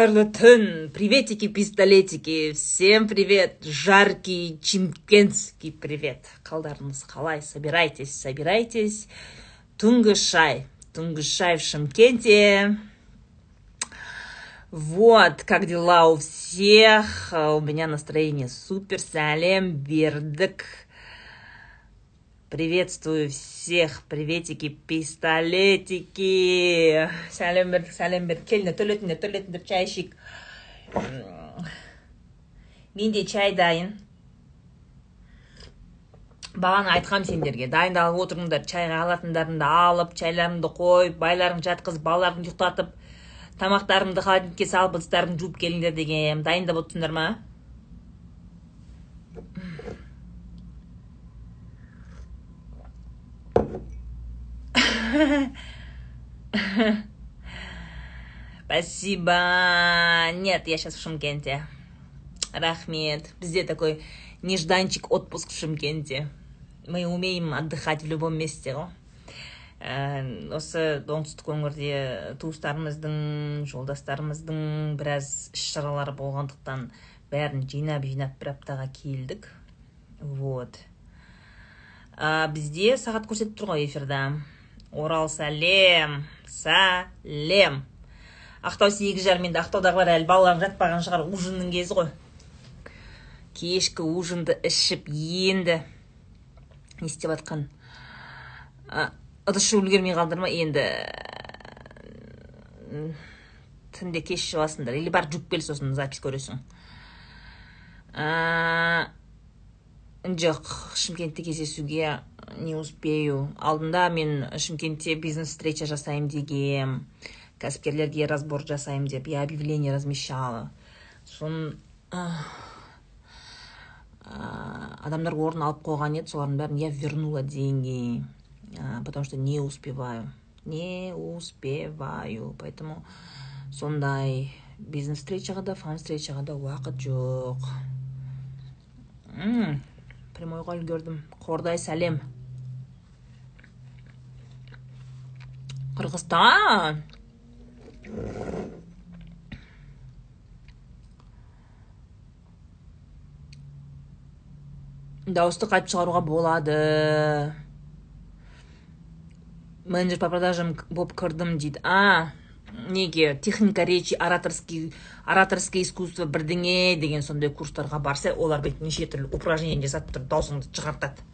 түн приветики пистолетики всем привет жаркий чимкентский привет қалдарыңыз қалай собирайтесь собирайтесь түнгі шай түнгі шай в шымкенте вот как дела у всех у меня настроение супер сәлем бердік Приветствую всех, приветики, пистолетики. Сәлем бердік, сәлем бердік. Келіңдер, төлетіңдер, төлетіңдер, чай ішейік. Менде чай дайын. Бағана айтқам сендерге, дайындалып отырыңдар, чайға алатындарыңды алып, чайларыңды қойып, байларың жатқызып, балаларыңды ұйықтатып, тамақтарыңды холодильникке салып, ыдыстарыңды жуып келіңдер деген. Дайындап отырсыңдар ма? Спасибо. Нет, я сейчас в Шымкенте. Рахмет. Бізде такой нежданчик отпуск в Шымкенте. Мы умеем отдыхать в любом месте ғой осы оңтүстік өңірде туыстарымыздың жолдастарымыздың біраз іс шаралары болғандықтан бәрін жинап жинап бір аптаға келдік вот бізде сағат көрсетіп тұр ғой орал сәлем сәлем. Ақтау сегіз жарым енді ақтаудағылар әлі балалары жатпаған шығар ужиннің кезі ғой. Кешкі ужинді ішіп енді не істеп жатқан? Ыдыс жуып үлгермей қалдыр ма енді? Түнде кеш жуасыңдар или барып жуып кел сосын запись көресің? Жоқ шымкентте кездесуге не успею. Алдында мен шымкентте бизнес встреча жасаймын дегем кәсіпкерлерге разбор жасаймын деп я объявление размещала. Соны адамдар орын алып қойған еді солардың бәрін я вернула деньги потому что не успеваю. Не успеваю. Поэтому сондай бизнес встречаға да фан встречаға да уақыт жоқ. Прямойға үлгердім қордай сәлем. Қырғызстан дауысты қайтып шығаруға болады. Менеджер по продажам болып кірдім дейді. А неге? Техника речи ораторский ораторское искусство бірдеңе деген сондай курстарға барса олар бүйтіп неше түрлі упражнение жасатып тұрып даусыңды шығартады.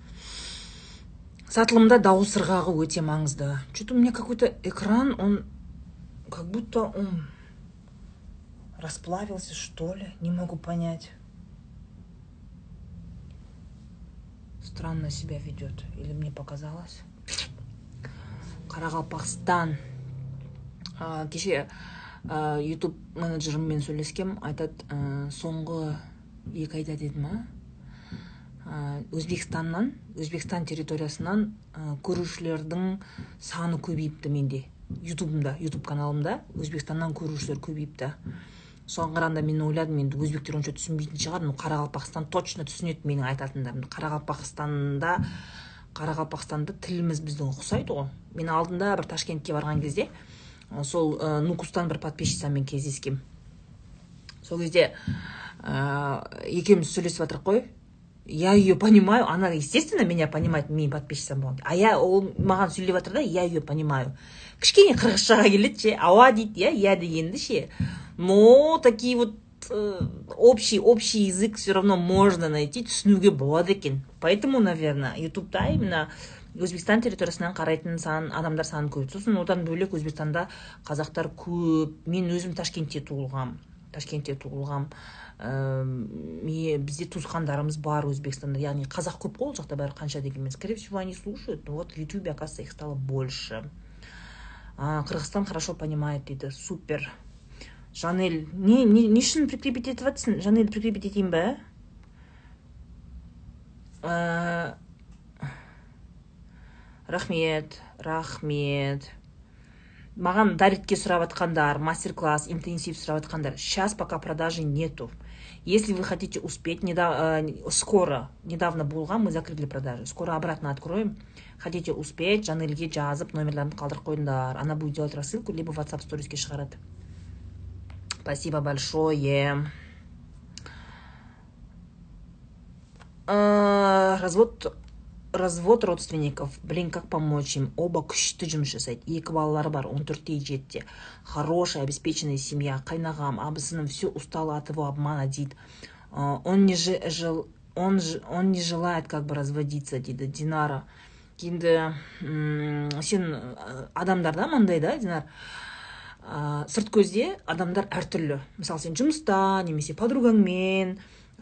Сатылымда дауыс ырғағы өте маңызды. Что то у меня какой то экран он как будто он расплавился что ли не могу понять. Странно себя ведет или мне показалось? Қарақалпақстан кеше ютуб менеджеріммен сөйлескем айтады соңғы екі айда деді ма өзбекстаннан өзбекстан территориясынан көрушілердің саны көбейіпті менде. Ютубымда ютуб каналымда өзбекстаннан көрушілер көбейіпті. Соған қарағанда мен ойладым енді өзбектер онша түсінбейтін шығар. Но қарақалпақстан точно түсінеді менің айтатындарымды. Қарақалпақстанда қарақалпақстанда тіліміз біздің ұқсайды ғой. Мен алдында бір ташкентке барған кезде сол ә, нукустан бір подписчицамен кездескем. Сол кезде ә, екеуміз сөйлесіп жатырық қой. Я ее понимаю она естественно меня понимает менің подписчицам болған а я ол маған сөйлеп жатыр да я ее понимаю. Кішкене қырғызшаға келеді ше ауа дейді иә иә дегенді ше. Но такие вот э, общий общий язык все равно можно найти түсінуге болады екен. Поэтому наверное ютубта именно өзбекстан территориясынан қарайтын сан адамдар саны көп сосын одан бөлек өзбекстанда қазақтар көп. Мен өзім ташкентте туылғам. Ташкентте туылғам бізде туысқандарымыз бар өзбекстанда. Яғни қазақ көп қой ол жақта бәрі қанша дегенмен. Скорее всего они слушают вот в ютубе оказывается их стало больше. Қырғызстан хорошо понимает дейді. Супер. Жанель не не, не үшін прикрепить етіп жатрсың жанель прикрепить етейін ба ә, рахмет рахмет. Маған даритке сұрап жатқандар мастер класс интенсив сұрап жатқандар сейчас пока продажи нету Если вы хотите успеть, недав... Э, скоро, недавно болған, мы закрыли продажи. Скоро обратно откроем. Хотите успеть, Жанельге жазып, номерларын қалдырып қойыңдар. Она будет делать рассылку, либо WhatsApp сториске шығарады. спасибо большое Э, развод развод родственников. Блин как помочь им? Оба күшті жұмыс жасайды. Екі балалары бар он төртте жетіде хорошая обеспеченная семья қайнағам абысыным все устала от его обмана дейді он не жил он он не желает как бы разводиться дейді динара. Енді сен адамдарда мындай да динар? Ә, сырт көзде адамдар әртүрлі. Мысалы сен жұмыста немесе подругаңмен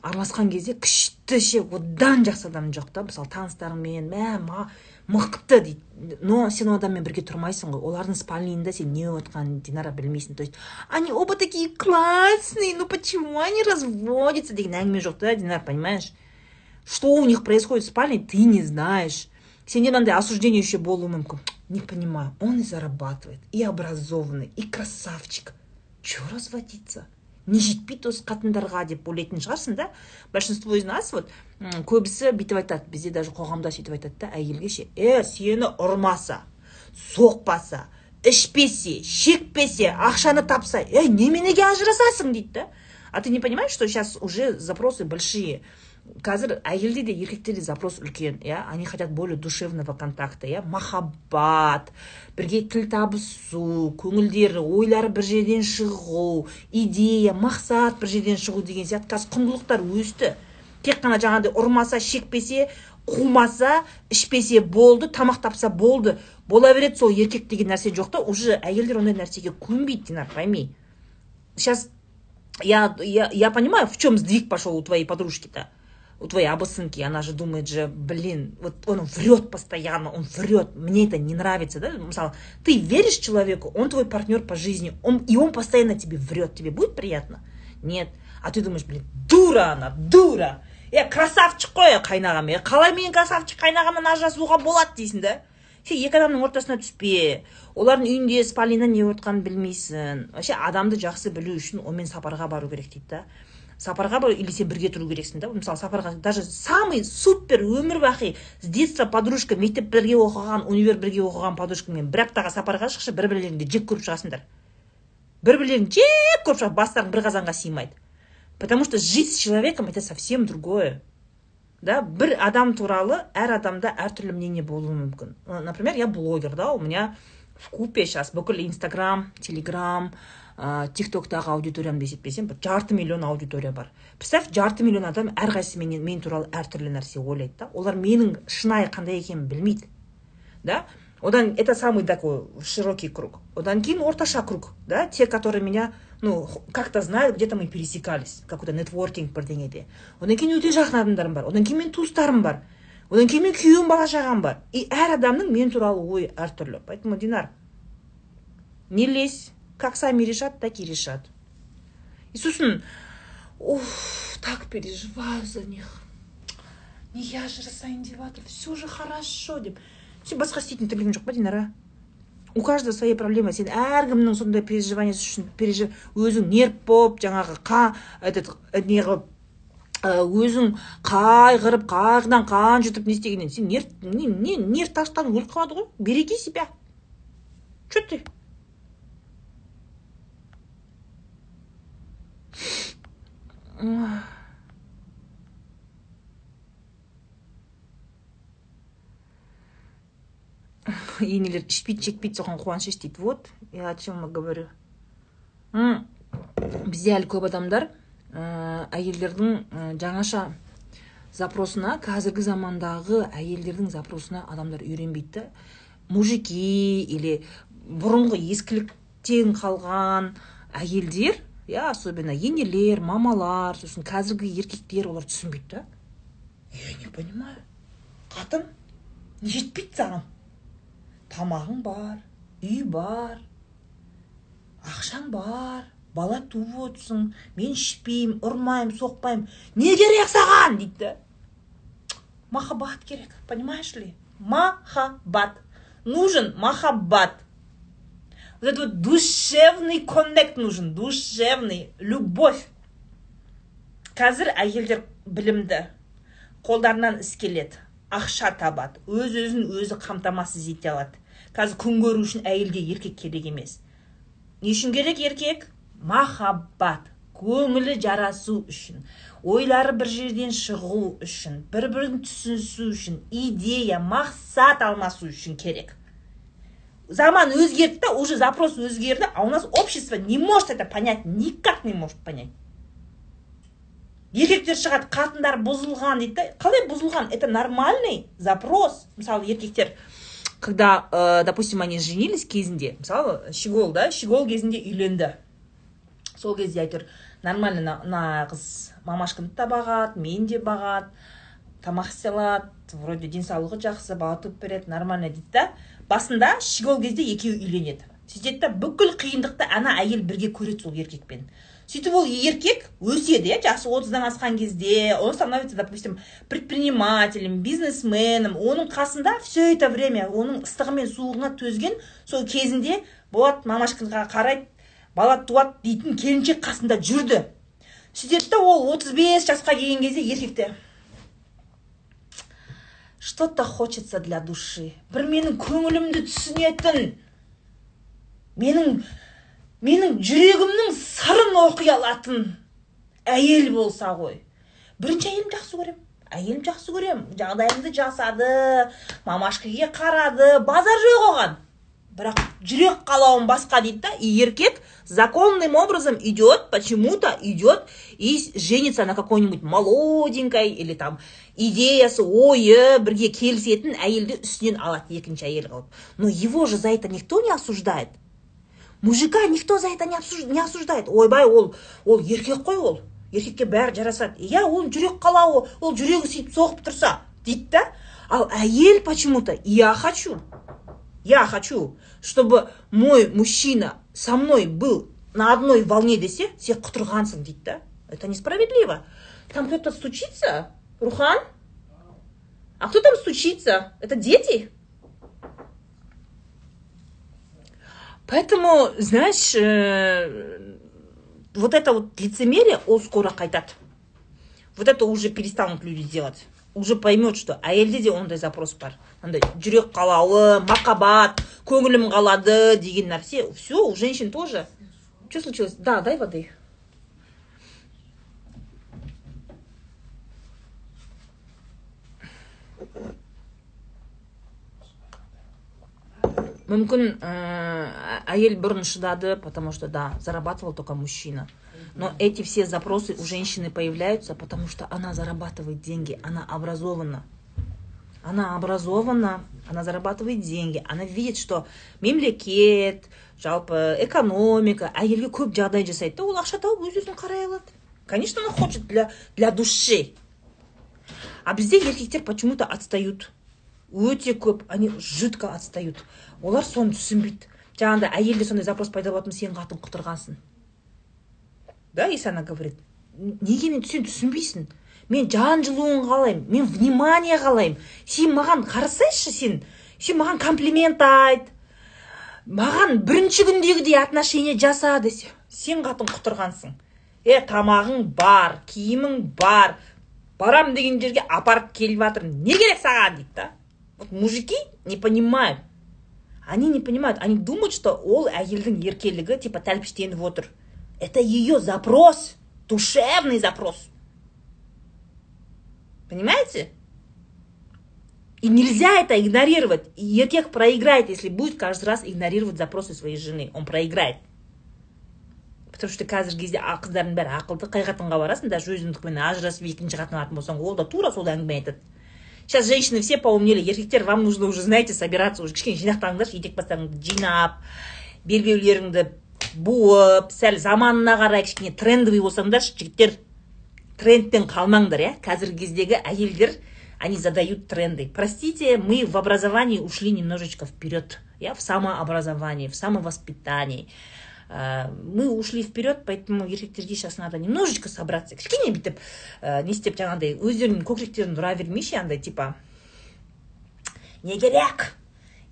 араласқан кезде күшті ше одан жақсы адам жоқ та. Мысалы таныстарыңмен мә ма мықты дейді. Но сен ол адаммен бірге тұрмайсың ғой. Олардың спальныйында сен не болып жатқанын динара білмейсің. То есть они оба такие классные ну почему они разводятся деген әңгіме жоқ та динар понимаешь? Что у них происходит в спальне ты не знаешь. Сенде мынандай осуждение еще болуы мүмкін. Не понимаю. Он и зарабатывает и образованный и красавчик. Че разводиться? Не жетпейді осы қатындарға деп ойлайтын шығарсың да. Большинство из нас вот көбісі бүйтіп айтады. Бізде даже қоғамда сөйтіп айтады да әйелге ше е сені ұрмаса соқпаса ішпесе шекпесе ақшаны тапса ей неменеге ажырасасың? дейді да. А ты не понимаешь что сейчас уже запросы большие. Қазір әйелде де еркекте де запрос үлкен иә? Они хотят более душевного контакта иә? Махаббат бірге тіл табысу көңілдері ойлары бір жерден шығу идея мақсат бір жерден шығу деген сияқты қазір құндылықтар өсті. Тек қана жаңағыдай ұрмаса шекпесе қумаса ішпесе болды тамақ тапса болды. Бола береді сол еркек деген нәрсе жоқ та уже әйелдер ондай нәрсеге көнбейді динар пойми. Сейчас я, я, я понимаю, в чем сдвиг пошел у твоей подружки-то, у твоей абысынки. Она же думает же, блин, вот он врет постоянно, он врет, мне это не нравится, да? Мысалы, ты веришь человеку, он твой партнер по жизни, он, и он постоянно тебе врет, тебе будет приятно? Нет. А ты думаешь, блин, дура она, дура. е красавчик қой қайнағам е қалай мен красавчик қайнағамнан ажырасуға болады дейсің да сен екі адамның ортасына түспе олардың үйінде спальныйда не болып білмейсің вообще адамды жақсы білу үшін онымен сапарға бару керек дейді да сапарға бару или сен бірге тұру керексің да? Мысалы сапарға даже самый супер өмір бақи с детства подружка мектеп бірге оқыған универ бірге оқыған подружкаңмен бір аптаға сапарға шықшы бір бірлеріңді жек көріп шығасыңдар. Бір бірлерін жек көріп шығасың бастарың бір қазанға сыймайды. Потому что жить с человеком это совсем другое. Да бір адам туралы әр адамда әртүрлі мнение болуы мүмкін. Э, например я блогер да у меня в купе сейчас бүкіл инстаграм телеграм тик токтағы аудиториямды есептесем бір жарты миллион аудитория бар. Представь жарты миллион адам әрқайсысы менен мен туралы әртүрлі нәрсе ойлайды да. Олар менің шынайы қандай екенімді білмейді да. Одан это самый такой широкий круг. Одан кейін орташа круг да те которые меня ну как то знают где то мы пересекались какой то нетворкинг бірдеңеде одан кейін өте жақын адамдарым бар одан кейін менің туыстарым бар одан кейін менің күйеуім бала шағам бар. И әр адамның мен туралы ойы әртүрлі. Поэтому динар не лезь. Как сами решат так и решат. И сосын уф так переживаю за них. Неге ажырасайын деп жатыр все же хорошо деп. Сен басқа істейтін тірлігің жоқ па динара у каждого свои проблемы. Сен әркімнің сондай переживаниясы үшін өзің нерв болып жаңағы қа этот не қылып ә, өзің қайғырып қайғыдан қан жұтып не істегеннен. Сен нерв не, не нерв таштан өліп қалады ғой. Береги себя. Че ты? Енелер ішпейді жекпейді соған қуаныш дейді вот я о чем говорю бізде әлі көп адамдар әйелдердің жаңаша запросына қазіргі замандағы әйелдердің запросына адамдар үйренбейді мужики или бұрынғы ескіліктен қалған әйелдер иә особенно енелер мамалар сосын қазіргі еркектер олар түсінбейді да. Я не понимаю. Қатын не жетпейді саған? Тамағың бар үй бар ақшаң бар бала туып отырсың мен ішпеймін ұрмаймын соқпаймын. Не керек саған? Дейді да махаббат керек понимаешь ли? Махаббат. Нужен махаббат. Вот этот вот душевный коннект нужен душевный любовь. Қазір әйелдер білімді. Қолдарынан іс келеді ақша табады өз өзін өзі қамтамасыз ете алады. Қазір күн көру үшін әйелге еркек керек емес. Не үшін керек еркек? Махаббат көңілі жарасу үшін ойлары бір жерден шығу үшін бір бірін түсінісу үшін идея мақсат алмасу үшін керек. Заман өзгерді уже запрос өзгерді а у нас общество не может это понять никак не может понять. Еркектер шығады қатындар бұзылған дейді да қалай бұзылған? Это нормальный запрос. Мысалы еркектер когда ә, допустим они женились кезінде мысалы щегол да щегол кезінде үйленді. Сол кезде әйтеуір нормально мына қыз мамашканы да бағады мен де бағады тамақ істей алады вроде денсаулығы жақсы бала туып береді нормально дейді да басында щегол кезде екеуі үйленеді. Сөйтеді да бүкіл қиындықты ана әйел бірге көреді сол еркекпен. Сөйтіп ол еркек өседі иә жасы отыздан асқан кезде он становится допустим предпринимателем бизнесменом оның қасында все это время оның ыстығы мен суығына төзген сол кезінде болады мамашкаға қарайды бала туады дейтін келіншек қасында жүрді. Сөйтеді да ол 35 жасқа келген кезде еркекте что то хочется для души. Бір менің көңілімді түсінетін менің менің жүрегімнің сырын оқи алатын әйел болса ғой. Бірінші әйелімді жақсы көремін. Әйелім жақсы көремін. Жағдайымды жасады мамашкаге қарады базар жоқ оған. Бірақ жүрек қалауым басқа дейді да и еркек законным образом идет почему то идет и женится на какой нибудь молоденькой или там идеясы ойы бірге келісетін әйелді үстінен алады екінші әйел қылып. Но его же за это никто не осуждает. Мужика никто за это не, осуждает. Ойбай ол ол еркек қой ол. Еркекке бәрі жарасады. Иә оның жүрек қалауы ол жүрегі сөйтіп соғып тұрса дейді да. Ал әйел почему то я хочу я хочу чтобы мой мужчина со мной был на одной волне десе сен құтырғансың дейді да? Это несправедливо. Там кто то стучится? Рухан? А кто там стучится? Это дети? Поэтому, знаешь, э, вот это вот лицемерие, ол скоро қайтады. Вот это уже перестанут люди делать. Уже поймет, что әйелде де ондай запрос бар. Андай жүрек қалауы, махаббат, көңілім қалады деген нәрсе. Все, у женщин тоже. Что случилось? Да, дай воды. мүмкін ә, әйел бұрын шыдады потому что да зарабатывал только мужчина но эти все запросы у женщины появляются потому что она зарабатывает деньги она образована она образована она зарабатывает деньги она видит что мемлекет жалпы экономика әйелге көп жағдай жасайды да ол ақша тауып өз өзін қарай алады конечно она хочет для, для души а бізде еркектер почему то отстают Өте көп они жутко отстают. Олар соны түсінбейді. Жаңағыдай әйелде сондай запрос пайда болатын сен қатын құтырғансың. Да если она говорит неге мен сен түсінбейсің? Мен жан жылуын қалаймын мен внимание қалаймын. Сен маған қарасайшы сен сен маған комплимент айт. Маған бірінші күндегідей отношение жаса десе сен қатын құтырғансың. Е тамағың бар киімің бар. Барам деген жерге апарып келіп жатыр не керек саған дейді да? вот мужики не понимают они не понимают они думают что ол әйелдің еркелігі типа тәлпіштеніп отыр это ее запрос душевный запрос понимаете и нельзя это игнорировать и еркек проиграет если будет каждый раз игнорировать запросы своей жены он проиграет потому что қазіргі кезде қыздардың бәрі ақылды қай қатынға барасың даже өзіңдікімен ажырасып екінші қатын алатын болсаң ол да тура сол әңгіме айтады сейчас женщины все поумнели еркектер вам нужно уже знаете собираться уже кішкене жинақтаңдаршы етек бастарыңды жинап белбеулеріңді буып сәл заманына қарай кішкене трендовый болсаңдаршы жігіттер трендпен қалмаңдар иә қазіргі кездегі әйелдер они задают тренды простите мы в образовании ушли немножечко вперед я в самообразовании в самовоспитании Э, Мы ушли вперед поэтому еркектерге сейчас надо немножечко собраться. Кішкене бүйтіп не істеп жаңағыдай өздерінің көкіректерін ұра бермейші андай типа не керек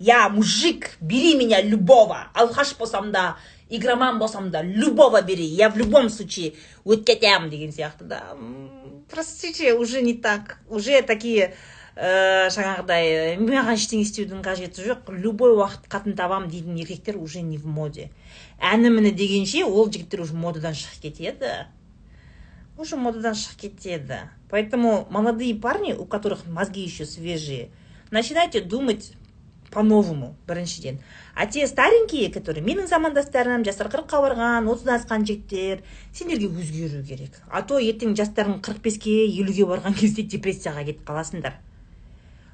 я мужик! Бери меня любого! Алқаш болсам да игроман болсам да любого бери! Я в любом случае өтіп кетемін деген сияқты. Да простите уже не так. Уже такие ә, жаңағыдай маған ештеңе істеудің қажеті жоқ. Любой уақыт қатын табамын дейтін еркектер уже не в моде. Әні міні дегенше ол жігіттер уже модадан шығып кетеді. Уже модадан шығып кетеді. Поэтому молодые парни у которых мозги еще свежие начинайте думать по-новому біріншіден а те старенькие которые менің замандастарым жастары қырыққа барған отыздан асқан жігіттер сендерге өзгеру керек. А то ертең жастарың қырық беске елуге барған кезде депрессияға кетіп қаласыңдар.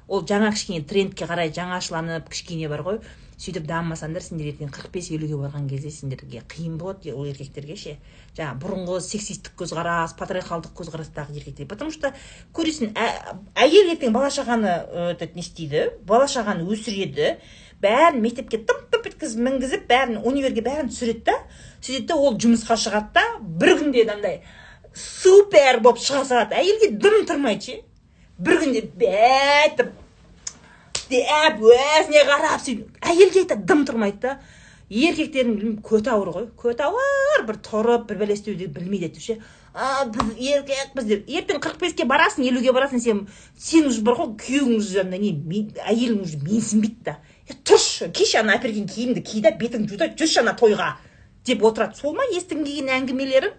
Ол жаңа кішкене трендке қарай жаңашыланып кішкене бар ғой. Сөйтіп дамымасаңдар сендер ертең қырық бес елуге барған кезде сендерге қиын болады ол еркектерге ше? жаңағы бұрынғы сексистік көзқарас патриархалдық көзқарастағы еркектер. Потому что көресің әйел ертең бала шағаны этот не істейді бала шағаны өсіреді бәрін мектепке тып тып еткізіп мінгізіп бәрін универге бәрін түсіреді да сөйтеді да ол жұмысқа шығады да бір күнде андай супер болып шыға салады. Әйелге дым тұрмайды ше? бір күнде бәйтіп деп өзіне қарап сөйтіп әйелге айтады дым тұрмайды да еркектердің көті ауыр ғой. Көті ауыр бір тұрып бір бәле істеуді білмейді әйтеуір ше. Біз еркекпіз деп ертең қырық беске барасың елуге барасың сен сен уже бар ғой күйеуің уже андай не әйелің уже менсінбейді да. Е тұршы киші ана әперген киімді ки да бетіңді жу да жүрші ана тойға деп отырады. Сол ма естігің келген әңгімелерің?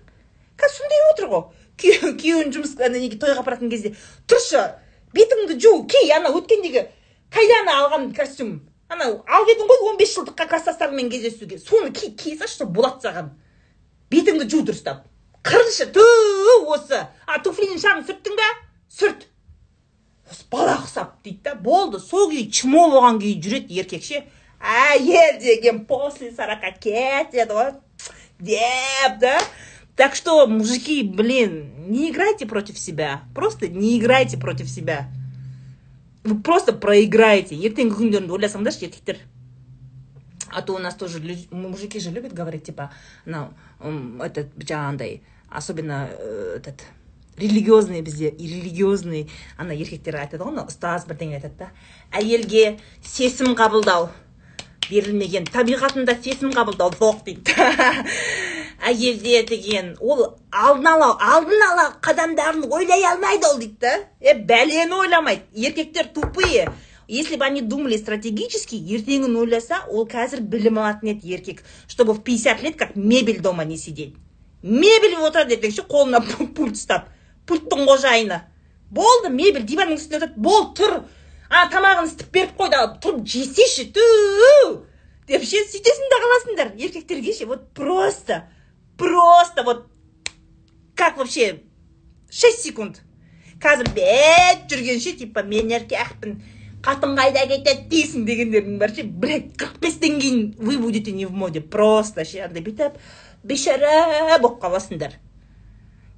Қазір сондай отыр ғой. Күйеуін жұмыс неге тойға апаратын кезде тұршы бетіңді жу ки ана өткендегі қайдан алған костюм? Анау алып едің ғой он бес жылдыққа класстастарыңмен кездесуге. Соны ки кие салшы болады саған. Бетіңді жу дұрыстап қырыншы ту осы. А туфлидің шаңын сүрттің ба сүрт. Осы бала ұқсап дейді да болды. Сол күйі чмо болған күйі жүреді еркек ше әйел деген после сорока кетеді ғой. Деп да. Так что мужики блин не играйте против себя. Просто не играйте против себя. Вы просто проиграете. Ертеңгі күндеріңді ойласаңдаршы еркектер а то у нас тоже мужики же любят говорить типа мынау этот жаңағындай особенно э, этот религиозный бізде религиозный ана еркектер айтады ғой ұстаз бірдеңе айтады да. Әйелге сесім қабылдау берілмеген. Табиғатында сесім қабылдау жоқ дейді. әйелде деген ол алдын ала алдын ала қадамдарын ойлай алмайды ол дейді да. Е бәлені ойламайды? Еркектер тупые если бы они думали стратегически ертеңін ойласа ол қазір білім алатын еді еркек чтобы в 50 лет как мебель дома не сидеть. Мебель отырады ертең ше қолына пульт ұстап пульттың қожайыны. Болды мебель диванның үстінде отырады болды тұр. Ана тамағын ісітіп беріп қой да тұрып жесейші ту деп ше сөйтесің да қаласыңдар. Еркектерге ше вот просто. Просто вот как вообще шесть секунд. Қазір бет жүргенше типа мен еркекпін қатын қайда кетеді дейсің дегендердің бар ше блять қырық бестен кейін вы будете не в моде просто ше андай бүйтіп бейшара болып қаласыңдар.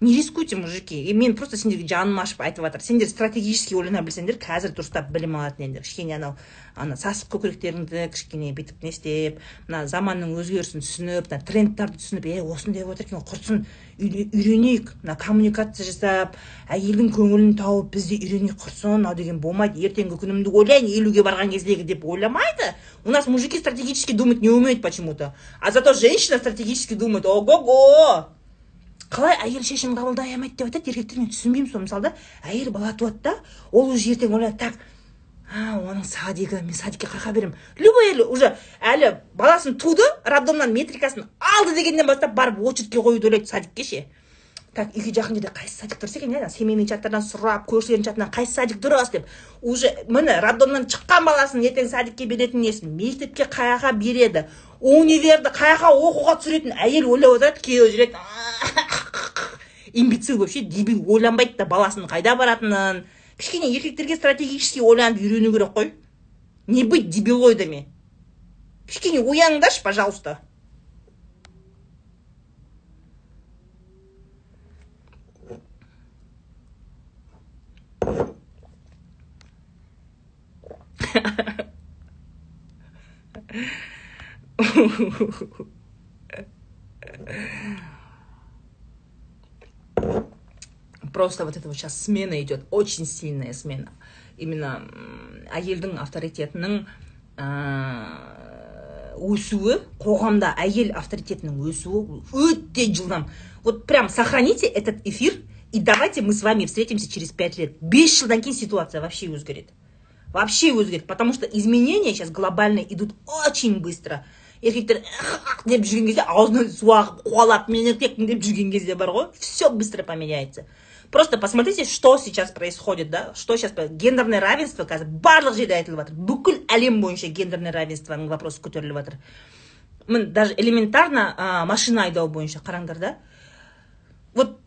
Не рискуйте мужики. И мен просто сендерге жаным ашып айтып жатыр. Сендер стратегически ойлана білсеңдер қазір дұрыстап білім алатын едіңдер. Кішкене анау ана сасық көкіректеріңді кішкене бүйтіп не істеп мына заманның өзгерісін түсініп мына трендтарды түсініп е осындай болып жатыр екен құрсын үйренейік мына коммуникация жасап әйелдің көңілін тауып біз де үйренейік құрсын мынау деген болмайды. Ертеңгі күнімді ойлайын елуге барған кездегі деп ойламайды. У нас мужики стратегически думать не умеют почему то а зато женщина стратегически думает ого го қалай әйел шешім қабылдай алмайды деп айтады еркектер мен түсінбеймін соны мысалы да әйел бала туады да ол уже ертең ойлайды так а оның садигі мен садикке қай беремін. Любой әйел уже әлі баласын туды роддомнан метрикасын алды дегеннен бастап барып очередьке қоюды ойлайды садикке ше. Так үйге жақын жерде қайсы садик дұрыс екен иә семейный чаттардан сұрап көршілердің чатынан қайсы садик дұрыс деп. Уже міне роддомнан шыққан баласын ертең садикке беретін несін? Мектепке жаққа береді. Универді қай жаққа оқуға түсіретін әйел ойлап отырады күйеуі жүреді имбецил вообще дебил ойланбайды да баласының қайда баратынын. Кішкене еркектерге стратегически ойланып үйрену керек қой. Не быть дебилоидами. Кішкене ояныңдаршы пожалуйста. просто вот это вот сейчас смена идет очень сильная смена именно әйелдің авторитетінің өсуі қоғамда әйел авторитетінің өсуі өте жылдам вот прям сохраните этот эфир и давайте мы с вами встретимся через пять лет бес жылдан кейін ситуация вообще өзгереді вообще өзгереді потому что изменения сейчас глобальные идут очень быстро Еркектер деп жүрген кезде аузынан су ағып қуалап мен еркекпін деп жүрген кезде бар ғой все быстро поменяется. Просто посмотрите что сейчас происходит да? Что сейчас гендерное равенство қазір барлық жерде айтылып жатыр бүкіл әлем бойынша гендерное равенствоның вопросы көтеріліп жатыр міне даже элементарно ә, машина айдау бойынша қараңдар да? Вот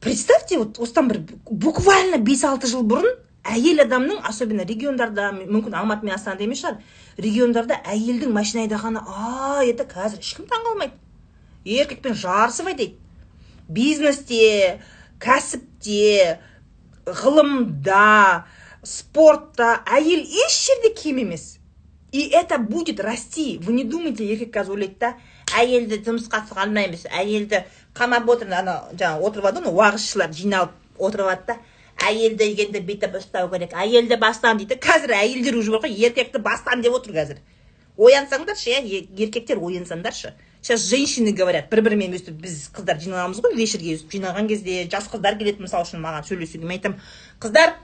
представьте вот осыдан бір буквально бес алты жыл бұрын әйел адамның особенно региондарда мүмкін алматы мен астанада емес шығар региондарда әйелдің машина айдағаны а это қазір ешкім таңғалмайды. Еркекпен жарысып айдайды бизнесте кәсіпте ғылымда спортта әйел еш жерде кем емес. И это будет расти. Вы не думайте еркек қазір ойлайды да әйелді жұмысқа салмаймыз әйелді қамап отыр ана жаңағы отырып алады ғой уағызшылар жиналып отырып алады да әйелді дегенді бүйтіп ұстау керек әйелді бастан дейді қазір әйелдер уже бар ғой еркекті бастан деп отыр қазір оянсаңдаршы иә еркектер оянсаңдаршы сейчас женщины говорят бір бірімен өстіп біз қыздар жиналамыз ғой вечерге өстіп жиналған кезде жас қыздар келеді мысалы үшін маған сөйлесуге мен айтамын қыздар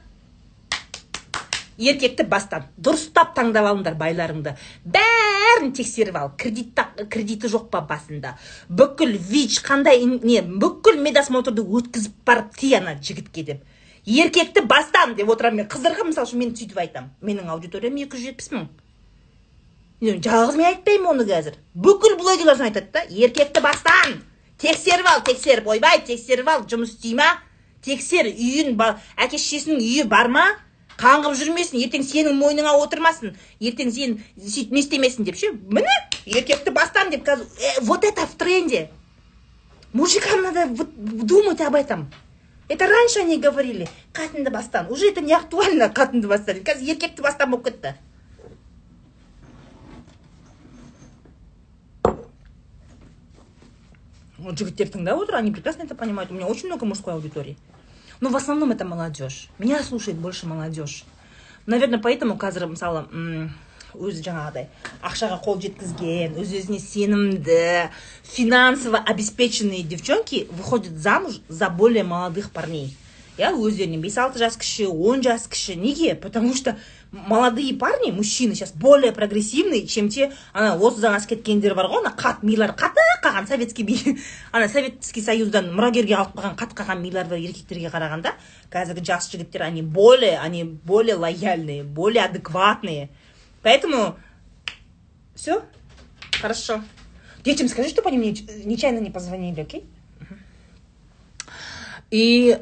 еркекті бастан дұрыстап таңдап алыңдар байларыңды бәрін тексеріп ал кредит кредиті жоқ па басында бүкіл вич қандай не бүкіл медосмотрды өткізіп барып ти ана жігітке деп еркекті бастан деп отырамын мен. Қыздарға мысалы үшін мен сөйтіп айтамын. Менің аудиториям екі жүз жетпіс мың жалғыз мен айтпаймын оны қазір. Бүкіл блогерлер айтады да еркекті бастан тексеріп ал тексеріп. Ойбай тексеріп ал жұмыс істей ма? Тексер үйін әке шешесінің үйі бар ма? Қаңғып жүрмесін ертең сенің мойныңа отырмасын. Ертең сен сөйтіп не істемесін деп ше? Міне еркекті бастан деп қазір э, вот это в тренде. Мужикам надо думать об этом. это раньше они говорили қатынды бастан уже это не актуально қатынды бастан қазір еркекті бастан болып кетті жігіттер тыңдап отыр они прекрасно это понимают у меня очень много мужской аудитории но в основном это молодежь меня слушает больше молодежь наверное поэтому қазір мысалы өзі жаңағыдай ақшаға қол жеткізген өз өзіне сенімді финансово обеспеченные девчонки выходят замуж за более молодых парней. Иә өздерінен бес алты жас кіші он жас кіші. Неге? Потому что молодые парни мужчины сейчас более прогрессивные чем те ана отыздан асып кеткендер бар ғой ана қат милары қатып қалған советский ана советский союздан мұрагерге алып қалған қатып қалған милары бар еркектерге қарағанда қазіргі жас жігіттер они более они более лояльные более адекватные. Поэтому все, хорошо. Детям скажи, чтобы они мне нечаянно не позвонили, окей? И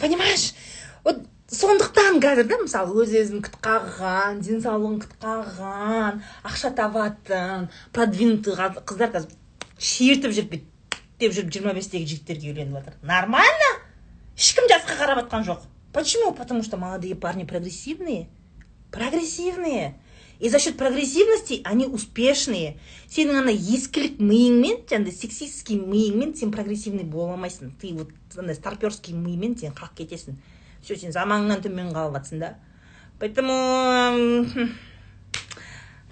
понимаешь, вот сондықтан қазір да мысалы өз өзін күт қағған денсаулығын күт қағған ақша табатын продвинутый қыздар қазір шертіп жүріп деп жүріп жиырма бестегі жігіттерге үйленіп жатыр. Нормально? Ешкім жасқа қарап жатқан жоқ. Почему? Потому что молодые парни прогрессивные. Прогрессивные. И за счет прогрессивности они успешные. Сенің ана ескілік миыңмен жаңағыдай сексистский миыңмен сен прогрессивный бола алмайсың ты вот андай старперский мимен сен қалып кетесің все сен заманыңнан төмен қалып жатрсың да? Поэтому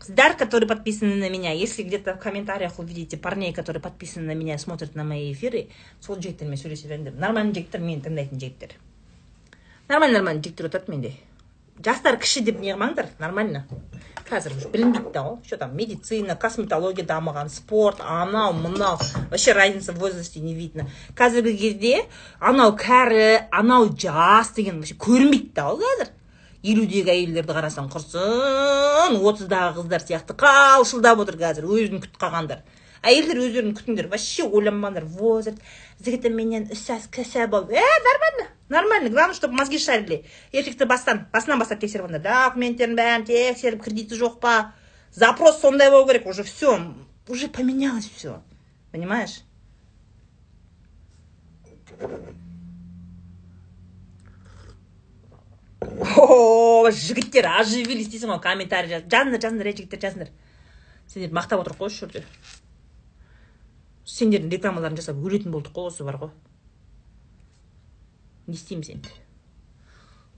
қыздар которые подписаны на меня если где то в комментариях увидите парней которые подписаны на меня смотрят на мои эфиры сол жігіттермен сөйлесе беріңдер нормальный жігіттер мені тыңдайтын жігіттер нормально нормальный жігіттер отырады менде жастар кіші деп не қылмаңдар нормально. Қазір уже білінбейді да ғой что там медицина косметология дамыған спорт анау мынау. Вообще разница в возрасте не видно. Қазіргі кезде анау кәрі анау жас деген вообще көрінбейді да ғой қазір. Елудегі әйелдерді қарасаң құрсын отыздағы қыздар сияқты қалшылдап отыр қазір өзін күтіп қалғандар. Әйелдер өздерін күтіңдер. Вообще ойланбаңдар. Возраст. Жігітім менен үш жас кіші бол э нормально нормально. Главное чтобы мозги шарили. Еркекті бастан басынан бастап тексеріп алыңдар документтерін бәрін тексеріп кредиті жоқ па? Запрос сондай болу керек. Уже все уже поменялось все понимаешь? О жігіттер оживились дейсің ғой комментарий жаз жазыңдар жазыңдар ей жігіттер жазыңдар сендерді мақтап отырық қой осы жерде сендердің рекламаларыңды жасап өлетін болдық қой осы бар ғой. Не істейміз енді?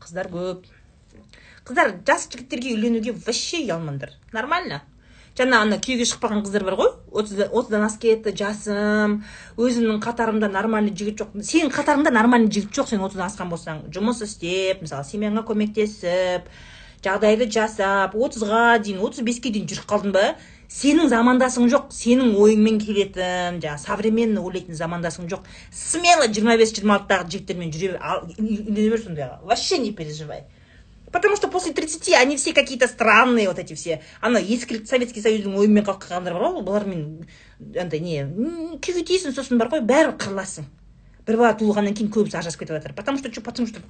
Қыздар көп. Қыздар жас жігіттерге үйленуге вообще ұялмаңдар. Нормально? Жаңа ана күйеуге шықпаған қыздар бар ғой. Отыздан асып кетті жасым. Өзімнің қатарымда нормальный жігіт жоқ. Сенің қатарыңда нормальный жігіт жоқ сен отыздан асқан болсаң. Жұмыс істеп мысалы семьяңа көмектесіп жағдайды жасап отызға дейін отыз беске дейін жүріп қалдың ба? Сенің замандасың жоқ сенің ойыңмен келетін жаңағы современный ойлайтын замандасың жоқ. Смело жиырма бес жиырма алтыдағы жігіттермен жүре үйлене бер сондайға вообще не переживай. Потому что после тридцати они все какие то странные вот эти все. Ана ескілік советский союздың ойымен қалып қалғандар бар ғой бұлармен андай не күйге тиесің сосын бар ғой бәрібір қырыласың бір бала туылғаннан кейін көбісі ажырасып кетіп жатыр потому что потому что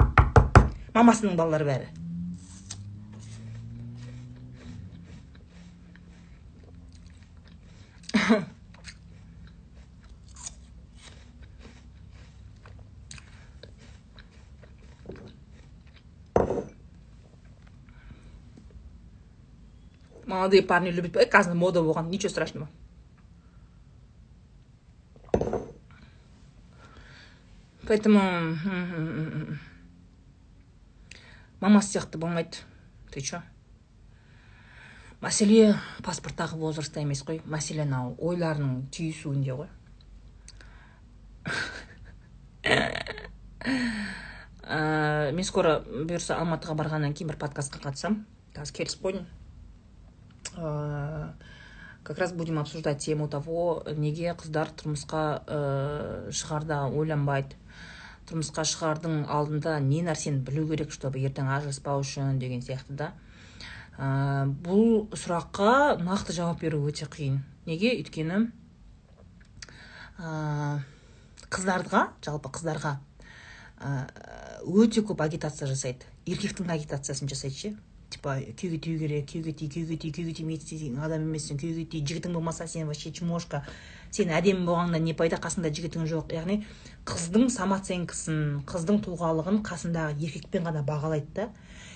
мамасының балалары бәрі. Молодые парни любят қазір мода болған ничего страшного поэтому мамасы сияқты болмайды ты че мәселе паспорттағы возрастта емес қой. Мәселе мынау ойларының түйісуінде ғой. Мен скоро бұйырса алматыға барғаннан кейін бір подкастқа қатысамын қазір келісіп қойдым. Как раз будем обсуждать тему того неге қыздар тұрмысқа ә, шығарда ойланбайды. Тұрмысқа шығардың алдында не нәрсені білу керек чтобы ертең ажыраспау үшін деген сияқты да. Ә, бұл сұраққа нақты жауап беру өте қиын. Неге? Өйткені ә, қыздарға жалпы қыздарға өте көп агитация жасайды. Еркектің агитациясын жасайды ше. Типа күйеуге тию керек күйеуге ти күйеуге ти күйеуге тимейді сен адам емессің күйеуге ти жігітің болмаса сен вообще чмошка сен әдемі болғаннан не пайда қасында жігітің жоқ. Яғни қыздың самооценкасын қыздың тұлғалығын қасындағы еркекпен ғана бағалайды да.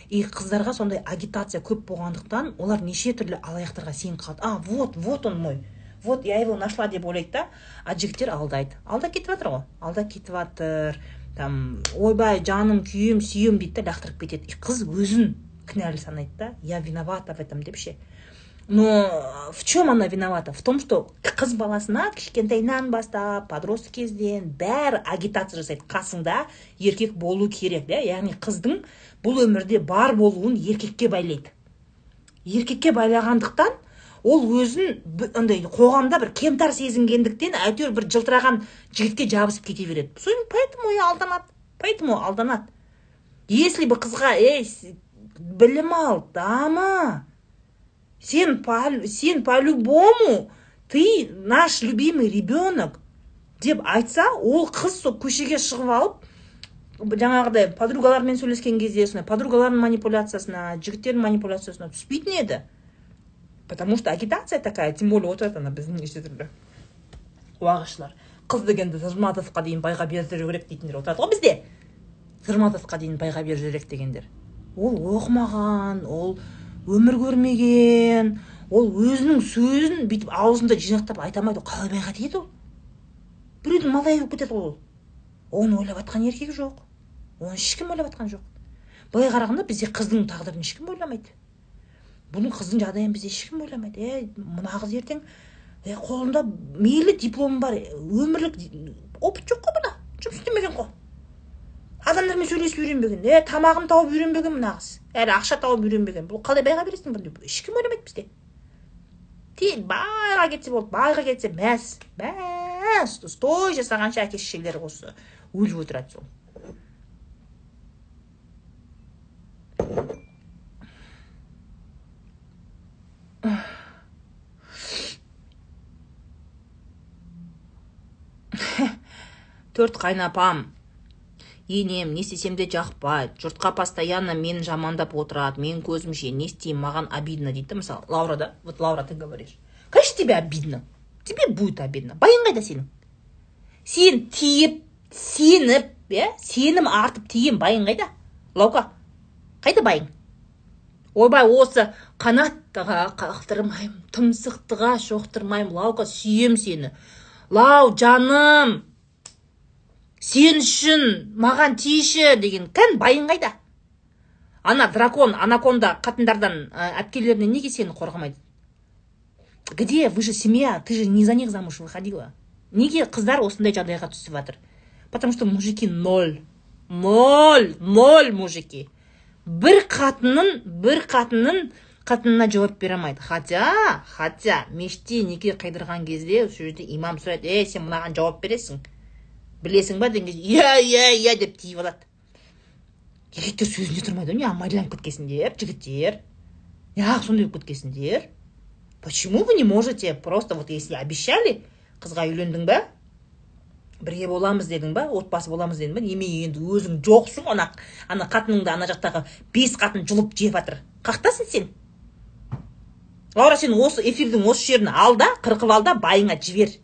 И қыздарға сондай агитация көп болғандықтан олар неше түрлі алаяқтарға сеніп қалады. А вот вот он мой. Вот я его нашла деп ойлайды да. А жігіттер алдайды. Алдап кетіп жатыр ғой. Алдап кетіп жатыр. Там ойбай жаным күйеуім сүйем дейді да лақтырып кетеді. Қыз өзін кінәлі санайды да. Я виновата в этом деп ше. Но в чем она виновата? В том что қыз баласына кішкентайынан бастап подросток кезден бәрі агитация жасайды. Қасыңда еркек болу керек да. Яғни қыздың бұл өмірде бар болуын еркекке байлайды. Еркекке байлағандықтан ол өзін андай қоғамда бір кемтар сезінгендіктен әйтеуір бір жылтыраған жігітке жабысып кете береді. Поэтому и алданады поэтому алданады. Если бы қызға ей білім ал дама сен сен по-любому ты наш любимый ребенок деп айтса ол қыз сол көшеге шығып алып жаңағыдай подругаларымен сөйлескен кезде сондай подругаларының манипуляциясына жігіттердің манипуляциясына түспейтін еді. Потому что агитация такая тем более отырады ана біздің неше түрлі уағызшылар. Қыз дегенді жиырма жасқа дейін байға бердіру керек дейтіндер отырады ғой бізде. Жиырма жасқа дейін байға беру керек дегендер. Ол оқымаған ол өмір көрмеген ол өзінің сөзін бүйтіп аузында жинақтап айта алмайды ол қалай байға тиеді ол? Біреудің малайы болып кетеді ғой ол. Оны ойлап жатқан еркек жоқ. Оны ешкім ойлап жатқан жоқ. Былай қарағанда бізде қыздың тағдырын ешкім ойламайды. Бұның қыздың жағдайын бізде ешкім ойламайды. Е мына қыз ертең е қолында мейлі дипломы бар өмірлік опыт жоқ қой бұда жұмыс істемеген ғой адамдармен сөйлесіп үйренбеген е тамағын тауып үйренбеген мына қыз. Әлі ақша тауып үйренбеген. Бұл қалай байға бересің бұны деп. Ешкім ойламайды бізде. Тек байға кетсе болды байға кетсе мәз мәз. Той жасағанша әке шешелері осы. Өліп отырады сол. төрт қайнапам. Енем не істесем де жақпайды жұртқа постоянно мені жамандап отырады. Менің көзімше не істеймін маған обидно дейді мысалы. Лаура да? Вот лаура ты говоришь. Конечно тебе обидно. Тебе будет обидно. Байың қайда сенің? Сен тиіп сеніп иә? Сенім артып тиген байың қайда? Лаука. Қайда байың? Ойбай осы қанаттыға қақтырмаймын тұмсықтыға шоқтырмаймын лаука сүйем сені. Лау жаным сен үшін маған тиіші деген кән байың қайда? Ана дракон анаконда қатындардан әпкелерінен неге сені қорғамайды? Где? Вы же семья ты же не за них замуж выходила. Неге қыздар осындай жағдайға түсіп жатыр? Потому что мужики ноль. Ноль ноль мужики. Бір қатынын бір қатынын қатынына жауап бере алмайды хотя хотя мешітте неке қидырған кезде сол жерде имам сұрайды ей сен мынаған жауап бересің білесің ба деген кезде иә иә иә деп тиіп алады еркектер сөзінде тұрмайды ғой не майдаланып кеткенсіңдер жігіттер неғып сондай болып кеткенсіңдер почему вы не можете? Просто вот если обещали қызға үйлендің ба? Бірге боламыз дедің ба отбасы боламыз дедің ба неме енді өзің жоқсың ана ана қатыныңды ана жақтағы бес қатын жұлып жеп жатыр. Қаяқтасың сен. Лаура сен осы эфирдің осы жерін ал да қырқып ал да байыңа жібер.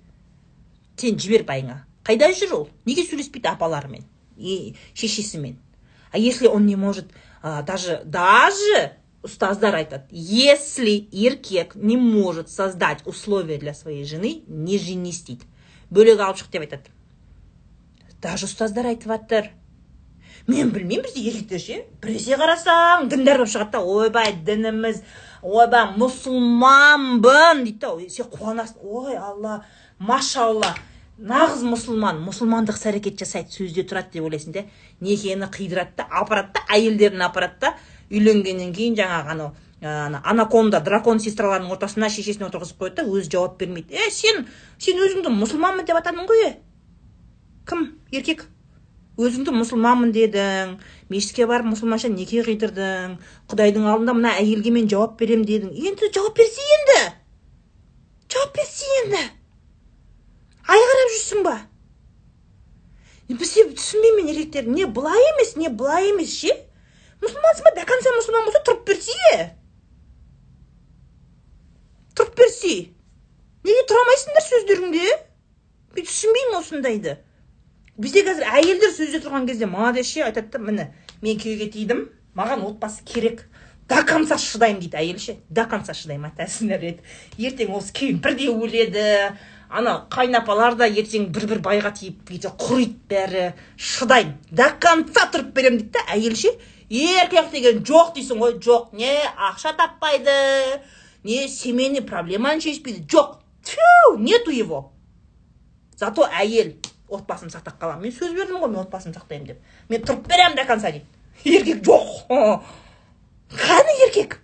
Сен жібер байыңа. Қайда жүр ол? Неге сөйлеспейді апаларымен? Шешесімен? А если он не может а, даже даже ұстаздар айтады если еркек не может создать условия для своей жены не женись дейді. Бөлек алып шық деп айтады. Даже ұстаздар айтып жатыр мен білмеймін бізде еркектер ше біресе қарасаң діндар болып шығады да ойбай дініміз ойбай мұсылманбын дейді да сен қуанасың. Ой алла машалла нағыз мұсылман! Мұсылмандық іс әрекет жасайды сөзде тұрады деп ойлайсың да некені қидырады да апарады да әйелдерін апарады да үйленгеннен кейін жаңағы анау ана анаконда дракон сестраларының ортасына шешесін отырғызып қояды да өзі жауап бермейді. Е сен сен өзіңді мұсылманмын! деп атадың ғой е? Кім? Еркек. Өзіңді мұсылманмын дедің мешітке барып мұсылманша неке қидырдың құдайдың алдында мына әйелге мен жауап беремін дедің. Енді жауап берсе енді. Жауап берсе енді. Ай қарап жүрсің ба? Бізде түсінбеймін мен еркектер. Не былай емес не былай емес ше? Мұсылмансың ба? До конца мұсылман болса тұрып берсе. Тұрып берсе. Неге тұра алмайсыңдар сөздеріңде мен түсінбеймін осындайды. Бізде қазір әйелдер сөзде тұрған кезде молодец ше айтады да міне мен күйеуге тидім маған отбасы керек. До конца шыдаймын дейді әйел ше до конца шыдаймын айтасыңдар ертең осы кемпір де өледі ана қайнапалар да ертең бір бір байға тиіп құриды бәрі. Шыдаймын до конца тұрып беремін дейді да әйел ше еркек деген жоқ дейсің ғой жоқ. Не ақша таппайды не семейный проблеманы шешпейді жоқ. Тю нету его. Зато әйел отбасын сақтап қаламын. Мен сөз бердім ғой мен отбасымды сақтаймын деп. Мен тұрып беремін до конца дейді. Еркек жоқ. Қане еркек.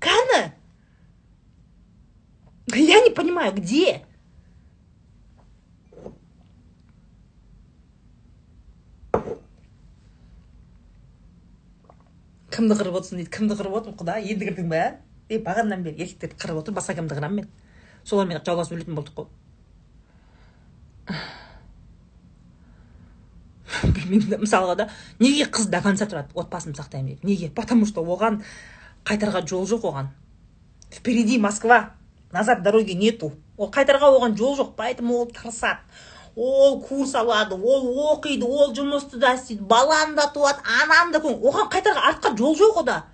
Қане я не понимаю где? Кімді қырып отырсың дейді? Кімді қырып отырмын құда? Енді кірдің ба е бағанадан бері еркектерді қырып отыр басқа кімді қырамын мен? Солармен жауласып өлетін болдық қой. білмеймін мысалға да неге қыз до конца тұрады? Отбасымды сақтаймын деп. Неге? Потому что оған қайтарға жол жоқ оған. Впереди москва назад дороги нету. Ол қайтарға оған жол жоқ поэтому ол тырысады. Ол курс алады ол оқиды ол жұмысты да істейді баланы да туады ананы да оған қайтарға артқа жол жоқ ода.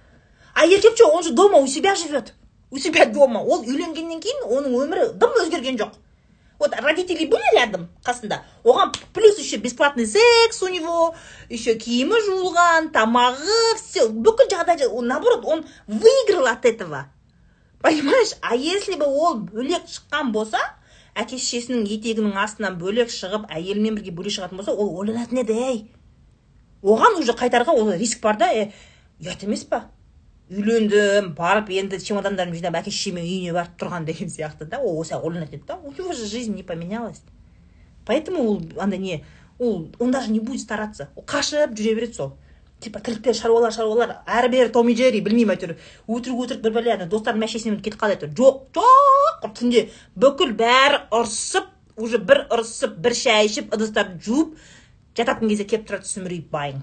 А еркек ше он же дома у себя живет. У себя дома. Ол үйленгеннен кейін оның өмірі дым өзгерген жоқ. Вот родители были рядом қасында оған плюс еще бесплатный секс у него еще киімі жуылған тамағы все бүкіл жағдай наоборот он выиграл от этого. Понимаешь? А если бы ол бөлек шыққан болса әке шешесінің етегінің астынан бөлек шығып әйелімен бірге бөлек шығатын болса ол ойланатын еді ей оған уже қайтарға ол риск бар да е ұят емес па? Үйлендім барып енді чемодандарымды жинап әке шешеммен үйіне барып тұрған деген сияқты да. Ол осылай ойланатын еді да. У него же жизнь не поменялась. Поэтому ол андай не ол он даже не будет стараться. Ол қашып жүре береді сол. Типа тірліктер шаруалар шаруалар әрі бері том и джерри білмеймін әйтеуір өтірік өтірік бір бәле достарының мәшесінен кетіп қалды әйтеуір. Жоқ жоқ түнде бүкіл бәрі ұрысып уже бір ұрысып бір шай ішіп ыдыстарды жуып жататын кезде келіп тұрады сүмірейіп байың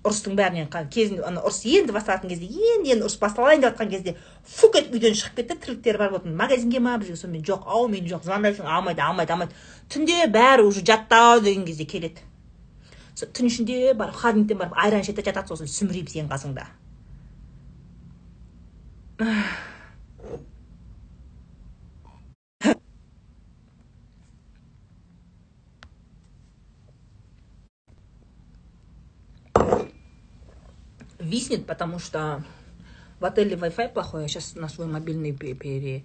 ұрыстың бәрінен кезінде ана ұрыс енді басталатын кезде енді енді ұрыс басталайын деп жатқан кезде фук етіп үйден шығып кетті тірліктері бар болатын магазинге ма бір жерге сонымен жоқ ау мен жоқ звондайсың алмайды алмайды алмайды. Түнде бәрі уже жаттау деген кезде келеді. Түн ішінде барып холодильниктен барып айран ішеді жатады сосын сүмірейіп сенің қасыңда. виснет потому что в отеле Wi-Fi плохой, я сейчас на свой мобильный пере,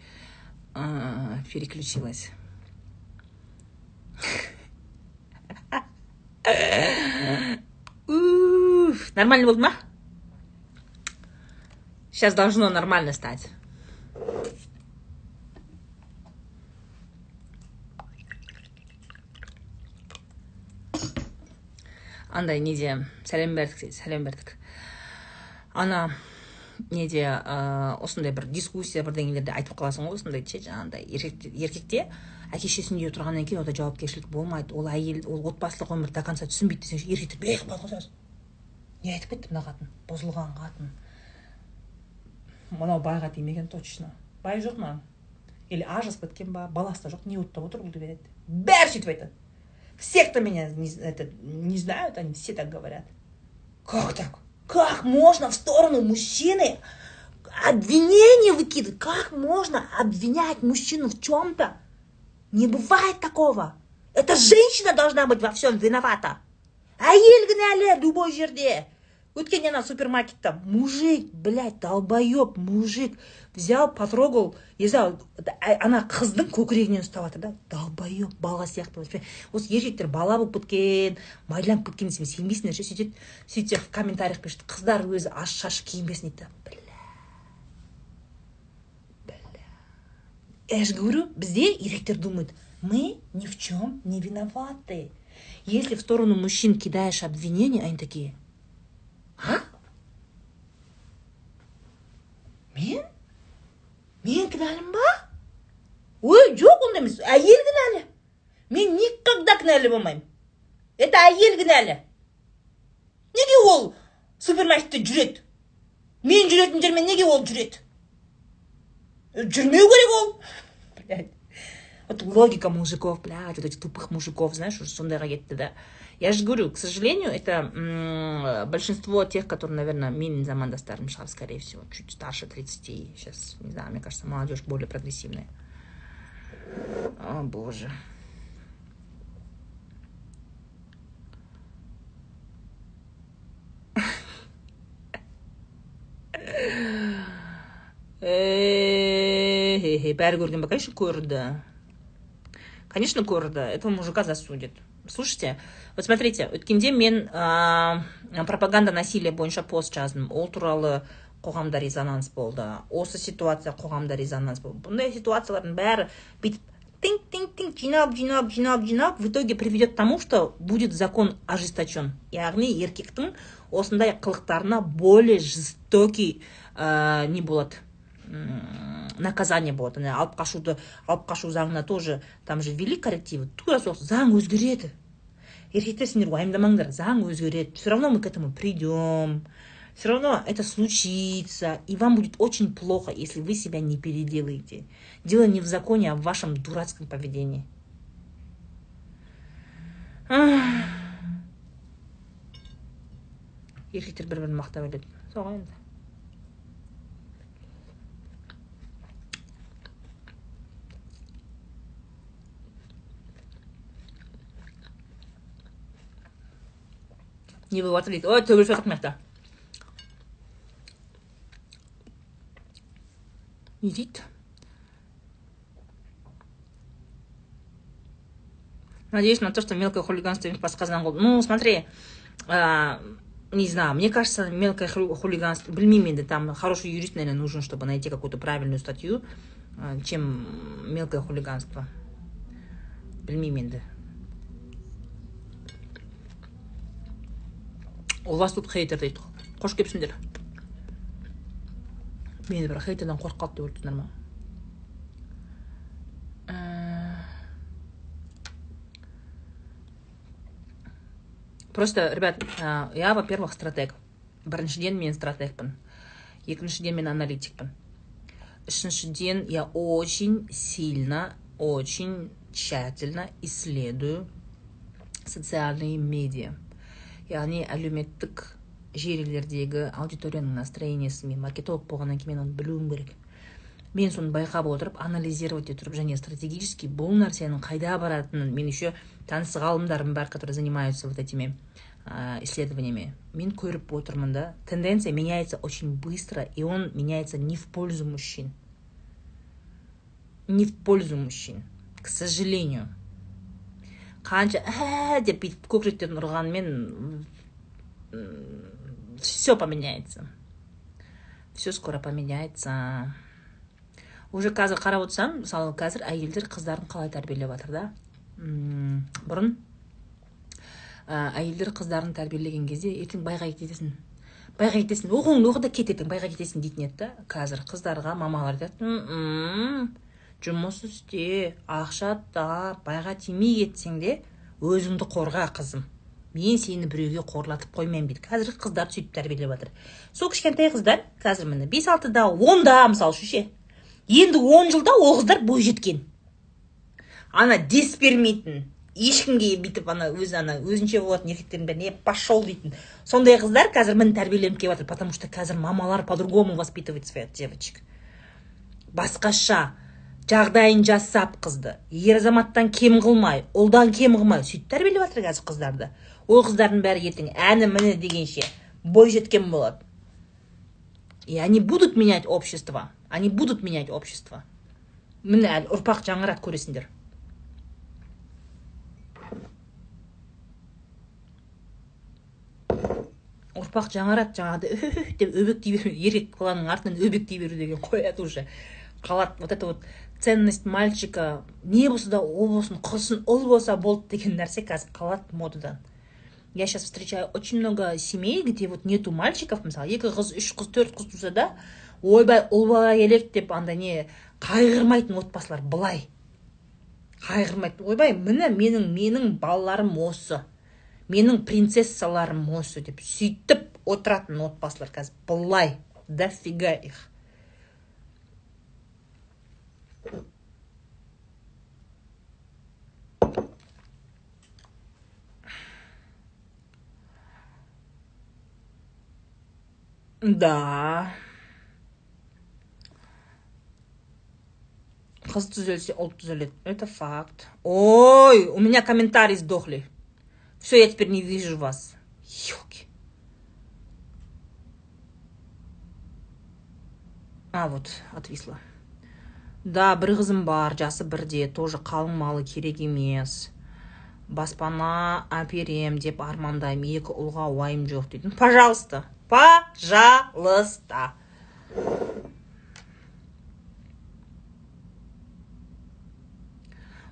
а, переключилась. Нормально болды ма сейчас должно нормально стать андай неде сәлем бердік дейді сәлем бердік ана неде ә, осындай бір дискуссия бірдеңелерде айтып қаласың ғой осындай ше жаңағындай еркекте әке шешесінің үйде тұрғаннан кейін онда жауапкершілік болмайды. Ол әйел ол отбасылық өмірді до конца түсінбейді десеңші еркектер бек қозғаласың не айтып кетті мына қатын? Бұзылған қатын. Мынау байға тимеген точно. Бай жоқ маған или ажырасып кеткен ба? Баласы да жоқ не оттап отыр бұл деп айтады. Бәрі сөйтіп айтады. Все кто меня не, это, не знают они все так говорят. Как так? Как можно в сторону мужчины обвинение выкидывать? Как можно обвинять мужчину в чем-то не бывает такого. Это женщина должна быть во всем виновата. Әйел кінәлі любой жерде өткенде ана супермаркетте мужик блядь долбоеб мужик! Взял потрогал не знаю ана қыздың көкірегінен ұстап жатыр да долбоеб бала сияқты осы еркектер бала болып кеткен майланып кеткен десем сенбейсіңдер ше? Сөйтеді сөйтсе комментариях пишет қыздар өзі ашық шашық киінбесін дейді бля я же говорю бізде еркектер думают мы ни в чем не виноваты если в сторону мужчин кидаешь обвинения они такие а мен? мен кінәлімін ба? Ой жоқ ондай емес. Әйел кінәлі. Мен никогда кінәлі болмаймын. Это әйел кінәлі. Неге ол супермаркетте жүреді? Мен жүретін жермен неге ол жүреді? Жүрмеу керек ол. Блядь. Вот логика мужиков блядь вот этих тупых мужиков знаешь сондайға кетті да. я же говорю к сожалению это большинство тех которые наверное менің замандастарым шығар скорее всего чуть старше 30 сейчас не знаю мне кажется молодежь более прогрессивная о боже бәрі көрген ба конечно көрді конечно көрді этого мужика засудят Слушайте вот смотрите өткенде мен ә, пропаганда насилия бойынша пост жаздым. Ол туралы қоғамда резонанс болды. Осы ситуация қоғамда резонанс болды. Бұндай ситуациялардың бәрі бүйтіп тинг тинг тинг жиналып жиналып жиналып жиналып в итоге приведет к тому что будет закон ожесточен. Яғни еркектің осындай қылықтарына более жестокий ә, не болады. наказание болады ана алып қашуды алып қашу заңына тоже там же ввели коррективы тура сол заң өзгереді еркектер сендер уайымдамаңдар заң өзгереді все равно мы к этому придем все равно это случится и вам будет очень плохо если вы себя не переделаете дело не в законе а в вашем дурацком поведении еркектер бір бірін мақтап өледі солай енді не болып жатыр дейді ой төгіліп жатыр мына жақта не дейді надеюсь на то что мелкое хулиганство им подсказано ну смотри а, не знаю мне кажется мелкое хулиганство білмеймін енді там хороший юрист наверное нужен чтобы найти какую-то правильную статью чем мелкое хулиганство білмеймін енді У вас хейтер дейді қош келіпсіңдер. Мені бір хейтерден қорқып қалды деп отырсыңдар ма просто ребят я во первых стратег. Біріншіден мен стратегпін. Екіншіден мен аналитикпін. Үшіншіден я очень сильно очень тщательно исследую социальные медиа. Яғни әлеуметтік желілердегі аудиторияның настроениесі мен маркетолог болғаннан кейін мен оны білуім керек. Мен соны байқап отырып анализировать ете тұрып және стратегически бұл нәрсенің қайда баратынын мен еще таныс ғалымдарым бар которые занимаются вот этими исследованиями. Мен көріп отырмын да тенденция меняется очень быстро и он меняется не в пользу мужчин. Не в пользу мужчин к сожалению. Қанша ә деп бүйтіп көкіректерін ұрғанмен все поменяется. Все скоро поменяется. Уже қазір қарап отырсам мысалы қазір әйелдер қыздарын қалай тәрбиелеп жатыр да бұрын әйелдер қыздарын тәрбиелеген кезде ертең байға кетесің байға кетесің оқуыңды оқы да кет ертең байға кетесің дейтін еді да. Қазір қыздарға мамалар айтады жұмыс істе ақша тап байға тимей кетсең де өзіңді қорға қызым. Мен сені біреуге қорлатып қоймаймын дейді. Қазіргі қыздарды сөйтіп тәрбиелеп жатыр. Сол кішкентай қыздар қазір міне бес алтыда онда мысалы үшін ше. Енді он жылда ол қыздар бойжеткен. Ана дес бермейтін ешкімге бүйтіп ана өзі ана өзінше болатын еркектердің бәріне пошел дейтін. Сондай қыздар қазір міне тәрбиеленіп келіп жатыр потому что қазір мамалар по другому воспитывает своих девочек. Басқаша жағдайын жасап қызды. Ер азаматтан кем қылмай ұлдан кем қылмай сөйтіп тәрбиелеп жатыр қазір қыздарды. Ол қыздардың бәрі ертең әні міне дегенше бойжеткен болады. И они будут менять общество. Они будут менять общество. Міне әлі ұрпақ жаңарады көресіңдер. Ұрпақ жаңарады жаңағыдай деп өбектей беру еркек баланың артынан өбектей беру деген қояды уже. Қалады вот это вот ценность мальчика не болса да ол болсын қызсын ұл болса болды деген нәрсе қазір қалады модадан. Я сейчас встречаю очень много семей где вот нету мальчиков мысалы екі қыз үш қыз төрт қыз туса да ойбай ұл бала келеді деп анда не қайғырмайтын отбасылар былай. Қайғырмайды ойбай міне менің менің балаларым осы. Менің принцессаларым осы деп сөйтіп отыратын отбасылар қазір былай. Дофига их. Да. Қыз түзелсе, ұлт түзеледі. Это факт. Ой, у меня комментарии сдохли. Все, я теперь не вижу вас. Ёлки. А, вот, отвисла. Да, бір қызым бар, жасы бірде, тоже қалың малы керек емес. Баспана әперем деп армандаймын, екі ұлға уайым жоқ дейтін. Пожалуйста, Пожалуйста.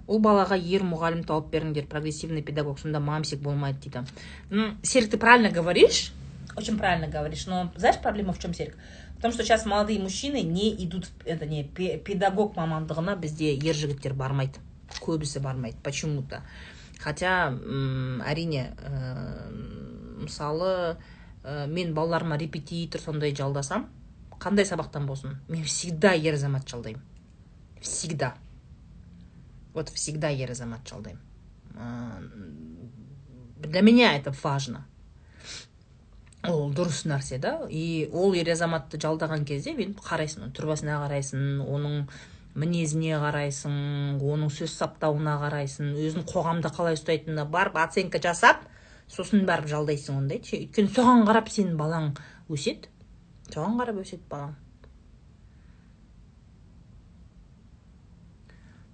Ол балаға ер мұғалім тауып беріңдер, прогрессивный педагог, сонда мамсик болмайды дейді. Ну, Серик, ты правильно говоришь, очень правильно говоришь, но знаешь, проблема в чем, Серик? В том, что сейчас молодые мужчины не идут, это не, педагог мамандығына бізде ер жігіттер бармайды, көбісі бармайды, почему-то. Хотя, әрине, мысалы, ә, мен балаларыма репетитор сондай жалдасам қандай сабақтан болсын мен всегда ер азамат жалдаймын. Всегда. Вот всегда ер азамат жалдаймын. Для меня это важно. Ол дұрыс нәрсе да. И ол ер азаматты жалдаған кезде мен қарайсың тұрбасына қарайсың оның мінезіне қарайсың оның сөз саптауына қарайсың өзін қоғамда қалай ұстайтынына барып оценка жасап сосын барып жалдайсың ондай өйткені соған қарап сенің балаң өседі. Соған қарап өседі балаң.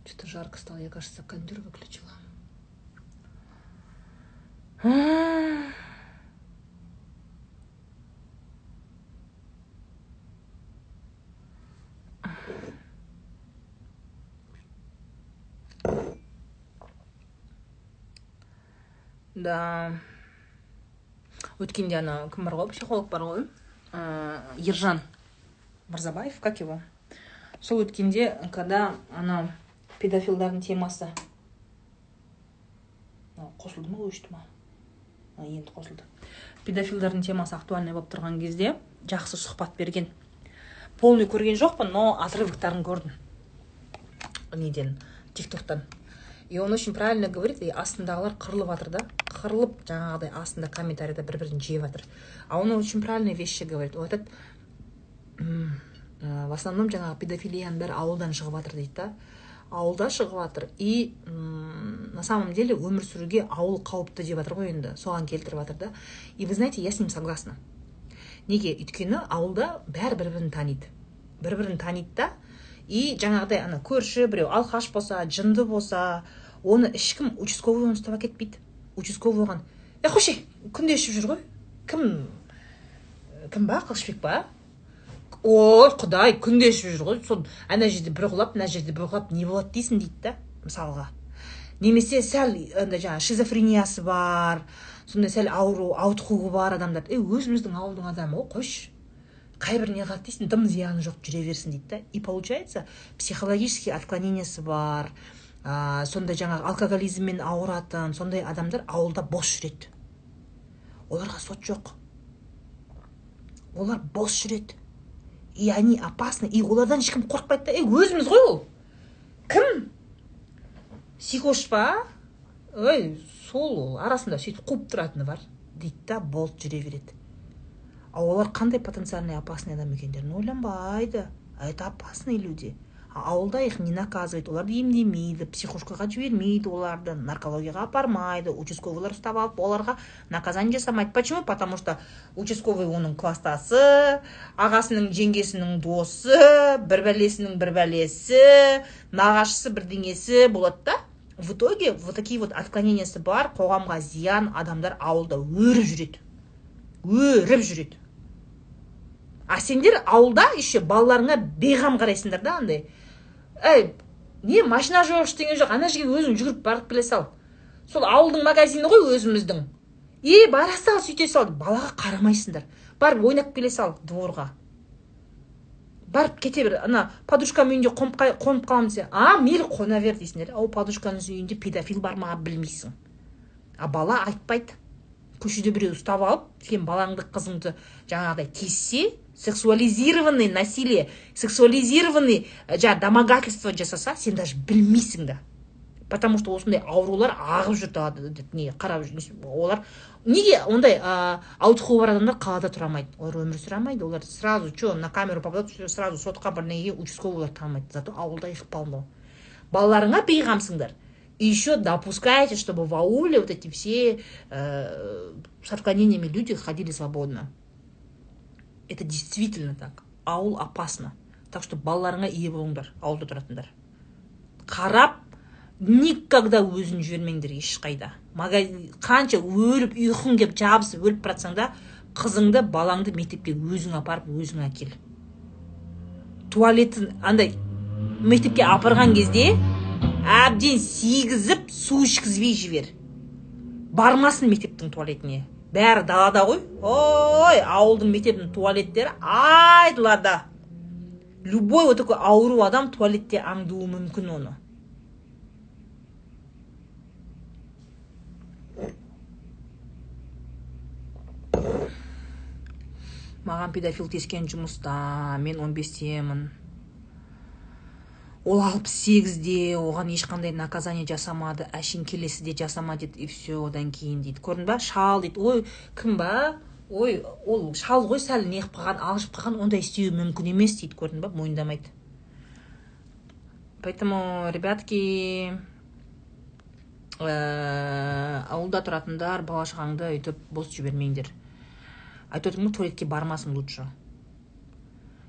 Что то жарко стало я кажется кондер выключила. Да. Өткенде ана кім бар ғой психолог бар ғой ә, ержан мырзабаев как его? Сол өткенде когда ана педофилдардың темасы қосылды ма өшті ма енді қосылды педофилдардың темасы актуальный болып тұрған кезде жақсы сұхбат берген. Полный көрген жоқпын но отрывоктарын көрдім. Неден? Тиктоктан. И он очень правильно говорит и астындағылар қырылып жатыр да. Қырылып жаңағыдай астында комментарийда бір бірін жеп жатыр а он очень правильные вещи говорит. Ол айтады ә, в основном жаңағы педофилияның бәрі ауылдан шығып жатыр дейді да. Ауылда шығып жатыр и на самом деле өмір сүруге ауыл қауіпті деп жатыр ғой енді. Соған келтіріп жатыр да. И вы знаете я с ним согласна. Неге? Өйткені ауылда бәрі бір бірін таниды. Бір бірін таниды да и жаңағыдай ана көрші біреу алқаш болса жынды болса оны ешкім участковый оны ұстап әкетпейді. Участковый оған е қойшы күнде ішіп жүр ғой. Кім кім ба қылышбек па ой құдай күнде ішіп жүр ғой сол ана жерде бір құлап мына жерде бір құлап не болады дейсің дейді да мысалға. Немесе сәл андай жаңағы шизофрениясы бар сондай сәл ауру ауытқуы бар адамдар. Е өзіміздің ауылдың адамы ғой қойшы. Қай бір не қылады дейсің дым зияны жоқ жүре берсін дейді да. И получается психологический отклонениесі бар. Ә, сондай жаңағы алкоголизммен ауыратын сондай адамдар ауылда бос жүреді. Оларға сот жоқ. Олар бос жүреді. И они опасны. И олардан ешкім қорықпайды да. Ей өзіміз ғой ол. Кім? Психош па? Ой сол арасында сөйтіп қуып тұратыны бар дейді да болды жүре береді. Ал олар қандай потенциальный опасный адам екендерін ойланбайды. А это опасные люди. Ауылда их не наказывает оларды емдемейді психушкаға жібермейді оларды. Наркологияға апармайды. Участковыйлар ұстап алып оларға наказание жасамайды. Почему? Потому что участковый оның класстасы ағасының жеңгесінің досы бір бәлесінің бір бәлесі нағашысы бірдеңесі болады да. В итоге вот такие вот отклонениясы бар. Қоғамға зиян адамдар ауылда өріп жүреді. Өріп жүреді. А сендер ауылда еще балаларыңа бейғам қарайсыңдар да андай. Әй не машина жоқ ештеңе жоқ ана жерге өзің жүгіріп барып келе сал. Сол ауылдың магазині ғой өзіміздің. Е бара сал сөйте сал. Балаға қарамайсыңдар. Барып ойнап келе сал дворға. Барып кете бер ана подружкамның үйінде қонып, қаламын десе а мейлі қона бер дейсіңдер. Ол подружканың үйінде педофил бар ма білмейсің а бала айтпайды. Көшеде біреу ұстап алып сен балаңды қызыңды жаңағыдай тиіссе сексуализированный насилие сексуализированный жаңағы домогательство жасаса сен даже білмейсің да. Потому что осындай аурулар ағып жүр не қарап олар. Неге ондай ауытқуы бар адамдар қалада тұра алмайды? Олар өмір сүре алмайды. Олар сразу че на камеру попадут сразу сотқа бірдеңеге участковыйлар танымайды зато ауылда полно. Балаларыңа бейғамсыңдар и еще допускаете чтобы в ауле вот эти все э, с отклонениями люди ходили свободно. Это действительно так. Ауыл опасно. Так что балаларыңа ие болыңдар ауылда тұратындар. Қарап никогда өзін жібермеңдер ешқайда. Қанша өліп ұйқың келіп жабысып өліп бара да қызыңды балаңды мектепке өзің апарып өзің әкел. Туалетін андай мектепке апарған кезде әбден сегізіп су ішкізбей жібер. Бармасын мектептің туалетіне. Бәрі далада ғой. Ой ауылдың мектебінің туалеттері айдалада любой вот такой ауру адам туалетте аңдуы мүмкін оны. Маған педофил тиіскен жұмыста мен 15-темін ол алпыс сегізде оған ешқандай наказание жасамады әшейін келесі де жасама дейді и все одан кейін дейді. Көрдің ба? Шал дейді. Ой кім ба? Ой ол шал ғой сәл неғып қалған алжып қалған ондай істеуі мүмкін емес дейді көрдің ба? Мойындамайды. Поэтому ребятки ә, ауылда тұратындар бала шағаңды өйтіп бос жібермеңдер. Айтып отырмын ғой туалетке бармасын лучше.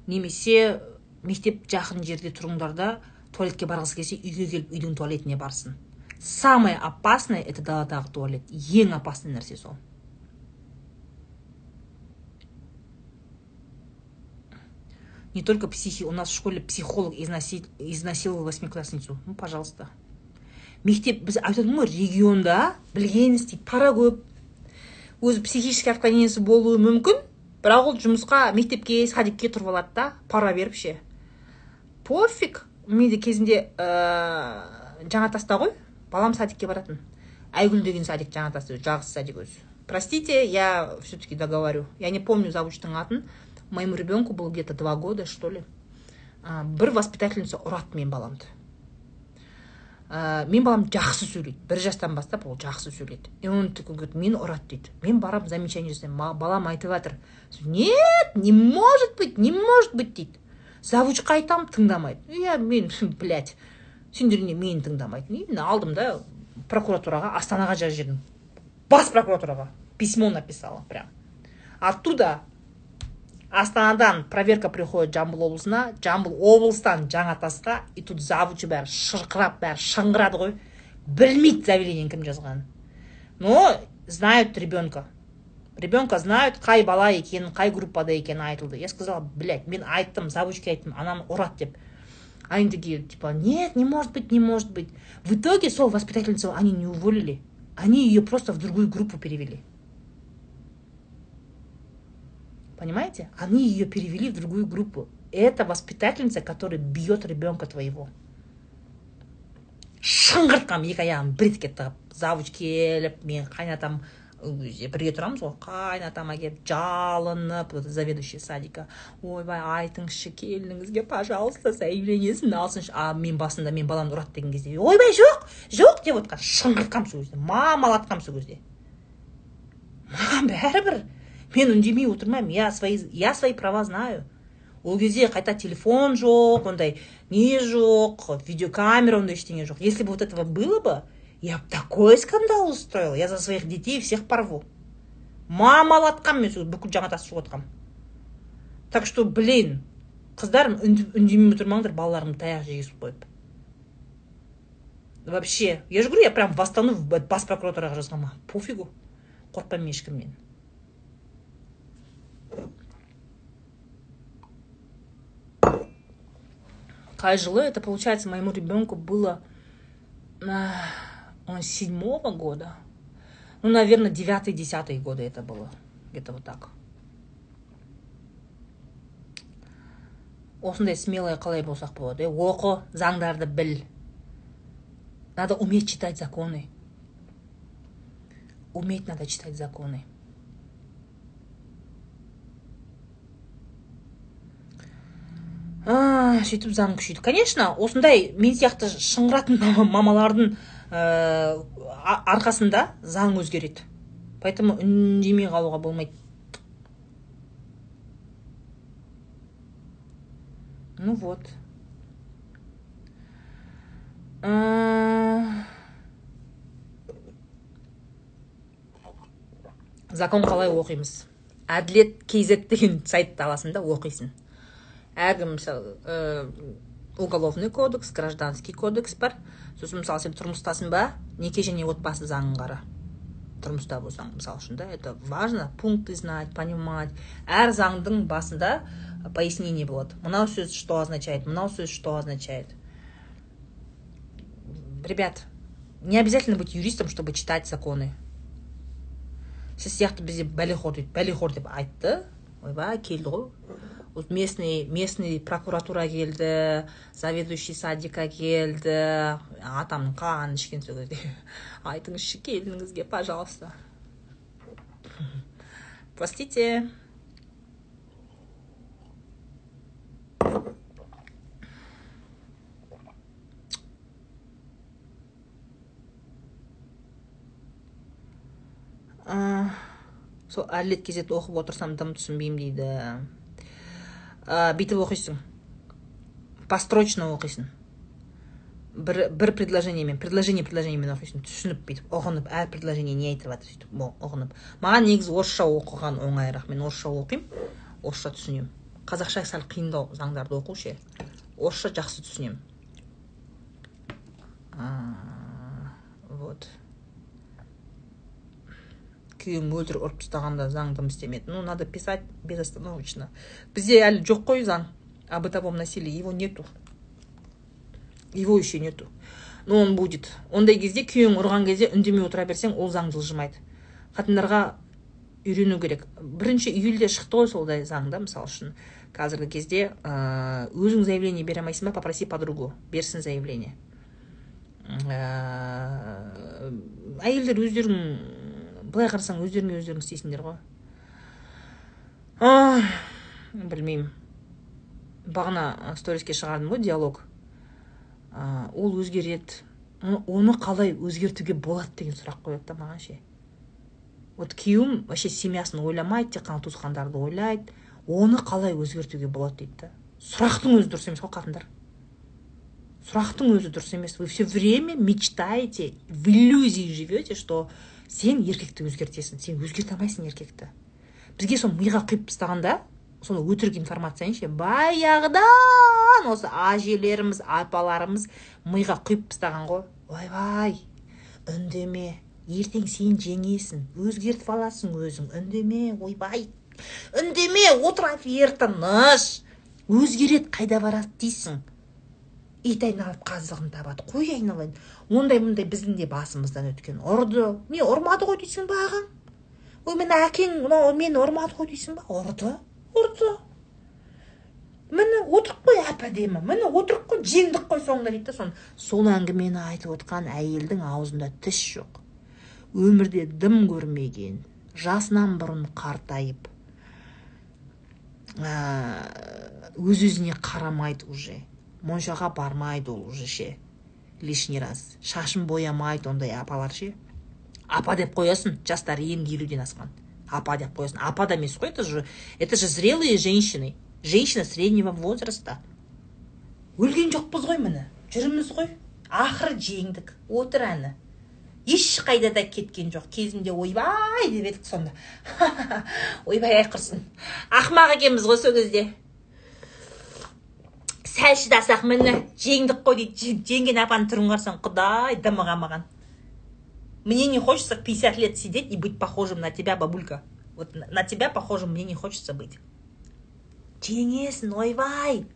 Немесе мектеп жақын жерде тұрыңдар да туалетке барғысы келсе үйге келіп үйдің туалетіне барсын. Самое опасное это даладағы туалет. Ең опасный нәрсе сол. Не только психи у нас в школе психолог изнасиловал восьмиклассницу. Ну пожалуйста. Мектеп біз айтып отырмын ғой регионда білген істейді пара көп. Өзі психический отклонениесі болуы мүмкін. Бірақ ол жұмысқа мектепке садикке тұрып алады да пара беріп ше. Пофиг. Менде кезінде ә, жаңатаста ғой. Балам садикке баратын. Айгүл деген садик жаңатаста жалғыз садик өзі простите я все таки договорю. Я не помню завучтың атын. Моему ребенку было где то два года что ли. Ә, бір воспитательница ұрады мен баламды. Ә, мен балам жақсы сөйлейді. Бір жастан бастап ол жақсы сөйлейді. И он говорит мені ұрады дейді. Мен барамын замечание жасаймын. Балам айтып жатыр нет не может быть не может быть дейді. Завучқа айтамын тыңдамайды. Иә мен блядь сендер не мені тыңдамайды и алдым да прокуратураға астанаға жазып жібердім бас прокуратураға. Письмо написала прям. Оттуда астанадан проверка приходит жамбыл облысына. Жамбыл облыстан жаңатасқа и тут завучы бәрі шырқырап бәрі шыңғырады ғой. Білмейді заявлениені кім жазғанын. Но знают ребенка. ребенка знают қай бала екенін қай группада екені айтылды я сказала блядь мен айттым завучке айттым ананы ұрады деп они такие типа нет не может быть не может быть в итоге сол воспитательницу они не уволили они ее просто в другую группу перевели понимаете они ее перевели в другую группу это воспитательница которая бьет ребенка твоего шыңғыртқанмын екі аяғым бритке тығып завуч келіп мен қайнатам бірге тұрамыз ғой қайнатама келіп жалынып заведующий садика. Ойбай айтыңызшы келініңізге пожалуйста заявлениесін алсыншы а мен басында мен баланы ұрады деген кезде ойбай жоқ жоқ деп отқан. Шыңғыртқанмын сол кезде мамалатқанмын сол кезде. Маған бәрібір. Мен үндемей отырмаймын. Я свои я свои права знаю. Ол кезде қайта телефон жоқ ондай не жоқ видеокамера ондай ештеңе жоқ. Если бы вот этого было бы я бы такой скандал устроил я за своих детей всех порву мамалатқанмын мен сол бүкіл жаңатасты шулатқанмын так что блин қыздар үндемей отырмаңдар балаларыңды таяқ жегізіп қойып вообще я же говорю я прям восстану бас прокуратураға жазғанмын пофигу қорықпаймын ешкімнен какая жылы, это получается моему ребенку было он седьмого года, ну, наверное, девятый, десятый годы это было, где-то вот так. осындай смелый қалай болсақ болады оқы заңдарды біл. Надо уметь читать законы. Уметь надо читать законы. Сөйтіп заң күшейді. Конечно осындай мен сияқты шыңғыратын мамалардың ә, арқасында заң өзгереді. Поэтому үндемей қалуға болмайды. Ну вот. Закон қалай оқимыз? Әділет kz деген сайтты аласың да оқисың. Әлгі мысалы ә, уголовный кодекс гражданский кодекс бар. Сосын мысалы сен тұрмыстасың ба? Неке және отбасы заңын қара. Тұрмыста болсаң. Мысалы үшін да это важно. Пункты знать понимать. Әр заңдың басында пояснение болады. Мынау сөз что означает? Мынау сөз что означает? Ребят не обязательно быть юристом чтобы читать законы. Сіз сияқты бізде бәлеқор дейді. Бәлеқор деп айтты. Ойбай келді ғой. Вот местный местный прокуратура келді заведующий садика келді. Атамның қанын ішкен сол кезде айтыңызшы келініңізге пожалуйста. Простите. Сол әділет кезет оқып отырсам дым түсінбеймін дейді. Ә, бүйтіп оқисың построчно оқисың бір бір предложениемен предложение предложениемен оқисың түсініп бүйтіп ұғынып әр предложение не айтып жатыр сөйтіп ұғынып. Маған негізі орысша оқыған оңайырақ. Мен орысша оқимын орысша түсінемін. Қазақша сәл қиындау заңдарды оқу ше. Орысша жақсы түсінемін. Вот. Күйеуім өлтір ұрып тастағанда заң дым істемеді. Ну надо писать безостановочно. Бізде әлі жоқ қой заң о бытовом насилии. Его нету. Его еще нету. Но он будет. Ондай кезде күйеуің ұрған кезде үндемей отыра берсең ол заң жылжымайды. Қатындарға үйрену керек. Бірінші июльде шықты ғой солдай заң да мысалы үшін. Қазіргі кезде ә, өзің заявление бере алмайсың ба попроси подругу. Берсін заявление. Ә, әйелдер өздерің былай қарасаң өздеріңе өздерің істейсіңдер ғой. Білмеймін. Бағана сториске шығардым ғой диалог. Ол өзгереді. Оны қалай өзгертуге болады деген сұрақ қояды да маған ше. Вот күйеуім вообще семьясын ойламайды тек қана туысқандарды ойлайды. Оны қалай өзгертуге болады дейді да. Сұрақтың өзі дұрыс емес қой қатындар. Сұрақтың өзі дұрыс емес. Вы все время мечтаете в иллюзии живете что сен еркекті өзгертесің сен өзгерте алмайсың еркекті. Бізге соны миға құйып тастағанда соны өтірік информацияны ше баяғыдан осы әжелеріміз апаларымыз миға құйып тастаған ғой. Ойбай үндеме. Ертең сен жеңесің өзгертіп аласың өзің. Үндеме ойбай үндеме отыра бер тыныш өзгереді қайда барады дейсің. Ит айналып қазығын табады қой айналайын. Ондай мұндай біздің де басымыздан өткен ұрды. Не ұрмады ғой дейсің ба ағаң? Ой міне әкең мынау мені ұрмады ғой дейсің ба ұрды ұрды. Міне отырық қой әп әдемі міне отырық қой жеңдік қой соңында дейді да соны. Сол әңгімені айтып отқан әйелдің аузында тіс жоқ. Өмірде дым көрмеген жасынан бұрын қартайып өз өзіне қарамайды уже. Моншаға бармайды ол уже ше. Лишний раз. Шашын боямайды ондай апалар ше. Апа деп қоясың жастары енді елуден асқан. Апа деп қоясың. Апа да емес қой это же это же зрелые женщины. Женщина среднего возраста. Өлген жоқпыз ғой міне. Жүрміз ғой. Ақыры жеңдік. Отыр әні. Ешқайда да кеткен жоқ. Кезінде ойбай деп едік сонда. Ойбай ай құрсын. Ақымақ екенбіз ғой сол кезде. Сәл шыдасақ міне жеңдік қой дейді. Жеңген апаның түрін қарасаң құдай дымыға маған. Мне не хочется в 50 лет сидеть и быть похожим на тебя бабулька. Вот на тебя похожим мне не хочется быть. Жеңесің ойбай.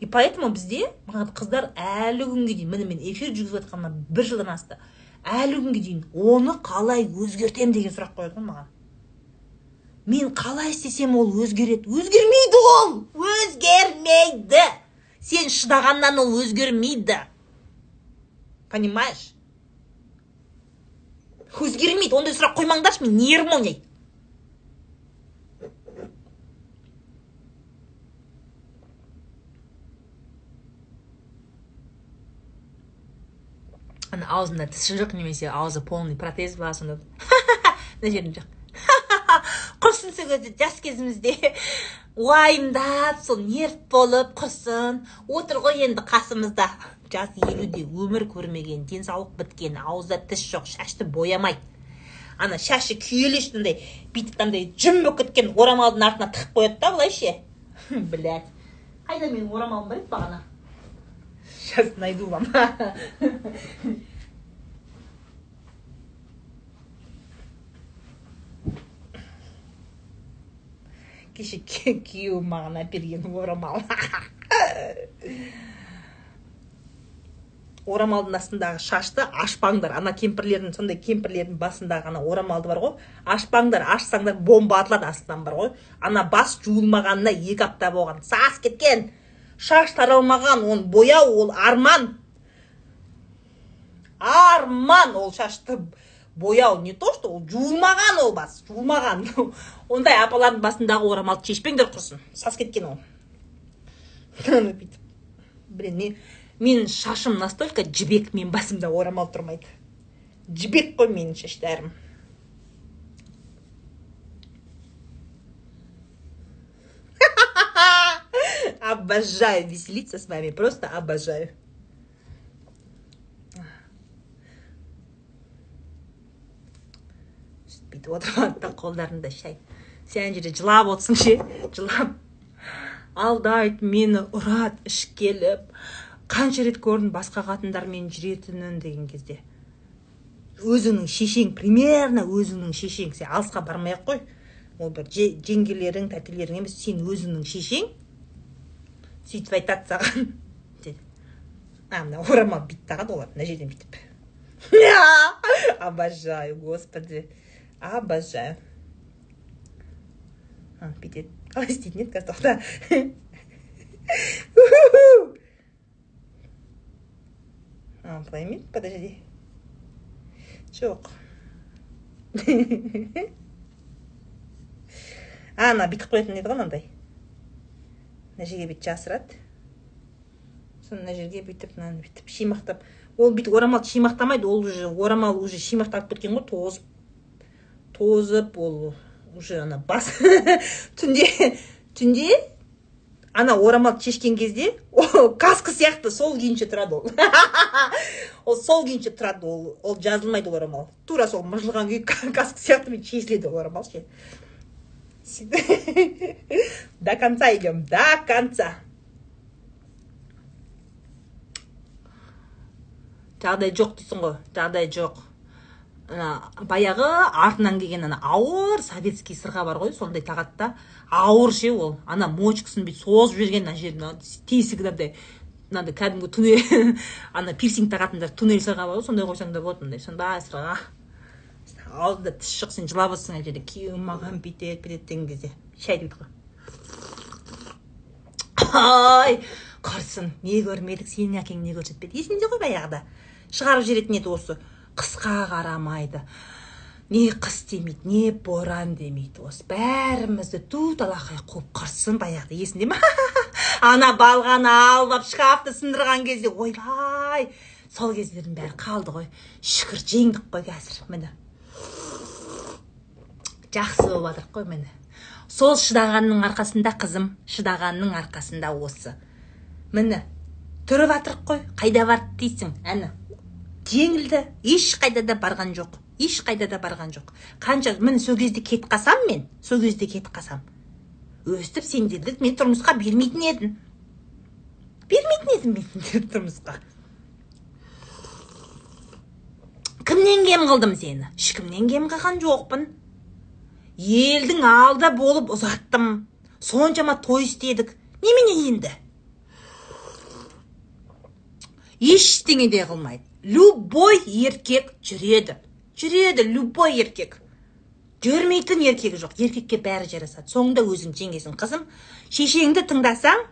И поэтому бізде маған қыздар әлі күнге дейін міне мен эфир жүргізіп жатқаныма бір жылдан асты. Әлі күнге дейін оны қалай өзгертемін деген сұрақ қояды ғой маған. Мен қалай істесем? ол өзгереді. Өзгермейді ол. Өзгермейді. Сен шыдағаннан ол өзгермейді. Понимаешь? Өзгермейді. Ондай сұрақ қоймаңдаршы мен нервім ойнайды ана аузында тісі жоқ немесе аузы полный протез ба сонда. Мына жерім жоқ құрсын сол кезде жас кезімізде уайымдап сол нерв болып құрсын отыр ғой енді қасымызда жас елуде өмір көрмеген денсаулық біткен аузда тіс жоқ шашты боямайды ана шашы күйелеш андай бүйтіп андай жүн болып кеткен орамалдың артына тығып қояды да былай ше блять қайда менің орамалым бар еді бағана сейчас найду вам кеше күйеуім маған әперген орамал орамалдың астындағы шашты ашпаңдар ана кемпірлердің сондай кемпірлердің басындағы ана орамалды бар ғой. Ашпаңдар ашсаңдар бомба атылады астынан бар ғой. Ана бас жуылмағанына екі апта болған. Сас кеткен. Шаш таралмаған оны бояу ол арман. Арман ол шашты бояу. Не то что ол жуылмаған ол бас жуылмаған. Ондай апалардың басындағы орамалды шешпеңдер құрсын сас кеткен ол. Бүйтіп. Блин мен менің шашым настолько жібек менің басымда орамал тұрмайды. Жібек қой менің шаштарым. Обожаю веселиться с вами просто обожаю. Бүйтіп отырып да қолдарында шай сен жерде жылап отырсың ше жылап алдайды мені ұрады ішіп келіп қанша рет көрдім басқа қатындармен жүретінін деген кезде. Өзіңнің шешең примерно өзіңнің шешең. Сен алысқа бармай ақ қой. Ол бір жеңгелерің тәтелерің емес сен өзіңнің шешең. Сөйтіп айтады саған. А мына орамал бүйтіп тағады олар мына жерден бүйтіп. Обожаю господи. Обожаю. А бүйтеді қалай істейтін еді қазір тоқта былай ма подожди жоқ а ана бүйтіп қоятын еді ғой мынандай мына жерге бүйтіп жасырады соны мына жерге бүйтіп мынаны бүйтіп шимақтап ол бүйтіп орамалды шимақтамайды ол уже орамал уже шимақталып кеткен ғой тозып тозып ол уже ана бас. Түнде түнде ана орамал шешкен кезде ол каска сияқты сол күйінше тұрады ол. Ол сол күйінше тұрады ол. Ол жазылмайды ол орамал. Тура сол мыжылған күйі каска сияқты шешіледі ол орамал ше. До конца идем до конца. Жағдай жоқ дейсің ғой жағдай жоқ. Ана баяғы артынан келген ана ауыр советский сырға бар ғой сондай тағады да ауыр ше ол. Ана мочкасын бүйтіп созып жіберген ана жерін тесігі мынандай мынандай кәдімгі туннель ана пирсинг тағатындар туннель сырға бар ғой сондай қойсаң да болады мындай сондай сырға. Алдында тіс жоқ сен жылап отырсың ана жерде күйеуім маған бүйтеді бүйтеді деген кезде. Шай дейді ғой. Ай құрсын не көрмедік сенің әкең не көрсетпеді? Есіңде ғой баяғыда. Шығарып жіберетін еді осы. Қысқа қарамайды. Не қыс демейді не боран демейді осы. Бәрімізді ту талақай қуып қырсын баяғыда есіңде ма? Ана балғаны алып алып шкафты сындырған кезде. Ойбай сол кездердің бәрі қалды ғой. Шүкір жеңдік қой қазір. Міне. Жақсы болып жатырық қой міне. Сол шыдағанның арқасында қызым шыдағанның арқасында осы. Міне тұрып жатырық қой қайда барды дейсің әні? Жеңілді ешқайда да барған жоқ ешқайда да барған жоқ. Қанша міне сол кезде кетіп қалсам мен сол кезде кетіп қалсам өстіп сендерді мен тұрмысқа бермейтін едім. Бермейтін едім мен сендерді тұрмысқа. Кімнен кем қылдым сені? Ешкімнен кем қылған жоқпын. Елдің алда болып ұзаттым. Соншама той істедік. Немене енді? Ештеңе де қылмайды. Любой еркек жүреді. Жүреді любой еркек. Жүрмейтін еркек жоқ. Еркекке бәрі жарасады. Соңында өзің жеңесің. Қызым шешеңді тыңдасаң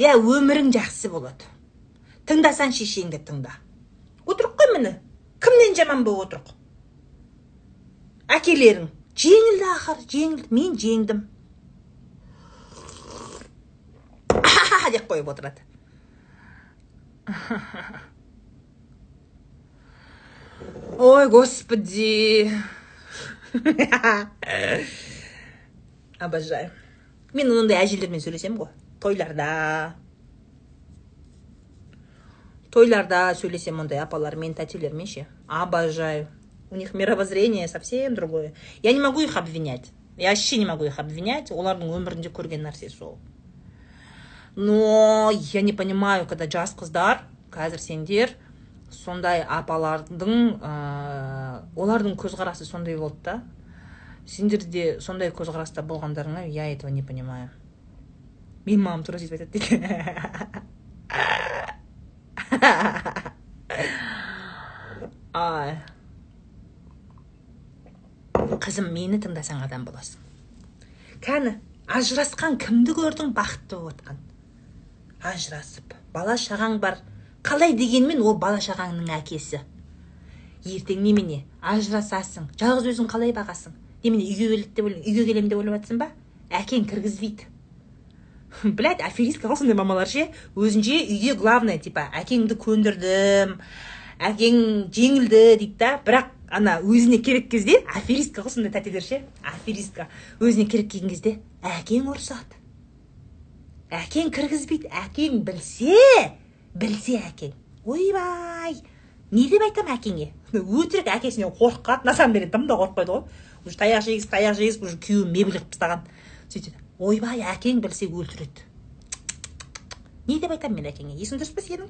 иә өмірің жақсы болады. Тыңдасаң шешеңді тыңда. Отырық қой міне. Кімнен жаман болып отырық? Әкелерің. Жеңілді ақыр жеңілді. Мен жеңдім. Деп қойып отырады. ой господи. Обожаю. Мен ондай әжелермен сөйлесемін ғой. Тойларда. Тойларда сөйлесемін ондай апалармен тәтелермен ше. Обожаю. У них мировоззрение совсем другое. Я не могу их обвинять. Я вообще не могу их обвинять. Олардың өмірінде көрген нәрсе сол. Но я не понимаю когда жас қыздар қазір сендер сондай апалардың ә, олардың көзқарасы сондай болды да. Сендер де сондай көзқараста болғандарыңа я этого не понимаю. Менің мамам тура сөйтіп айтады дейді қызым мені тыңдасаң адам боласың. Кәні ажырасқан кімді көрдің бақытты болып жатқан ажырасып. Бала шағаң бар. Қалай дегенмен ол бала шағаңның әкесі. Ертең немене ажырасасың жалғыз өзің қалай бағасың? Немене үйге келеді деп үйге келемін деп ойлап жатсың ба? Әкең кіргізбейді. Блять аферистка ғой сондай мамалар ше? Өзінше үйде главное типа әкеңді көндірдім әкең жеңілді дейді да бірақ ана өзіне керек кезде аферистка ғой сондай тәтелер ше? Аферистка. Өзіне керек келген кезде әкең ұрысады. Әкең кіргізбейді әкең білсе білсе әкең ойбай не деп айтамын әкеңе өтірік әкесінен қорқады на самом деле дым да қорықпайды ғой. Уже таяқ жегізіп таяқ жегізіп уже күйеуін мебель қылып тастаған. Сөйтеді ойбай әкең білсе өлтіреді не деп айтамын мен әкеңе? Есің дұрыс па сенің?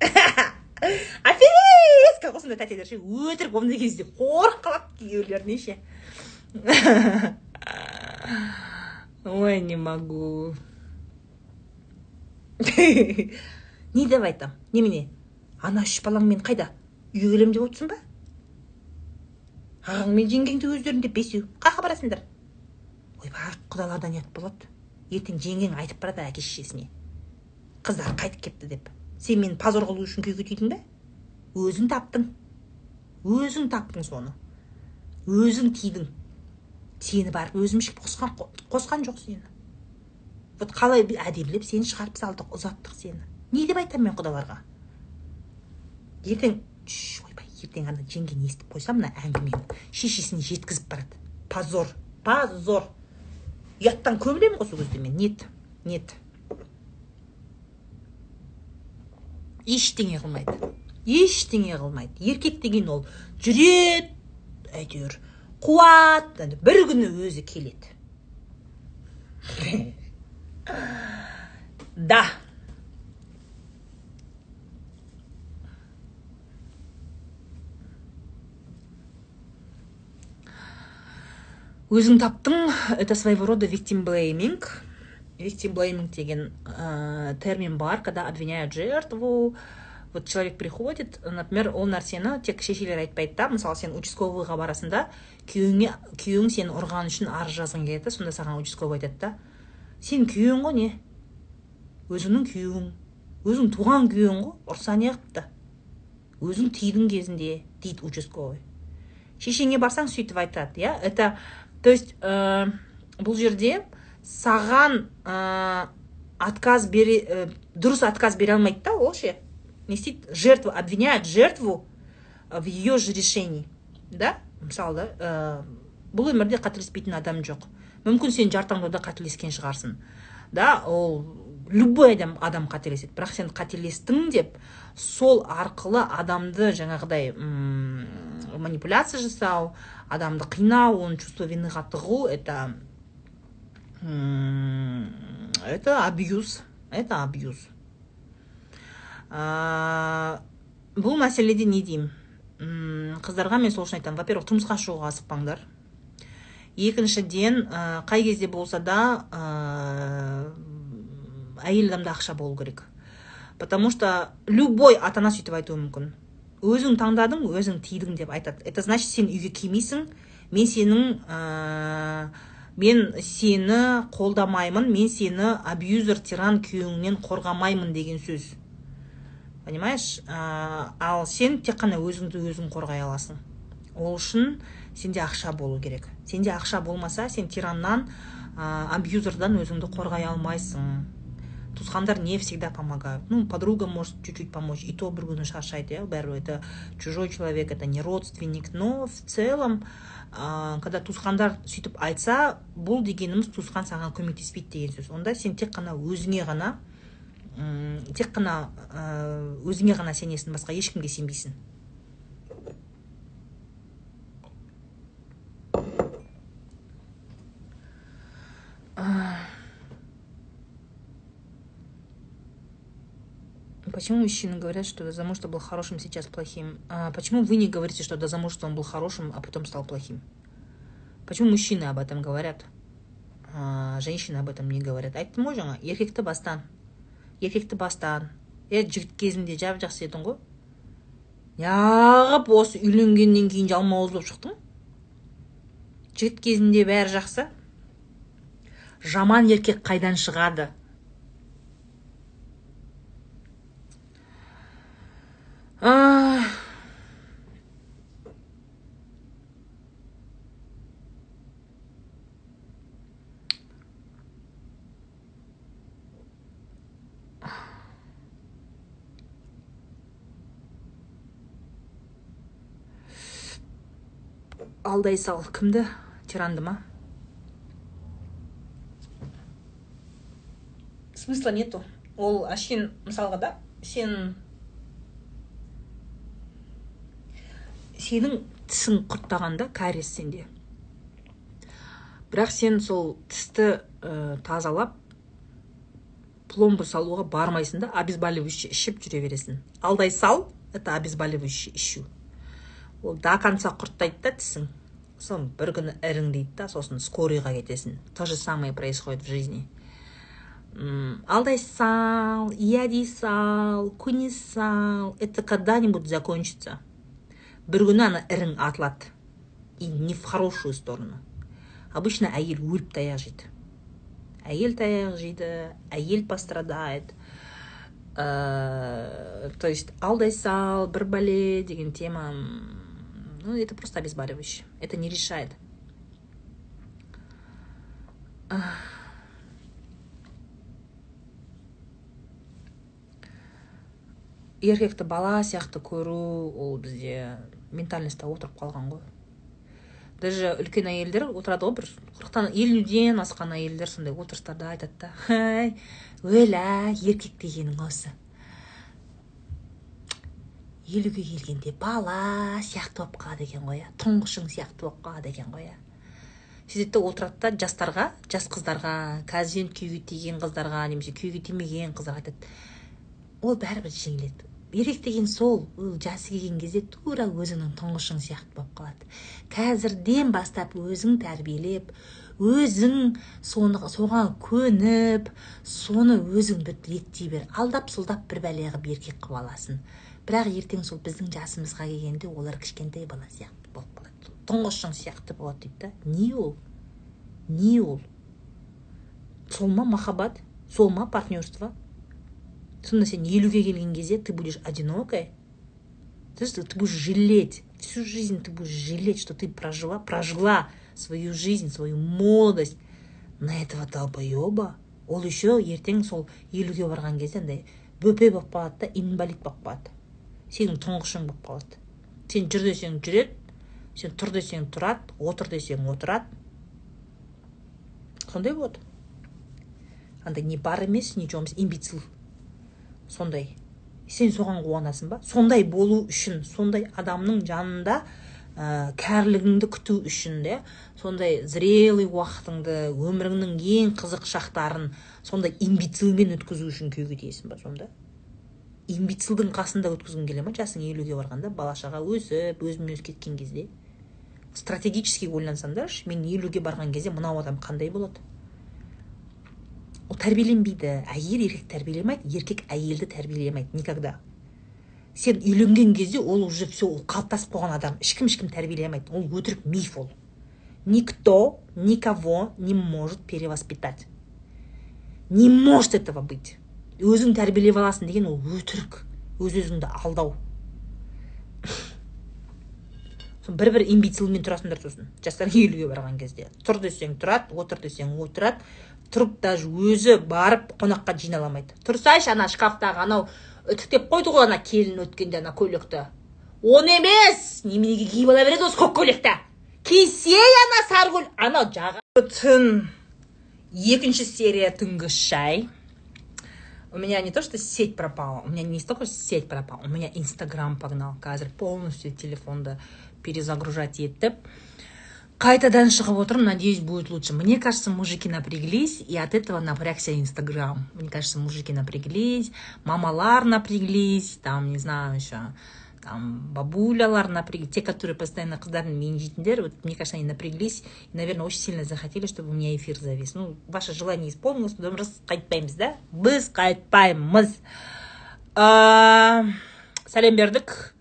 Аферистка ғой тәтелер ше өтірік ондай кезде қорқып қалады күйеулеріне ше. Ой не могу. не деп айтам немене? Ана үш балаңмен қайда? Үйге келемін деп отырсың ба? Ағаң мен жеңгеңді өздерінде бесеу. Қаяққа барасыңдар. Ойбай құдалардан ұят болады. Ертең жеңгең айтып барады әке шешесіне қыздар қайтып кепті деп. Сен мені позор қылу үшін күйеуге түйдің ба өзің таптың. Өзің таптың соны. Өзің тидің сені барып өзімшік қосқан, қосқан жоқ сені. Вот қалай әдемілеп сені шығарып салдық ұзаттық сені. Не деп айтамын мен құдаларға? Ертең ойбай ертең ана жеңгең естіп қойса мына әңгімені шешесіне жеткізіп барады. Позор позор. Ұяттан көмілемін ғой сол кезде мен. Нет нет. Ештеңе қылмайды. Ештеңе қылмайды. Еркек деген ол жүреді әйтеуір қуат бір күні өзі келеді. Да өзің таптың это своего рода victim blaming. Victim blaming деген ә, термин бар когда обвиняют жертву. Вот человек приходит например ол нәрсені тек шешелер айтпайды да мысалы сен участковыйға барасың да күйеуіңе күйеуің сені ұрған үшін арыз жазғың келеді сонда саған участковый айтады да. Сен күйеуің ғой не өзіңнің күйеуің өзің туған күйеуің ғой ұрса не қыпты өзің тидің кезінде дейді участковый шешеңе барсаң сөйтіп айтады иә это то есть бұл жерде саған отказ бере дұрыс отказ бере алмайды да ол ше не істейді жертва обвиняет жертву в ее же решении. Да? Мысалы бұл өмірде қателеспейтін адам жоқ. Мүмкін сен жар да қателескен шығарсың. Да ол любой адам адам қателеседі. Бірақ сен қателестің деп сол арқылы адамды жаңағыдай манипуляция жасау адамды қинау оны чувство виныға тығу это это абьюз это абьюз. Бұл мәселеде не деймін? Қыздарға мен сол үшін айтамын. Во первых тұрмысқа шығуға асықпаңдар. Екіншіден ә, қай кезде болса да ә, әйел адамда ақша болу керек. Потому что любой ата ана сөйтіп айтуы мүмкін. Өзің таңдадың өзің тидің деп айтады. Это значит сен үйге келмейсің мен сенің ә, мен сені қолдамаймын мен сені абьюзер тиран күйеуіңнен қорғамаймын деген сөз. Понимаешь? Ә, ал сен тек қана өзіңді өзің қорғай аласың. Ол үшін сенде ақша болу керек. Сенде ақша болмаса сен тираннан ә, абьюзердан өзіңді қорғай алмайсың. Туысқандар не всегда помогают. Ну подруга может чуть-чуть помочь и то бір күні шаршайды иә. Бәрібір это чужой человек это не родственник. Но в целом ә, когда туысқандар сөйтіп айтса бұл дегеніміз туысқан саған көмектеспейді деген сөз. Онда сен тек қана өзіңе ғана ұм, тек қана өзіңе ғана сенесің басқа ешкімге сенбейсің. Почему мужчины говорят, что до замужества был хорошим, сейчас плохим? А почему вы не говорите, что до замужества он был хорошим, а потом стал плохим? Почему мужчины об этом говорят? А женщины об этом не говорят. айттым ғой жаңа еркекті бастан еркекті бастан е жігіт кезінде жап жақсы едің ғой неғып осы үйленгеннен кейін жалмауыз болып шықтың жігіт кезінде бәрі жақсы жаман еркек қайдан шығады? Алдай сал. Кімді? Тиранды ма? Смысла нету. Ол әшейін мысалға да сен сенің тісің құрттаған да кариес сенде. Бірақ сен сол тісті ә, тазалап пломба салуға бармайсың да обезболивающий ішіп жүре бересің. Алдай сал это обезболивающий ішу. Ол до конца құрттайды да тісің. Сосын бір күні іріңдейді да сосын скорыйға кетесің. То же самое происходит в жизни. Алдай сал иә дей сал көне сал это когда нибудь закончится? Бір күні ана ірің атылады и не в хорошую сторону. Обычно әйел өліп таяқ жейді әйел таяқ жейді әйел пострадает. Ә, то есть алдай сал бір бәле деген тема Ну, это просто обезболивающее. Это не решает. Еркекті бала сияқты көру ол бізде ментальностьта отырып қалған ғой. Даже үлкен әйелдер отырады ғой бір қырықтан елуден асқан әйелдер сондай отырыстарда айтады да хай өлә еркек дегенің осы елуге келгенде бала сияқты болып қалады екен ғой иә. Тұңғышың сияқты болып қалады екен ғой иә. Сөйтеді да отырады да жастарға жас қыздарға қазір күйеуге тиген қыздарға немесе күйеуге тимеген қыздарға айтады. Ол бәрібір жеңіледі. Еркек деген сол ол жасы келген кезде тура өзіңнің тұңғышың сияқты болып қалады. Қазірден бастап өзің тәрбиелеп өзің соны соған көніп соны өзің бір реттей бер. Алдап сұлдап бір бәле қылып еркек қылып аласың. Бірақ ертең сол біздің жасымызға келгенде олар кішкентай бала сияқты болып қалады. Тұңғышың сияқты болады дейді да. Не ол? Не ол? Сол ма махаббат? Сол ма партнерство? Сонда сен елуге келген кезде ты будешь одинокой. Ты будешь жалеть. Всю жизнь ты будешь жалеть что ты прожила прожила свою жизнь свою молодость на этого долбоеба. Ол еще ертең сол елуге барған кезде андай бөпе болып қалады да инвалид болып қалады. Сенің тұңғышың болып қалады. Сен жүр десең жүреді сен тұр десең тұрады отыр десең отырады. Сондай болады андай не бар емес не жоқ емес имбецил. Сондай. Сен соған қуанасың ба? Сондай болу үшін сондай адамның жанында ә, кәрілігіңді күту үшін де сондай зрелый уақытыңды өміріңнің ең қызық шақтарын сондай имбецилмен өткізу үшін күйеуге тиесің ба сонда? Имбецилдің қасында өткізгің келе ма? Жасың елуге барғанда бала шаға өсіп өзімен өзі кеткен кезде? Стратегически ойлансаңдаршы мен елуге барған кезде мынау адам қандай болады? Ол тәрбиеленбейді. Әйел еркек тәрбиелемейді еркек әйелді тәрбиелемейді никогда. Сен үйленген кезде ол уже все ол қалыптасып қойған адам ешкім ешкім тәрбиелемейді. Ол өтірік миф ол. Никто никого не может перевоспитать. Не может этого быть. Өзің тәрбиелеп аласың деген ол өтірік. Өз өзіңді алдау. Бір бір имбецилмен тұрасыңдар сосын. Жастар елуге барған кезде. Тұр десең тұрады отыр десең отырады. Тұрып даже өзі барып қонаққа жинала алмайды. Тұрсайшы ана шкафтағы анау үтіктеп қойды ғой ана келін өткенде ана көйлекті. Оны емес! Неменеге киіп ала береді осы көк көйлекті? Кисей ана сары анау жағы түн екінші серия түнгі шай у меня не то что сеть пропала у меня не столько сеть пропала у меня инстаграм погнал. Қазір полностью телефонды перезагружать етіп. Қайтадан шығып отырмын надеюсь будет лучше. Мне кажется мужики напряглись и от этого напрягся инстаграм. Мне кажется мужики напряглись мамалар напряглись там не знаю еще там бабулялар напрягли те которые постоянно қыздарын менжитіндер вот мне кажется они напряглись и наверное очень сильно захотели чтобы у меня эфир завис. Ну ваше желание исполнилось содан біз қайтпаймыз да? Біз қайтпаймыз сәлем бердік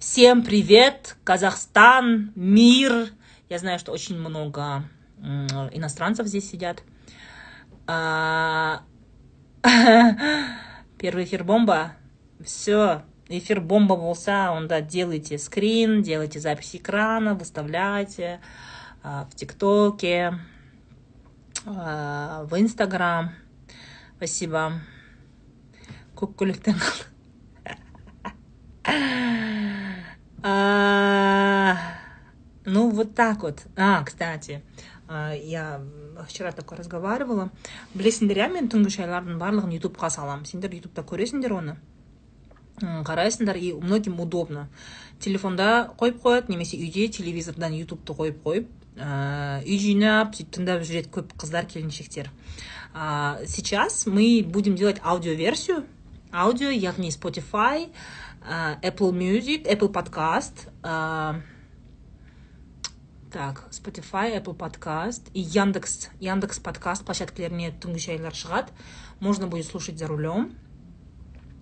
всем привет. Казахстан мир. Я знаю что очень много иностранцев здесь сидят. Первый эфир бомба все эфир бомба болса онда делайте скрин делайте запись экрана выставляйте в тиктоке в инстаграм. Спасибо. Көк көліктен ну вот так вот. А кстати я вчера такой разговаривала. Білесіңдер иә мен түнгі шайлардың барлығын ютубқа саламын сендер ютубта көресіңдер оны қарайсыңдар и многим удобно. Телефонда қойып қояды немесе үйде телевизордан ютубты қойып қойып үй жинап сөйтіп тыңдап жүреді көп қыздар келіншектер. Ә, сейчас мы будем делать аудиоверсию. Аудио яғни spotify ә, apple music apple podcast ә, так spotify apple podcast и яндекс яндекс подкаст площадкаларіне түнгі шайлар шығады можно будет слушать за рулем.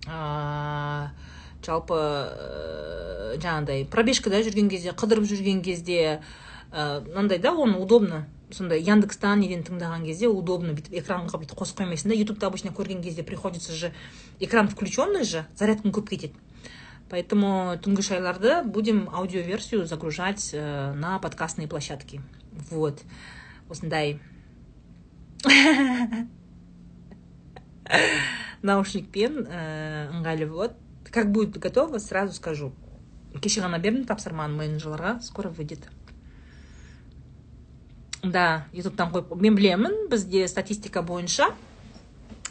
Ә, жалпы ә, жаңағыдай пробежкада жүрген кезде қыдырып жүрген кезде мынандай да оны удобно сондай яндекстан неден тыңдаған кезде удобно бүйтіп экранға бүйтіп қосып қоймайсың да ютубта обычно көрген кезде приходится же экран включенный же зарядкаң көп кетеді. Поэтому шайларды будем аудиоверсию загружать ә, на подкастные площадки. Вот. Осындай. Наушникпен ыңғайлы болады как будет готово сразу скажу. Кеше ғана бердім тапсырманы менеджерларға скоро выйдет. Да ютубтан қойып мен білемін бізде статистика бойынша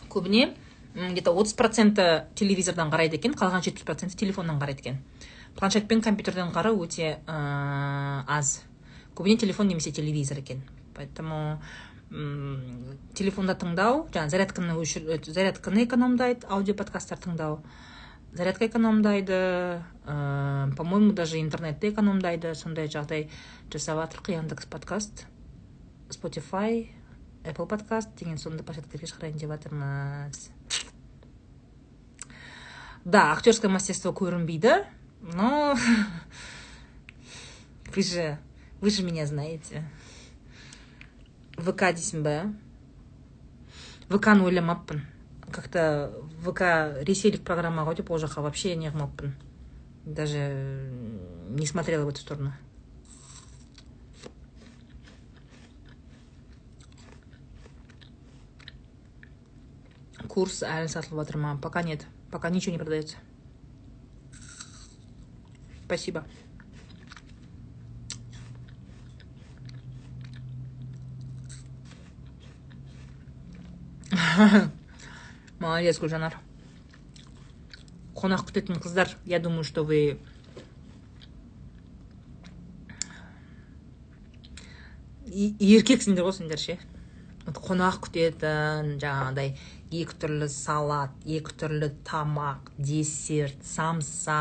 көбіне где то отыз проценті телевизордан қарайды екен қалған жетпіс проценті телефоннан қарайды екен. Планшет пен компьютерден қарау өте ә, аз. Көбіне телефон немесе телевизор екен. Поэтому телефонда тыңдау жаңағы зарядканы өшір зарядканы экономдайды аудио подкасттар тыңдау. Зарядка экономдайды ә, по моему даже интернетті экономдайды. Сондай жағдай жасап жатырық яндекс подкаст spotify apple подкаст деген сондай площадкалерге шығарайын деп жатырмыз да актерское мастерство көрінбейді но вы же вы же меня знаете. Вк дейсің ба вк-ны ойламаппын как то вк ресейлік программа ғой деп ол жаққа вообще не қылмаппын даже не смотрела в эту сторону. Курс әлі сатылып жатыр ма пока нет. Пока ничего не продается. Спасибо. Молодец гүлжанар қонақ күтетін қыздар я думаю что вы еркексіңдер ғой сендер ше қонақ күтетін жаңағыдай екі түрлі салат екі түрлі тамақ десерт самса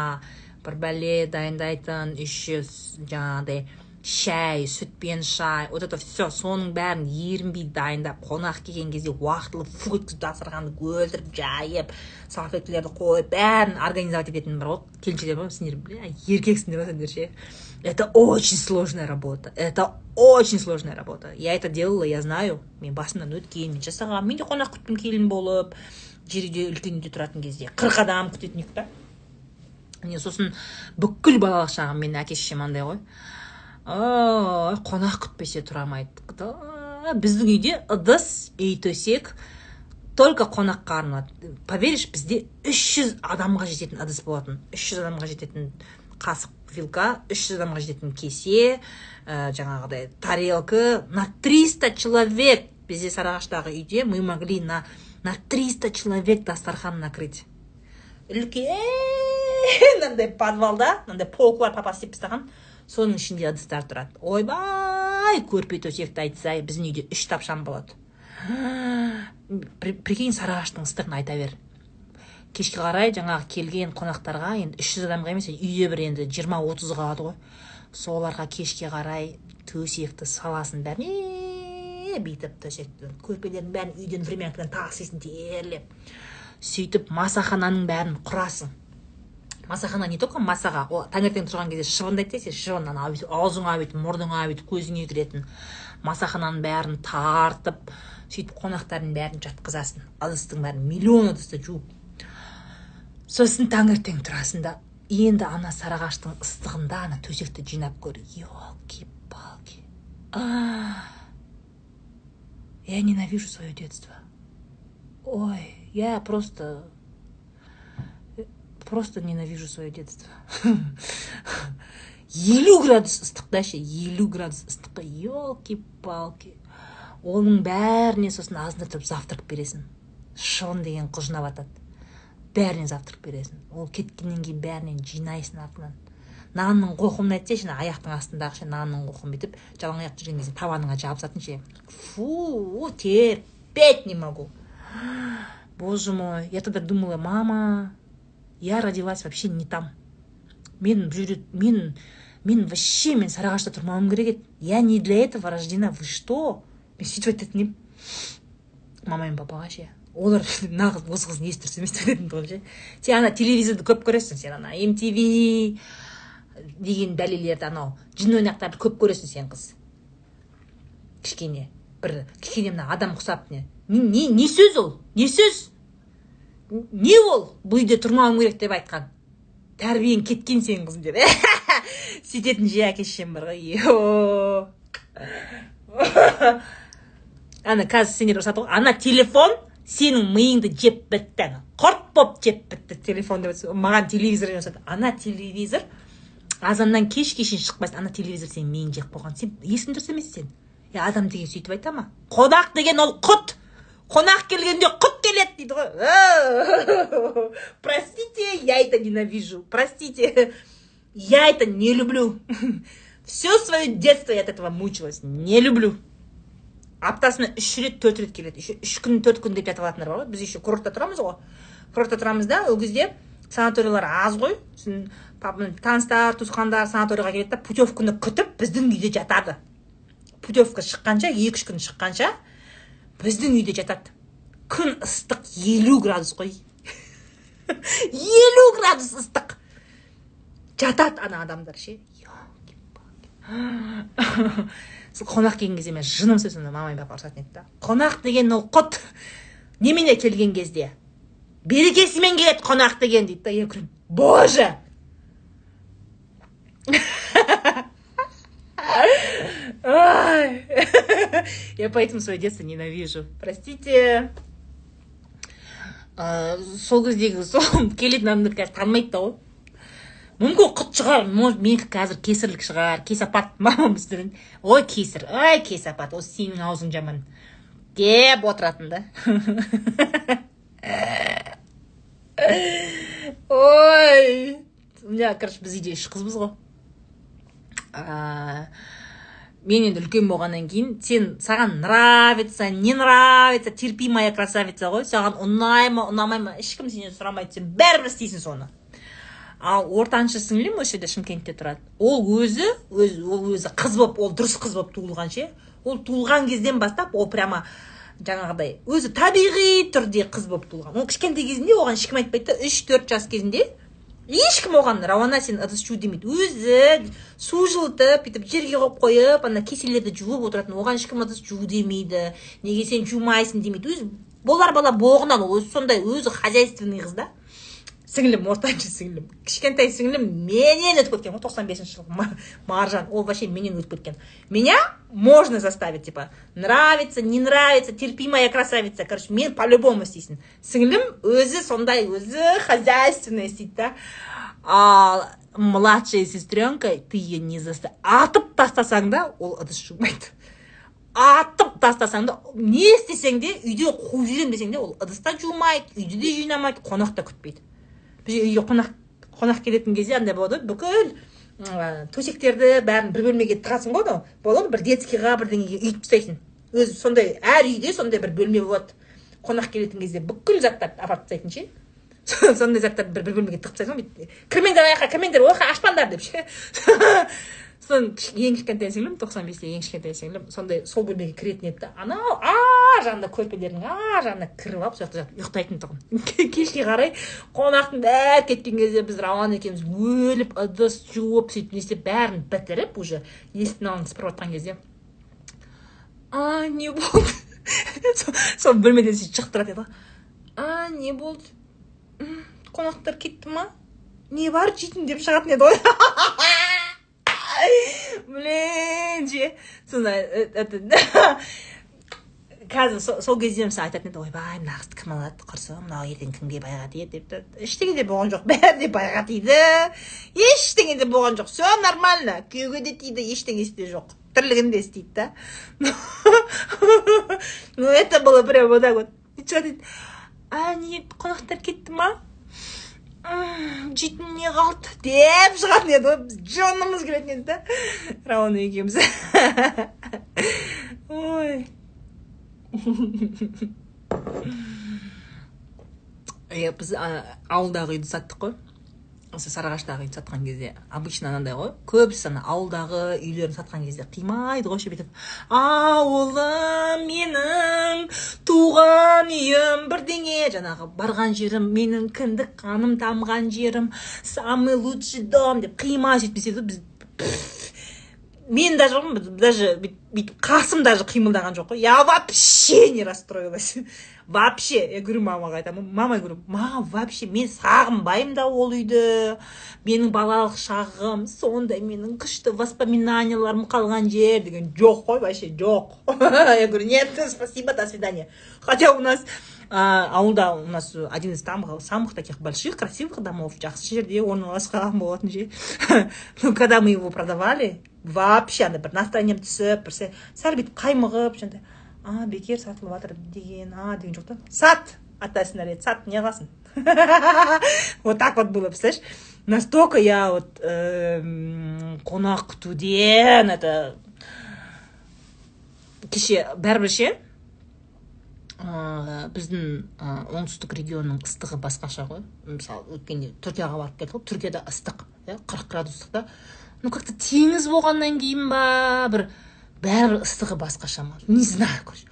бір бәле дайындайтын еще жаңағыдай шәй сүтпен шай. Вот это все соның бәрін ерінбей дайындап қонақ келген кезде уақытылы фу еткізіп дастарханды көлдіріп жайып салфеткілерді қойып бәрін организовать ететін бар ғой келіншектер бар сендер еркексіңдер ғой сендер ше. Это очень сложная работа. Это очень сложная работа. Я это делала я знаю. Мен басымнан өткен мен жасағанмын мен де қонақ күттім келін болып жер үйде үлкен үйде тұратын кезде. Қырық адам күтетін едік та міне сосын бүкіл балалық шағым менің әке шешем андай ғой. Ой қонақ күтпесе тұра алмайды біздің үйде ыдыс үй төсек только қонаққа арналады. Поверишь бізде үш жүз адамға жететін ыдыс болатын. Үш жүз адамға жететін қасық вилка үш жүз адамға жететін кесе ә, жаңағыдай тарелка на триста человек. Бізде сарыағаштағы үйде мы могли на на триста человек дастархан накрыть. Үлкен мынандай подвалда мынандай полкалар папа істеп тастаған. Соның ішінде ыдыстар тұрады. Ойбай көрпе төсекті айтсай біздің үйде үш тапшан болады. Прикинь сарыағаштың ыстығын айта бер. Кешке қарай жаңағы келген қонақтарға енді үш жүз адамға емес үйде бір енді жиырма отыз қалады ғой. Соларға кешке қарай төсекті саласын бәріне бүйтіп төсекті көрпелердің бәрін үйден времянкадан тасисың терлеп. Сөйтіп масахананың бәрін құрасың. Масахана не только масаға ол таңертең тұрған кезде шыбындайды сен шыбын ана аузыңа бүйтіп мұрныңа бүйтіп көзіңе кіретін масахананың бәрін тартып сөйтіп қонақтардың бәрін жатқызасың. Ыдыстың бәрін миллион ыдысты жуып сосын таңертең тұрасың да енді ана сарыағаштың ыстығында ана төсекті жинап көр. Елки палки. Я ненавижу свое детство. Ой я просто просто ненавижу свое детство. Елу градус ыстықта ше? Елу градус ыстыққа. Елки палки. Оның бәріне сосын аздатып завтрак бересің. Шылым деген қыз жинап жатады бәріне завтрак бересің. Ол кеткеннен кейін бәрінен жинайсың артынан. Нанның қоқымын айтсайшы ана аяқтың астындағы ше нанның қоқымы бүйтіп жалаң аяқ жүрген кезде табаныңа жабысатын ше. Фу терпеть не могу. Боже мой я тогда думала мама я родилась вообще не там. Мен бұл мен мен вообще мен сарыағашта тұрмауым керек еді. Я не для этого рождена. Вы что? Мен сөйтіп айтатын едім. Мама мен папаға ше. Олар нағыз осы қыз несі дұрыс емес деп айтатын тұғын ше. Сен ана телевизорды көп көресің сен ана mtv деген бәлелерді анау жын ойнақтарды көп көресің сен қыз. Кішкене бір кішкене мына адам құсап не не не сөз ол не сөз? Не ол? Бұл үйде тұрмауым керек деп айтқан. Тәрбиең кеткен сенің қызым деп сөйтетін жиі әке шешем бар ғой ана қазір сендер ұрысады ғой ана телефон сенің миыңды жеп бітті. Құрт болып жеп бітті. Телефон маған телевизор ұрысады ана телевизор азаннан кешке шейін шықпайсың. Ана телевизор сенің миыңды жеп қойған сен есің дұрыс емес сен. Е адам деген сөйтіп айта ма? Қонақ деген ол құт. Қонақ келгенде құт келеді дейді ғой. Простите я это ненавижу простите я это не люблю все свое детство я от этого мучилась не люблю аптасына үш рет төрт рет келеді. Еще үш күн төрт күн деп жатып алатындар бар ғой. Біз еще курортта тұрамыз ғой. Курортта тұрамыз да ол кезде санаторийлар аз ғой. Сосын таныстар туысқандар санаторийға келеді да путевканы күтіп біздің үйде жатады. Путевка шыққанша екі үш күн шыққанша біздің үйде жатады. Күн ыстық елу градус қой. елу градус ыстық. Жатады ана адамдар ше. Сол қонақ келген кезде мен жыным сонда мама мен папа ұрысатын еді да қонақ деген ол құт немене келген кезде берекесімен келеді қонақ деген дейді да я боже Я поэтому свое детство ненавижу. Простите. сол кездегі сол келетін адамдар қазір танымайды да ғой мүмкін құт шығар может менікі қазір кесірлік шығар кесапат мамамыз ой кесір ой кесапат осы сенің аузың жаман. Деп отыратын да. Ой мына короче біз үйде үш қызбыз ғой. Мен енді үлкен болғаннан кейін сен саған нравится не нравится терпимая красавица ғой. Саған ұнай ма ұнамай ма ешкім сенен сұрамайды. Сен бәрібір істейсің соны. Ал ортаншы сіңлім осы жерде шымкентте тұрады. Ол өзі өзі ол өзі қыз болып ол дұрыс қыз болып туылған ше. Ол туылған кезден бастап ол прямо жаңағыдай өзі табиғи түрде қыз болып туылған. Ол кішкентай кезінде оған ешкім айтпайды да үш төрт жас кезінде ешкім оған рауана сен ыдыс жу демейді. Өзі су жылытып бүйтіп жерге қойып қойып ана кеселерді жуып отыратын оған ешкім ыдыс жу демейді. Неге сен жумайсың демейді. Өзі болар бала боғынан ол өзі сондай өзі хозяйственный қыз да. Сіңлім ортаншы сіңлім. Кішкентай сіңлім менен өтіп кеткен. Ғой тоқсан бесінші жылғы маржан ол вообще менен өтіп кеткен. Меня можно заставить типа нравится не нравится терпимая красавица. Короче мен по любому істейсің. Сіңлім өзі сондай өзі хозяйственный істейді да. Ал младшая сестренка ты ее не заста атып тастасаң да ол ыдыс жумайды атып тастасаң да не істесең де үйде қуып жіберемін десең де ол ыдыс та жумайды үйді де жинамайды қонақ та күтпейді. Үйге қонақ қонақ келетін кезде андай болады ғой бүкіл төсектерді бәрін бір бөлмеге тығасың ғой анау болады ғой бір детскийға бірдеңеге үйіп тастайсың өзі сондай әр үйде сондай бір бөлме болады қонақ келетін кезде бүкіл заттарды апарып тастайтын ше сондай заттарды бір, бір бөлмеге тығып тастайсың ғой кірмеңдер ана жаққа кірмеңдер ол жаққа ашпаңдар деп ше сосын ең кішкентай сіңлім тоқсан бесте ең кішкентай сіңлім сондай сол бөлмеге кіретін еді. Да анау ар жағында көрпелердің ар жағына кіріп алып сол жақта ұйықтайтын тұғын. Кешке қарай қонақтың бәрі кеткен кезде біз рауан екеуміз өліп ыдыс жуып сөйтіп не істеп бәрін бітіріп уже есіктің алдын сыпырып жатқан кезде а не болды? Сол бөлмеден сөйтіп шығып тұрады еді а не болды? Қонақтар кетті ма? Не бар жейтін деп шығатын еді ғой. блин ше сонда қазір сол кезде мысалы айтатын еді ойбай мына қызды кім алады құрсын мынау ертең кімге байға тиеді деп ештеңе де болған жоқ бәрі де байға тиді ештеңе де болған жоқ все нормально күйеуге де тиді ештеңесі де жоқ тірлігін де істейді да ну это было прям вот так вот. Шығады а не қонақтар кетті ма? Жейтін не қалды деп шығатын еді жонымыз келетін еді да. Рауан екеуміз. Ой. Иә біз ауылдағы үйді саттық қой. Осы сарыағаштағы үйді сатқан кезде обычно анандай ғой көбісі ана ауылдағы үйлерін сатқан кезде қимайды ғой ше бүйтіп ауылым менің туған үйім бірдеңе жаңағы барған жерім менің кіндік қаным тамған жерім самый лучший дом деп қимай сөйтіп істейді біз мен даже даже бүйтіп қасым даже қимылдаған жоқ қой. Я вообще не расстроилась. Вообще. Я говорю мамаға айтамын. Мама говорю мама вообще мен сағынбаймын да ол үйді. Менің балалық шағым сондай менің күшті воспоминанияларым қалған жер деген жоқ қой вообще жоқ я говорю нет спасибо до свидания хотя у нас а, ауылда у нас один из самых, самых таких больших красивых домов жақсы жерде орналасқан болатын ше ну когда мы его продавали вообще андай бір настроением түсіп бір сәл бүйтіп қаймығып жаңағыдай а бекер сатылып жатыр деген а деген жоқ та. Сат атасына рет сат не қыласың? Вот так вот было представляешь? Настолько я вот қонақ күтуден это кеше бәрібір ше ыыы біздің оңтүстік регионның ыстығы басқаша ғой. Мысалы өткенде түркияға барып келдік қой. Түркияда ыстық иә қырық градус ыстықта ну как то теңіз болғаннан кейін ба бір бәрібір ыстығы басқаша ма? Не знаю короче.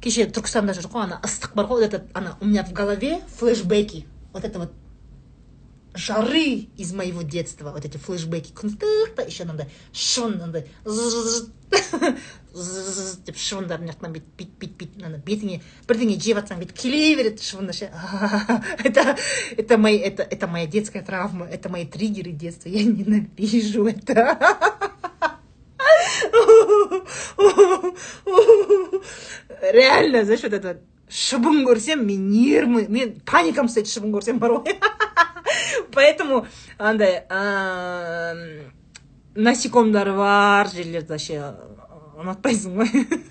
Кеше түркістанда жүрдік қой ана ыстық бар ғой вот этот ана у меня в голове флешбеки. Вот это вот жары из моего детства вот эти флешбеки күн ыстықта еще анандай шыбын андай деп шыбындар мына жақтан бүйтіп бүйтіп бүйтіп бүйтіп ана бетіңе бірдеңе жеп жатсаң бүйтіп келе береді шыбында ше это это мои это это моя детская травма это мои триггеры детства я ненавижу это реально знаешь вот это шыбын көрсем мен нервы мен паникам ұстайды шыбын көрсем бар ғой. Поэтому андай насекомдары бар жерлерді вообще ұнатпайсың ғой.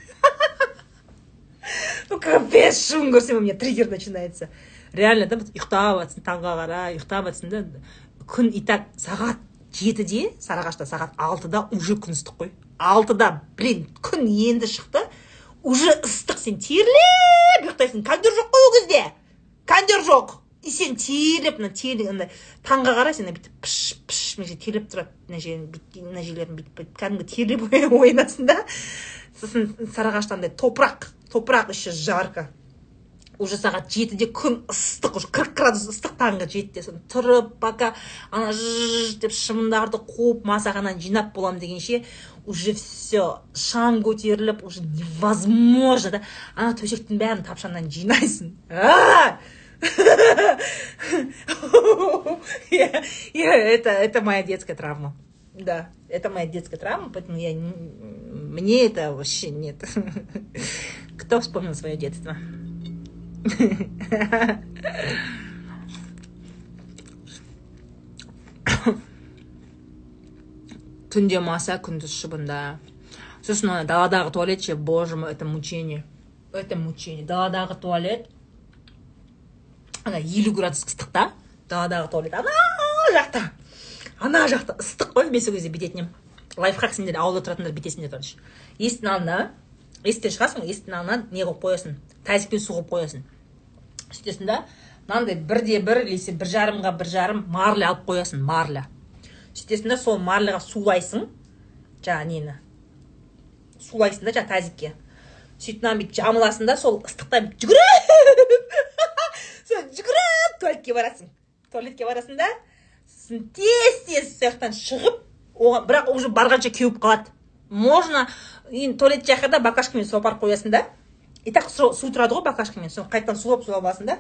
Ну капец шыбын көрсем у меня триггер начинается. Реально да ұйықтап жатсың таңға қарай ұйықтап жатсың да күн и так сағат жетіде сарыағашта сағат алтыда уже күн ыстық қой. Алтыда блин күн енді шықты. Уже ыстық сен терлеп ұйықтайсың. Кондер жоқ қой ол кезде. Кондер жоқ. И сен терлеп мына терлік андай таңға қарай сен бүйтіп пыш пыш мына жерде терлеп тұрады. Мына жерін мына жерлерін бүйтіп кәдімгі терлеп оянасың да. Сосын сарыағашта андай топырақ топырақ еще жарко. Уже сағат жетіде күн ыстық уже қырық градус ыстық таңғы жетіде. Соны тұрып пока ана ж деп шыбындарды қуып масағанан жинап боламын дегенше уже все шаң көтеріліп уже невозможно да ана төсектің бәрін тапшаңнан жинайсың это, это моя детская травма. Да, это моя детская травма, поэтому я мне это вообще нет. Кто вспомнил свое детство? түнде маса күндіз шыбында. Сосын ана даладағы туалет ше боже мой это мучение. Это мучение. Даладағы туалет. Ана елу градус ыстықта даладағы туалет. Ана жақта. Ана жақта. Ыстық қой мен сол кезде бүйтетін едім лайфхак сендер ауылда тұратындар бүйтесіңдер короче. Есіктің алдына есіктен шығасың есіктің алдына не қылып қоясың? Тазикпен су қылып қоясың. Сөйтесің да мынандай бірде бір немесе бір жарымға бір жарым марля алып қоясың марля. Сөйтесің да сол марляға сулайсың жаңағы нені? Сулайсың да жаңағы тазикке. Сөйтіп мынаны бүйтіп жамыласың да сол ыстықтан жүгіріп. Жүгіріп туалетке барасың. Туалетке барасың да сосын тез тез сол жақтан шығып оған бірақ уже барғанша кеуіп қалады. Можно енді туалет жақында баклажкамен су апарып қоясың да. И так су тұрады ғой баклажкамен соны қайтадан сулап сулап аласың да.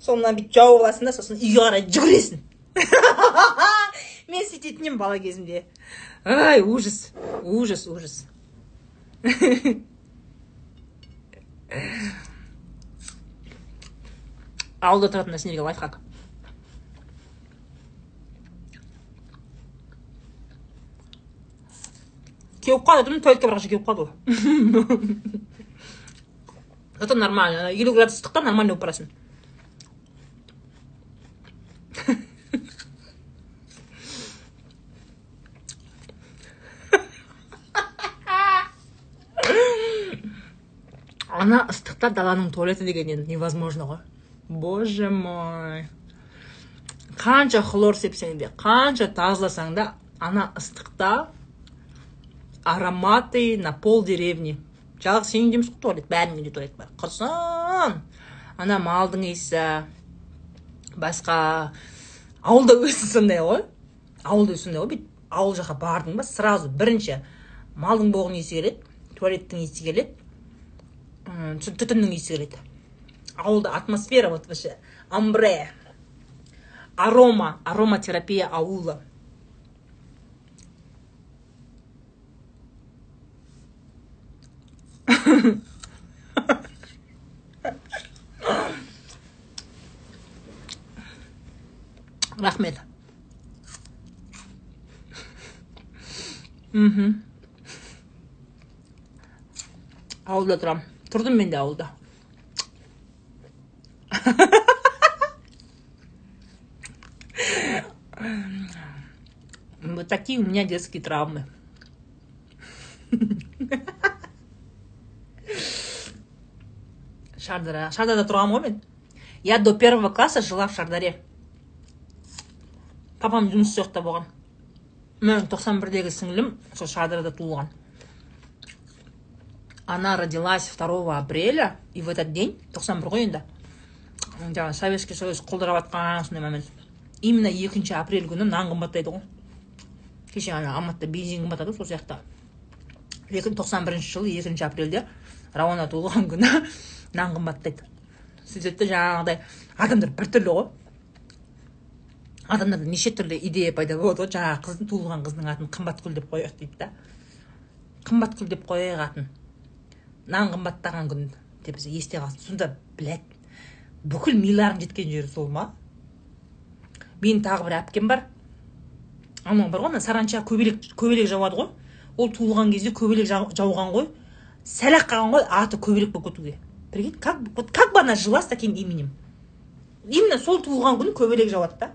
Соны бүйтіп жауып аласың да сосын үйге қарай жүгіресің. мен сөйтетін едім бала кезімде. Ай ужас ужас ужас. Ауылда тұратын нәрселерге лайфхак. Кеуіп қалды дедім туалетке барғанша кеуіп қалды ғой. Зато нормально. Елу градус ыстықта нормально болып барасың ана ыстықта даланың туалеті деген енді невозможно ғой боже мой. Қанша хлор сепсең де қанша тазаласаң да. Ана ыстықта ароматы на пол деревни. Жалғыз сенің үйде емес қой туалет бәрінің үйінде туалет бар. Құрсын ана малдың иісі. Басқа ауылда өзі сондай ғой ауылда өзі сондай ғой бүйтіп ауыл жаққа бардың ба сразу бірінші малдың боғының иісі келеді туалеттің иісі келеді. Түтіннің иісі келеді ауылда атмосфера вот вообще амбре арома ароматерапия ауылы рахмет. Мхм ауылда тұрамын тұрдым мен де ауылда вот такие у меня детские травмы. Шардара. Шардарада тұрғанмын ғой мен я до первого класса жила в шардаре. Папам жұмыс сол жақта болған менің тоқсан бірдегі сіңлім сол шардарада туылған она родилась 2 апреля и в этот день тоқсан бір ғой енді жаңағы советский союз құлдырап жатқан сондай момент. Именно екінші апрель күні нан қымбаттайды ғой. Кеше ана алматыда бензин қымбаттады сол сияқты. Тоқсан бірінші жылы екінші апрельде рауана туылған күні нан қымбаттайды. Сөйтеді де жаңағыдай адамдар біртүрлі ғой. Адамдарда неше түрлі идея пайда болады ғой. Жаңағы қыздың туылған қыздың атын қымбатгүл деп қояйық дейді да. Қымбатгүл деп қояйық атын. Нан қымбаттаған күн деп есте қалсын. Сонда блядь бүкіл миларым жеткен жері сол ма? Менің тағы бір әпкем бар. Анау бар ғой ана саранча көбелек көбелек жауады ғой. Ол туылған кезде көбелек жауған ғой. Сәл ақ қалған ғой аты көбелек болып кетуге. Прикинь как вот как бы она жила с таким именем? Именно сол туылған күні көбелек жауады да.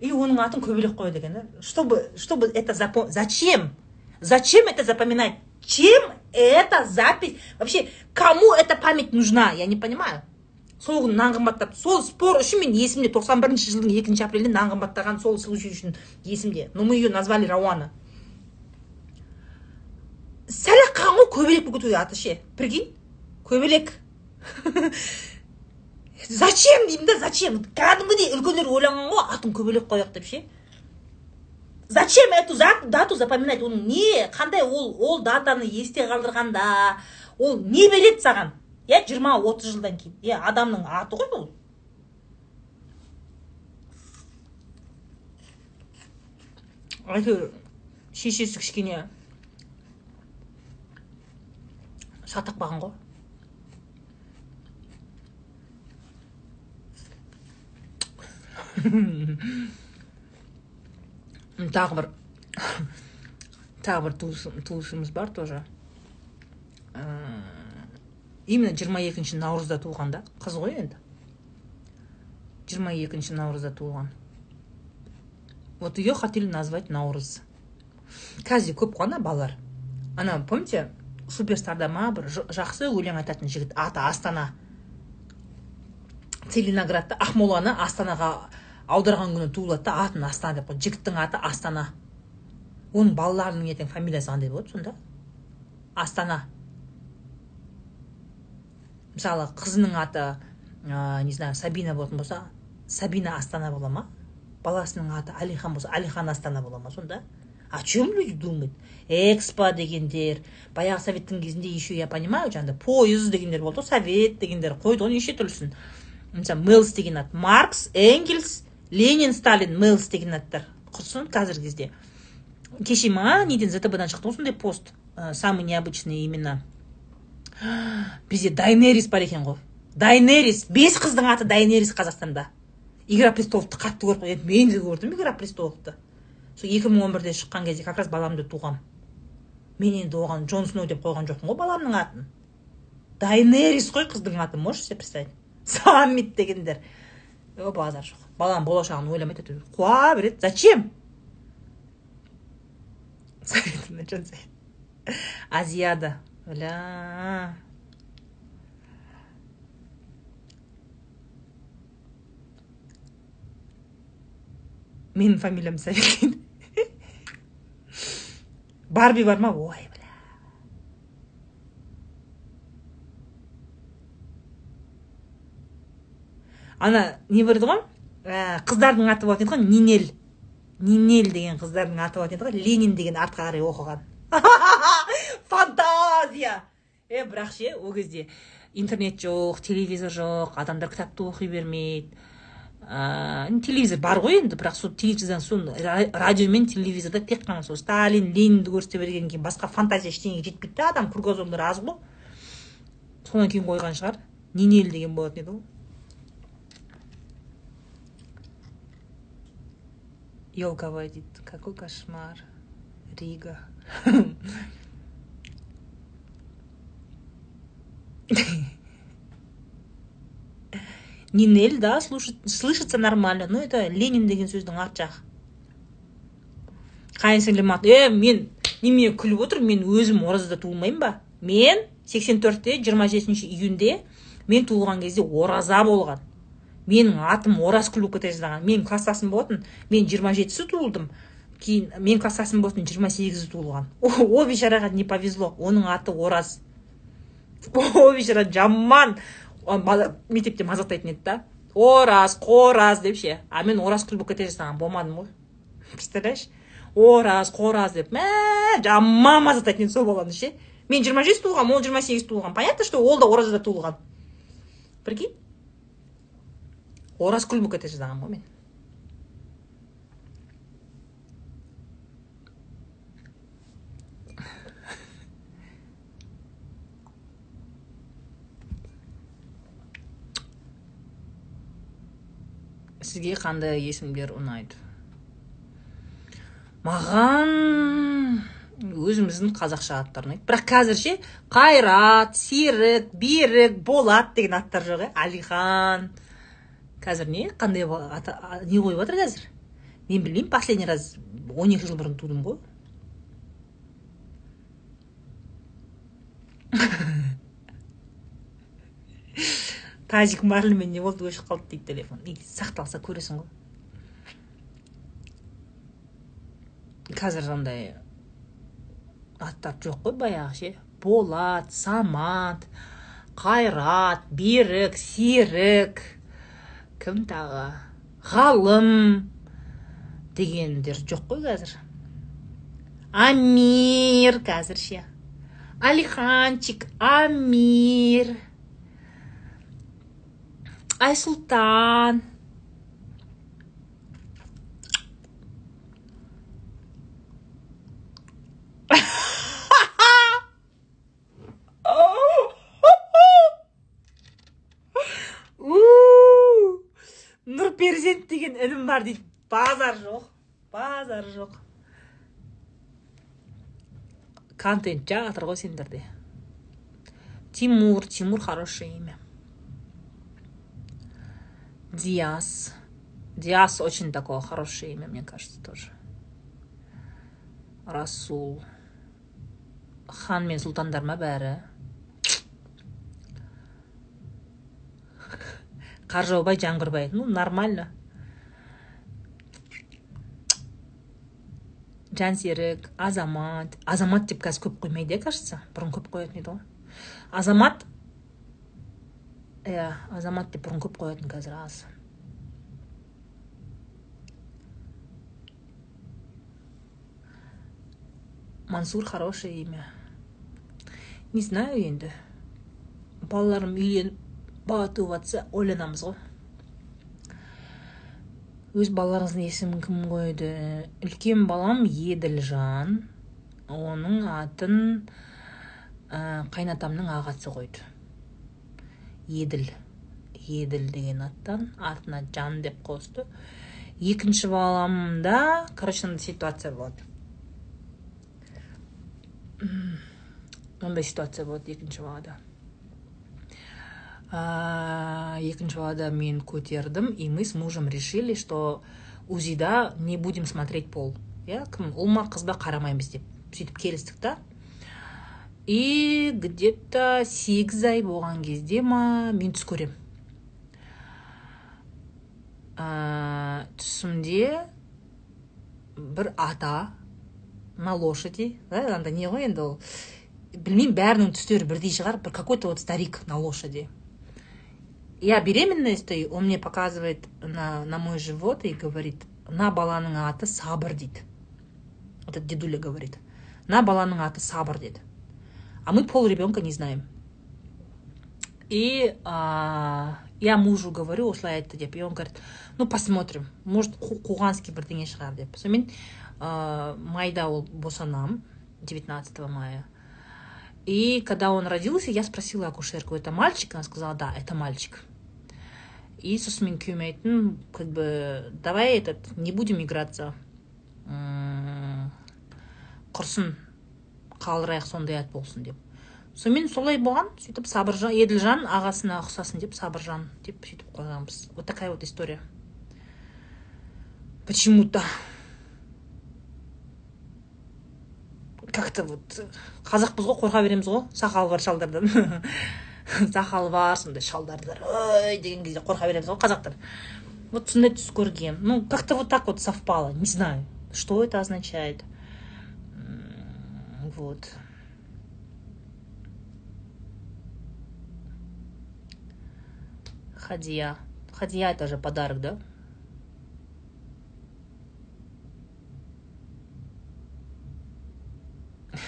И оның атын көбелек қояды екен да. Чтобы чтобы это зачем? Зачем это запоминать? Чем эта запись? Вообще кому эта память нужна? Я не понимаю. Сол күні нан қымбаттап сол спор үшін мен есімде тоқсан бірінші жылдың екінші апрелінде нан қымбаттаған сол случай үшін есімде. Но мы ее назвали рауана. Сәл ақ қалған ғой көбелек болып кетуге аты ше прикинь? Көбелек. Зачем? Деймін да зачем кәдімгідей үлкендер ойланған ғой атын көбелек қояйық деп ше. Зачем эту дату запоминать? Оның не қандай ол ол датаны есте қалдырғанда ол не береді саған? Иә жиырма отыз жылдан кейін. Иә адамның аты ғой ол әйтеуір шешесі кішкене шатақ болған ғой. Тағы бір тағы бір туысымыз бар тоже. Именно жиырма екінші наурызда туылған да. Қыз ғой енді. Жиырма екінші наурызда туылған. Вот ее хотели назвать наурыз. Қазір көп қой ана балалар. Ана помните суперстарда ма бір жақсы өлең айтатын жігіт аты астана. Целиноградты ақмоланы астанаға аударған күні туылады да атын астана деп қойды. Жігіттің аты астана. Оның балаларының ертең фамилиясы қандай болады сонда. Астана. Мысалы қызының аты ә, не знаю сабина болатын болса сабина астана бола ма? Баласының аты алихан болса алихан астана бола ма сонда? О чем люди думают экспо дегендер баяғы советтің кезінде еще я понимаю жаңағыдай пойыз дегендер болды ғой совет дегендер қойды ғой неше түрлісін. Мысалы мэлс деген ат маркс энгельс ленин сталин мэлс деген аттар құрсын қазіргі кезде. Кеше ма неден зтбдан шықты ғой сондай пост. Ә, самые необычные имена. Бізде дайнерис бар екен ғой. Дайнерис. Бес қыздың аты дайнерис қазақстанда. Игра престоловты қатты көріп енді мен де көрдім игра престоловты. Сол екі мың он бірде шыққан кезде как раз баламды туғам. Мен енді оған джон сноу деп қойған жоқпын ғой баламның атын. Дайнерис қой қыздың аты можешь себе представить? Саммит дегендер. Базар жоқ баланың болашағын ойламайды әйтеуір қуа береді зачем азияда ля менің фамилиям совет барби бар ма ой бля ана не бар еді ғой? Ә, қыздардың аты болатын еді ғой нинел нинел деген қыздардың аты болатын еді ғой ленин деген артқа қарай оқыған. Фантазия! Е бірақ ше ол кезде интернет жоқ телевизор жоқ адамдар кітапты оқи бермейді. Ә, телевизор бар ғой енді бірақ сол телевизордан сол радио мен телевизорда тек қана сол сталин ленинді көрсете бергеннен кейін басқа фантазия ештеңеге жетпейді да адам кругозорлар аз ғой. Содан кейін қойған шығар нинел деген болатын еді ғой Елка водит. Какой кошмар. Рига. Нинель, да, слышится нормально. но это Ленин деген сөздің арт жақ. Қайсылымат, э, мен немене күліп отыр, мен өзім оразда туылмаймын ба? Мен 84-те, 27 июньде мен туылған кезде ораза болған менің атым оразкүл жаздаған менің класстасым болатын. Мен 27-сі туылдым. Кейін мен класстасым болатын 28-і туылған. О бейшараға не повезло. Оның аты ораз. О бейшара жаман. Мектепте мазақтайтын еді да. Ораз қораз деп ше. А мен оразкүл болып кете жаздаған болмадым ғой. Представляешь? Ораз қораз деп. Мә жаман мазақтайтын еді сол баланы ше. Мен жиырма жеті туылғанмын ол жиырма сегіз туылған. Понятно что ол да оразада туылған. Прикинь? Болып кете жаздағанмын ғой мен сізге қандай есімдер ұнайды маған өзіміздің қазақша аттар ұнайды бірақ қазір ше қайрат серік берік болат деген аттар жоқ иә әлихан қазір не? Қандай не қойып жатыр қазір? Мен білмеймін последний раз он екі жыл бұрын тудым ғой. Тажик марлімен не болды өшіп қалды дейді телефон. Сақталса көресің ғой. Қазір андай аттар жоқ қой баяғы ше. Болат самат қайрат берік серік. Кім тағы? Ғалым дегендер жоқ қой қазір. Амир қазір ше алиханчик амир. Айсұлтан інім бар дейді базар жоқ базар жоқ контент жатыр ғой сендерде. Тимур тимур хорошее имя. Диас. Диас очень такое хорошее имя мне кажется тоже. Расул. Хан мен сұлтандар ма бәрі? Қаржаубай жаңғырбай ну нормально. Жансерік азамат азамат деп қазір көп қоймайды иә кажется бұрын көп қоятын еді ғой азамат иә азамат деп бұрын көп қоятын қазір аз мансур хорошее имя не знаю енді балаларым үйленіп бала туып жатса ойланамыз ғой өз балаларыңыздың есімін кім қойды? Үлкен балам еділжан. Оның атын ә, қайнатамның ағасы қойды. Еділ. Еділ деген аттан артына жан деп қосты. Екінші баламда короче мындай ситуация болады. Мындай ситуация болады екінші балада. Екінші балада мен көтердім и мы с мужем решили что узида не будем смотреть пол. Иә кім ұл ма қыз ба қарамаймыз деп. Сөйтіп келістік та. И где то сегіз ай болған кезде ма мен түс көремін ә, түсімде бір ата на лошади андай не ғой енді ол? Білмеймін бәрінің түстері бірдей шығар бір какой то вот старик на лошади. я беременная стою он мне показывает на, на мой живот и говорит на баланың аты сабыр дейді этот дедуля говорит на баланың аты сабыр деді а мы пол ребенка не знаем и а, я мужу говорю осылай айтты деп и он говорит ну посмотрим может қуғанский бірдеңе шығар деп сонымен ә, майда ол босанамын 19 мая и когда он родился, я спросила акушерку, это мальчик? Она сказала, да, это мальчик. И күйеуіме айттым как бы давай этот не будем играться. Құрсын қалдырайық сондай ат болсын деп. Сонымен солай болған сөйтіп сабыржан еділжан ағасына ұқсасын деп сабыржан деп сөйтіп қойғанбыз. Вот такая вот история. Почему то как то вот қазақпыз ғой қорқа береміз ғой сақалы бар шалдардан. сақалы бар сондай шалдарды ой деген кезде қорқа береміз ғой қазақтар. Вот сондай түс көргем ну как то вот так вот совпало. Не знаю что это означает. Вот. Хадия. Хадия это же подарок, да?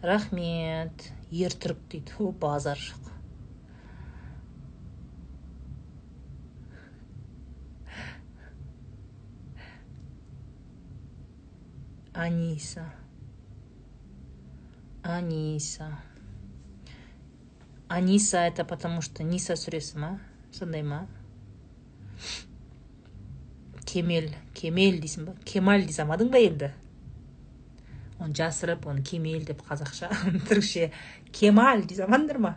рахмет. Ертүрік дейді. О базар жоқ аниса. Аниса. Аниса это потому что ниса сүресі ма сондай ма кемел кемел дейсің ба? Кемаль дей салмадың ба енді оны жасырып оны кемел деп қазақша. Түрікше дей салмадыңдар ма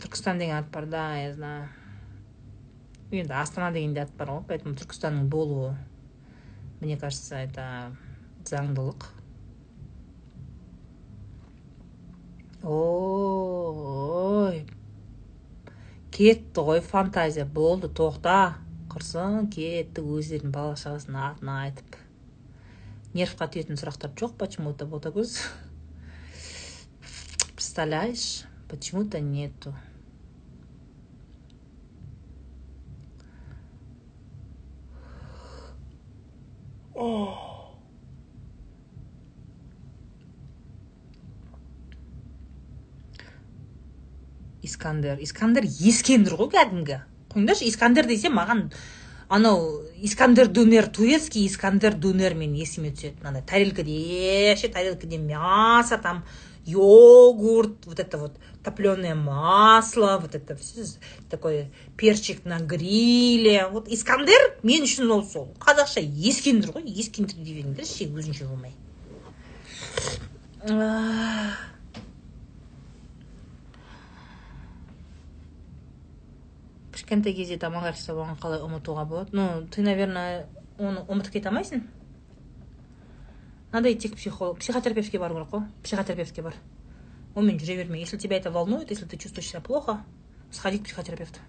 түркістан деген ат бар да я знаю енді астана деген де ат бар ғой поэтому түркістанның болуы мне кажется это заңдылық ой кетті ғой фантазия болды тоқта құрсын кетті өздерінің бала шағасының атын айтып нервқа тиетін сұрақтар жоқ почему то ботагөз представляешь почему то нету. Искандер. Искандер ескендір ғой кәдімгі. Қойыңдаршы искандер десе маған анау искандер дөнер турецкий искандер дөнер мен есіме түседі мынандай тарелкаде ше тарелкаде мясо там йогурт вот это вот топленое масло вот это все такой перчик на гриле. Вот искандер мен үшін ол сол. Қазақша ескендір ғой ескендір дей беріңдерші өзінше болмай. Кішкентай кезде тамақ оған қалай ұмытуға болады? Ну ты наверное оны ұмытып кете алмайсың? Надо идти к психологу психотерапевтке бару керек қой. Психотерапевтке бар. Онымен жүре берме если тебя это волнует если ты чувствуешь себя плохо сходи к психотерапевту.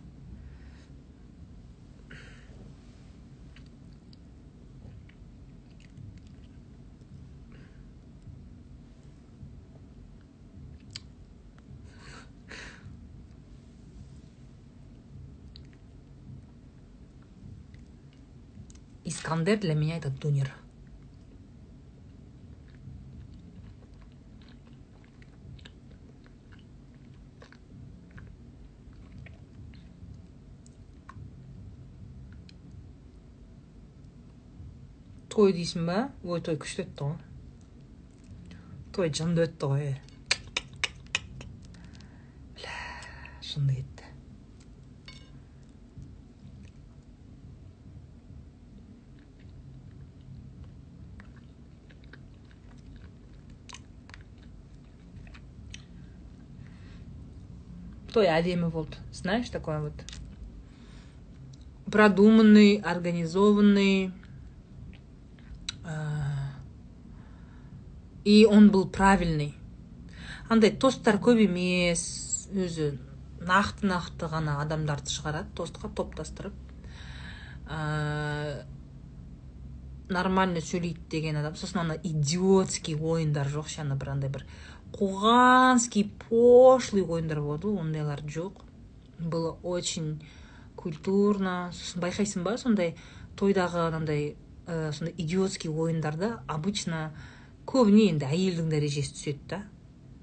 Искандер для меня это дунер. той дейсің ба ой той күшті өтті ғой той жынды өтті ғой жынды кетті той әдемі болды знаешь такой вот? Продуманный организованный и он был правильный. Андай тосттар көп емес өзі нақты нақты ғана адамдарды шығарады тостқа топтастырып ә, нормально сөйлейді деген адам. Сосын ана идиотский ойындар жоқ ше ана бір андай бір қуғанский пошлый ойындар болады ғой ондайлар жоқ. Было очень культурно. Сосын байқайсың ба сондай тойдағы анандай ә, сондай идиотский ойындарда обычно көбіне енді әйелдің дәрежесі түседі да.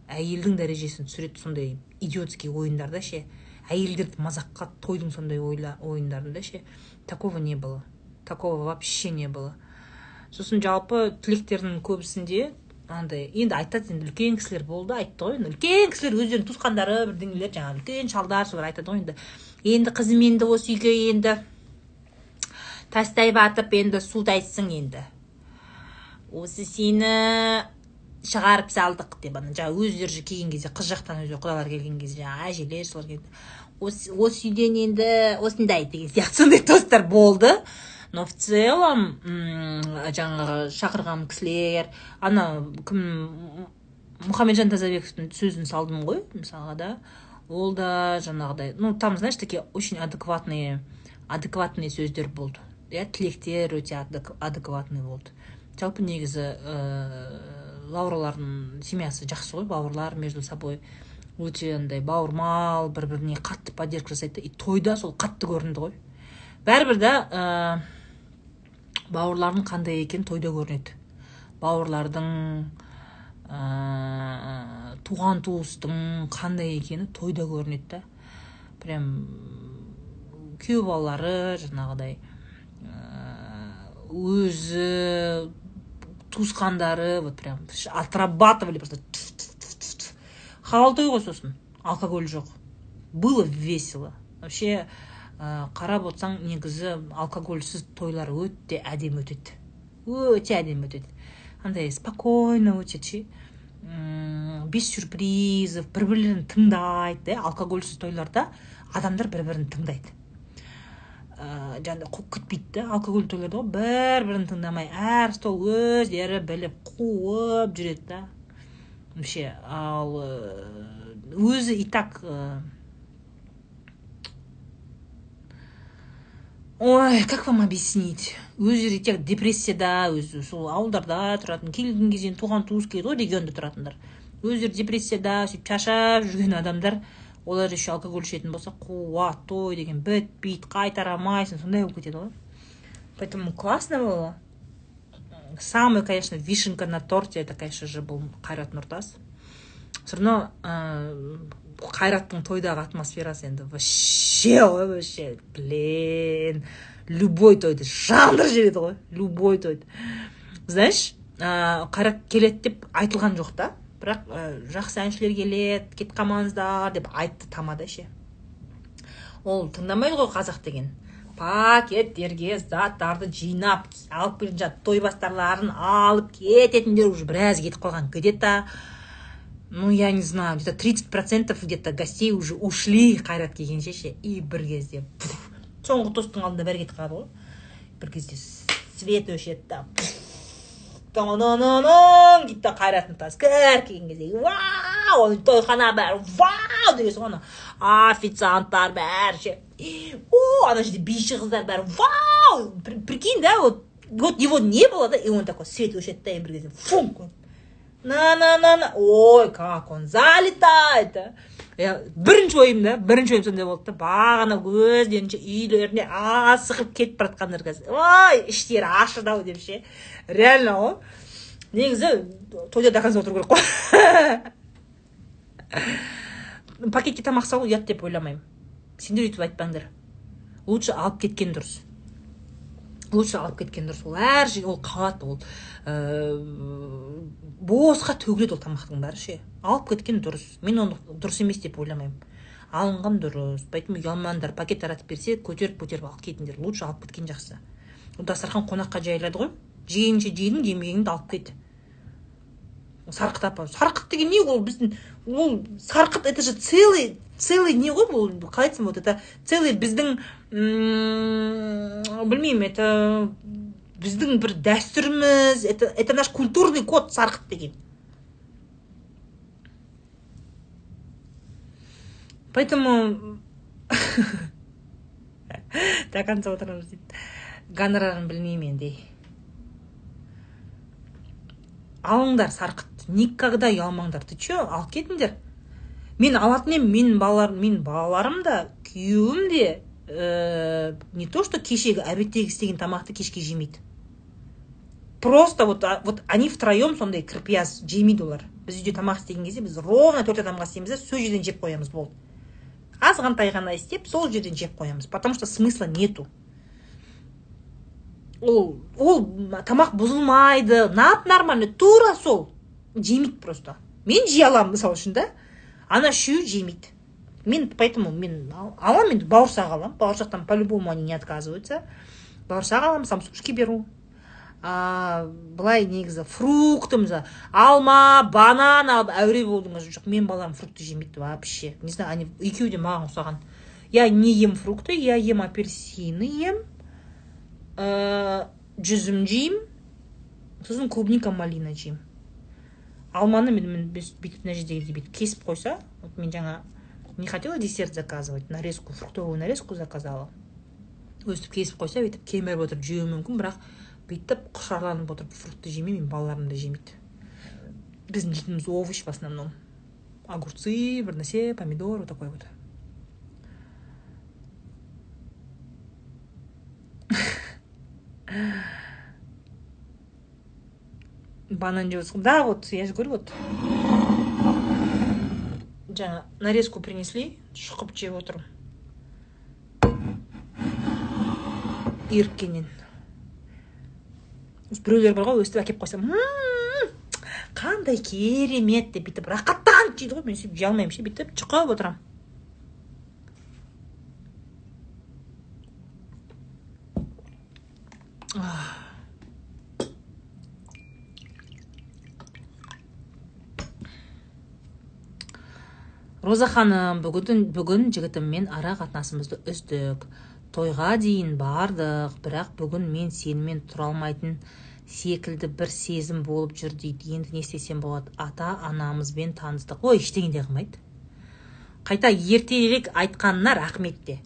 Әйелдің дәрежесін түсіреді сондай идиотский ойындарда ше. Әйелдерді мазаққа тойдың сондай ойындарында ше. Такого не было. Такого вообще не было. Сосын жалпы тілектердің көбісінде андай енді айтады енді үлкен кісілер болды айтты ғой енді үлкен кісілер өздерінің туысқандары бірдеңелер жаңағы үлкен шалдар солар айтады ғой енді енді қызым енді осы үйге енді тастай батып енді су тайсын енді. Осы сені шығарып салдық деп ана жаңағы өздері келген кезде қыз жақтан өздері құдалар келген кезде жаңағы әжелер солар келді. Осы осы үйден енді осындай деген сияқты сондай тосттар болды. Но в целом жаңағы шақырған кісілер ана кім мұхамеджан тазабековтың сөзін салдым ғой мысалға да. Ол да жаңағыдай ну там знаешь такие очень адекватные адекватный сөздер болды. Иә тілектер өте адекватный болды. Жалпы негізі ә, лауралардың семьясы жақсы ғой бауырлар между собой өте андай бауырмал бір біріне қатты поддержка жасайды и тойда сол қатты көрінді ғой. Бәрібір да бауырлардың қандай екені тойда көрінеді. Бауырлардың ә, туған туыстың қандай екені тойда көрінеді да. Прям күйеу балалары жаңағыдай өзі туысқандары вот прям отрабатывали просто халал той ғой сосын алкоголь жоқ. Было весело. Вообще ә, қарап отырсаң негізі алкогольсіз тойлар өте әдемі өтеді. Өте әдемі өтеді. Андай спокойно өтеді ше. Без сюрпризов бір бірлерін тыңдайды иә алкогольсіз тойларда адамдар бір бірін тыңдайды ыыы жаңағыдай күтпейді да алкоголь тойларда ғой бір бірін тыңдамай әр стол өздері біліп қуып жүреді да. Вообще ал өзі и так ой как вам объяснить? Өздері тек депрессияда өзі сол ауылдарда тұратын келген кезде туған туыс келеді ғой регионда тұратындар. Өздері депрессияда сөйтіп шаршап жүрген адамдар олар еще алкоголь ішетін болса қуа той деген бітпейді қайтара алмайсың сондай болып кетеді ғой. Поэтому классно было. Самый конечно вишенка на торте это конечно же был қайрат нұртас все равно қайраттың тойдағы атмосферасы енді вообще ғой вообще блин любой тойды жандырып жібереді ғой любой тойды. Знаешь қайрат келеді деп айтылған жоқ та бірақ ә, жақсы әншілер келеді кетіп қалмаңыздар деп айтты тамада ше. Ол тыңдамайды ғой қазақ деген. Пакеттерге заттарды жинап алып келе жатып тойбастарларын алып кететіндер уже біраз кетіп қалған. Где то ну я не знаю где то тридцать процентов где то гостей уже ушли қайрат келгенше ше и бір кезде соңғы тосттың алдында бәрі кетіп қалады ғой бір кезде свет өшеді да дейді да. Қайрат нұртас кір келген кезде вау тойхана бәрі вау деген соң ана официанттар бәрі ше о ана жерде биші қыздар бәрі вау прикинь да вот вот его не было да и он такой свет өшеді да и бір кезде функ на на на на ой как он залетает иә бірінші ойым да бірінші ойым сондай болды да бағана өздерінше үйлеріне асығып кетіп бара жатқандар қазір. Ой іштері ашыды ау деп ше. Реально ғой негізі тойда до конца отыру керек қой. Пакетке тамақ салу ұят деп ойламаймын. Сендер өйтіп айтпаңдар. Лучше алып кеткен дұрыс. Лучше алып кеткен дұрыс ол. Әр жерге ол қалады ол ыыы босқа төгіледі ол тамақтың бәрі ше. Алып кеткен дұрыс. Мен оны дұрыс емес деп ойламаймын. Алынған дұрыс. Поэтому ұялмаңдар пакет таратып берсе көтеріп көтеріп алып кетіңдер. Лучше алып кеткен жақсы. Дастархан қонаққа жайылады ғой. Жегенше жедің жемегеніңді алып кет. Сарқыт сарқыт деген не ол? Біздің ол сарқыт это же целый целый не ғой бұл қалай айтсам болады это целый біздің білмеймін это біздің бір дәстүріміз это, это наш культурный код сарқыт деген. Поэтому до конца отырамыз дейді. Гонорарын білмеймін енді. Алыңдар сарқыт. Никогда ұялмаңдар ты че алып кетіңдер. Мен алатын едім менің балаларым менің балаларым да күйеуім де ә, не то что кешегі обедтегі істеген тамақты кешке жемейді. Просто вот вот они втроем сондай кірпияз жемейді олар. Біз үйде тамақ істеген кезде біз ровно төрт адамға істейміз да сол жерден жеп қоямыз болды. Азғантай ғана істеп сол жерден жеп қоямыз потому что смысла нету. Ол ол тамақ бұзылмайды нап нормально тура сол. Жемейді просто. Мен жей аламын мысалы үшін да. Ана үшеуі жемейді мен поэтому мен аламын енді бауырсақ аламын бауырсақтан по любому они не отказываются. Бауырсақ аламын самсушки беру. А, былай негізі фрукты алма банан алып әуре болдыңыз жоқ мен балам фрукты жемейді вообще. Не знаю они екеуі де маған ұқсаған. Я не ем фрукты я ем апельсины ем ә, жүзім жеймін сосын клубника малина жеймін алманы мен бүйтіп мына жерде бүйтіп кесіп қойса вот мен жаңа не хотела десерт заказывать нарезку фруктовую нарезку заказала. Өстіп кесіп қойса бүйтіп кеміріп отырып жеуім мүмкін бірақ бүйтіп құшарланып отырып фрукты жемеймін менің балаларым да жемейді. Біздің жейтініміз овощ в основном. Огурцы бір нәрсе помидор вот такой вот. банан жеп отырсың да вот я же говорю вот жаңа нарезку принесли шұқып жеп отырмын еріккеннен біреулер бар ғой өстіп әкеліп қойса қандай керемет деп бүйтіп рахаттанып жейді ғой мен сөйтіп жей алмаймын ше бүйтіп жұқып отырамын роза ханым бүгін, бүгін жігітіммен ара қатынасымызды үздік тойға дейін бардық бірақ бүгін мен сенімен тұра алмайтын секілді бір сезім болып жүр дейді. Енді не істесем болады? Ата анамызбен таныстық. Ой ештеңе де қылмайды. Қайта ертерек айтқанына рахмет те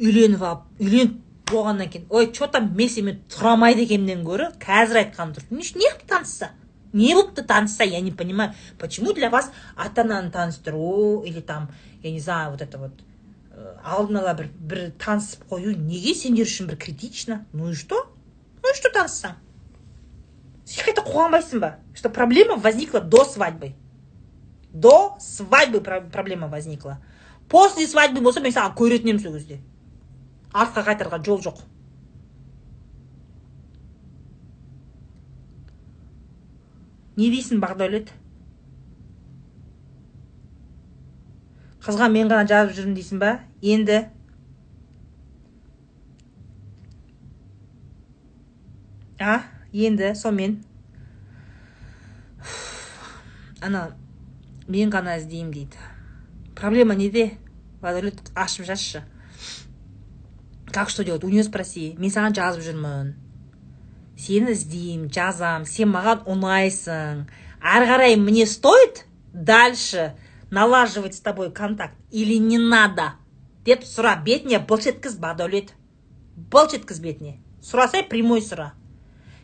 үйленіп алып үйленіп болғаннан кейін ой че там мен сенімен тұра алмайды екенімнен гөрі қазір айтқан дұрыс не танысса? Не болыпты танысса я не понимаю почему для вас ата ананы таныстыру или там я не знаю вот это вот алдын ала бір бір танысып қою неге сендер үшін бір критично ну и что? Ну и что таныссаң сен қайта қуанбайсың ба что проблема возникла до свадьбы. До свадьбы проблема возникла. После свадьбы болса мен саған көретін едім сол кезде артқа қайтарға жол жоқ не дейсің бақдәулет? Қызға мен ғана жазып жүрмін дейсің ба? Енді? А? Енді? Сонымен? Ана мен ғана іздеймін дейді. Проблема неде? Водолет ашып жазшы. Как что делать? У нее спроси мен саған жазып жүрмін. Сені іздеймін жазам сен маған ұнайсың. Ары қарай мне стоит дальше налаживать с тобой контакт или не надо? деп сұра. Бетіне былш еткіз бақдәулет былш еткіз бетіне сұрасай прямой сұра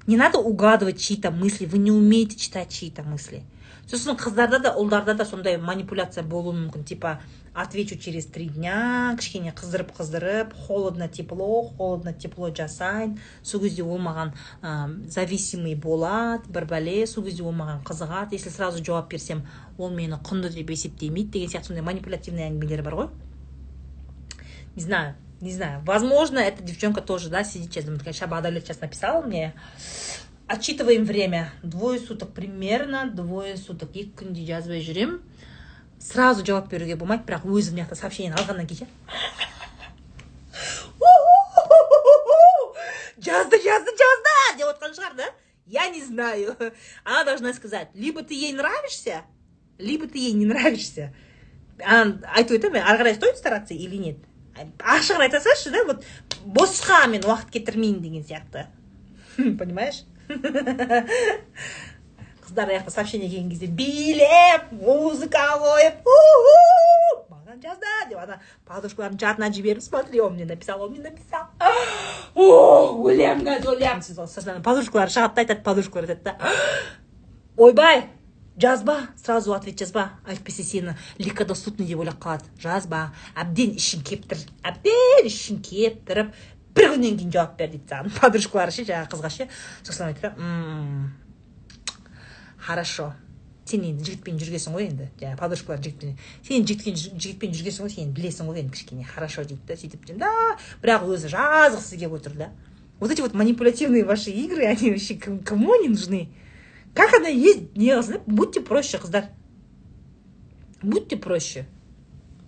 не надо угадывать чьи то мысли вы не умеете читать чьи то мысли сосын қыздарда да ұлдарда да сондай манипуляция болуы мүмкін. Типа отвечу через три дня кішкене қыздырып қыздырып холодно тепло холодно тепло жасайын. Сол кезде ол маған ә, зависимый болады бір бәле сол кезде ол маған қызығады. Если сразу жауап берсем ол мені құнды деп есептемейді деген сияқты сондай манипулятивный әңгімелер бар ғой. Не знаю не знаю. Возможно эта девчонка тоже да сидит сейчас думает Бадалет сейчас написала мне отчитываем время. Двое суток примерно двое суток. Екі күнде жазбай жүремін сразу жауап беруге болмайды бірақ өзім мына жақта сообщение алғаннан кейін жазды жазды жазды деп отқан шығар да я не знаю она должна сказать либо ты ей нравишься либо ты ей не нравишься айтып өтемін ары қарай стоит стараться или нет ашығын айта салшы да вот босқа мен уақыт кетірмейін деген сияқты понимаешь қыздар аяқта сообщение келген кезде билеп музыка қойып маған жазды деп ана подружкалардың чатына жіберіп смотри он мне написал он мне написал! Өлемін қазір өлемін сосын подружкалары шығады да айтады подружкалар айтады да. Ойбай жазба! Сразу ответ жазба! Әйтпесе сені легкодоступный деп ойлап қалады. Жазба! Әбден ішін кептір әбден ішін кептіріп бір күннен кейін жауап бер дейді саған. Подружкалары ше жаңағы қызға ше. Сосын айтады хорошо. Сен енді жігітпен жүргенсің ғой енді. Жаңағы подружкалар жігітпен. Сен жігітпен жігітпен жүргенсің ғой сен білесің ғой енді кішкене. Хорошо дейді да сөйтіп да. Бірақ өзі жазғысы келіп отыр да. Вот эти вот манипулятивные ваши игры они вообще кому они нужны? Как она есть не қылсын будьте проще қыздар. Будьте проще.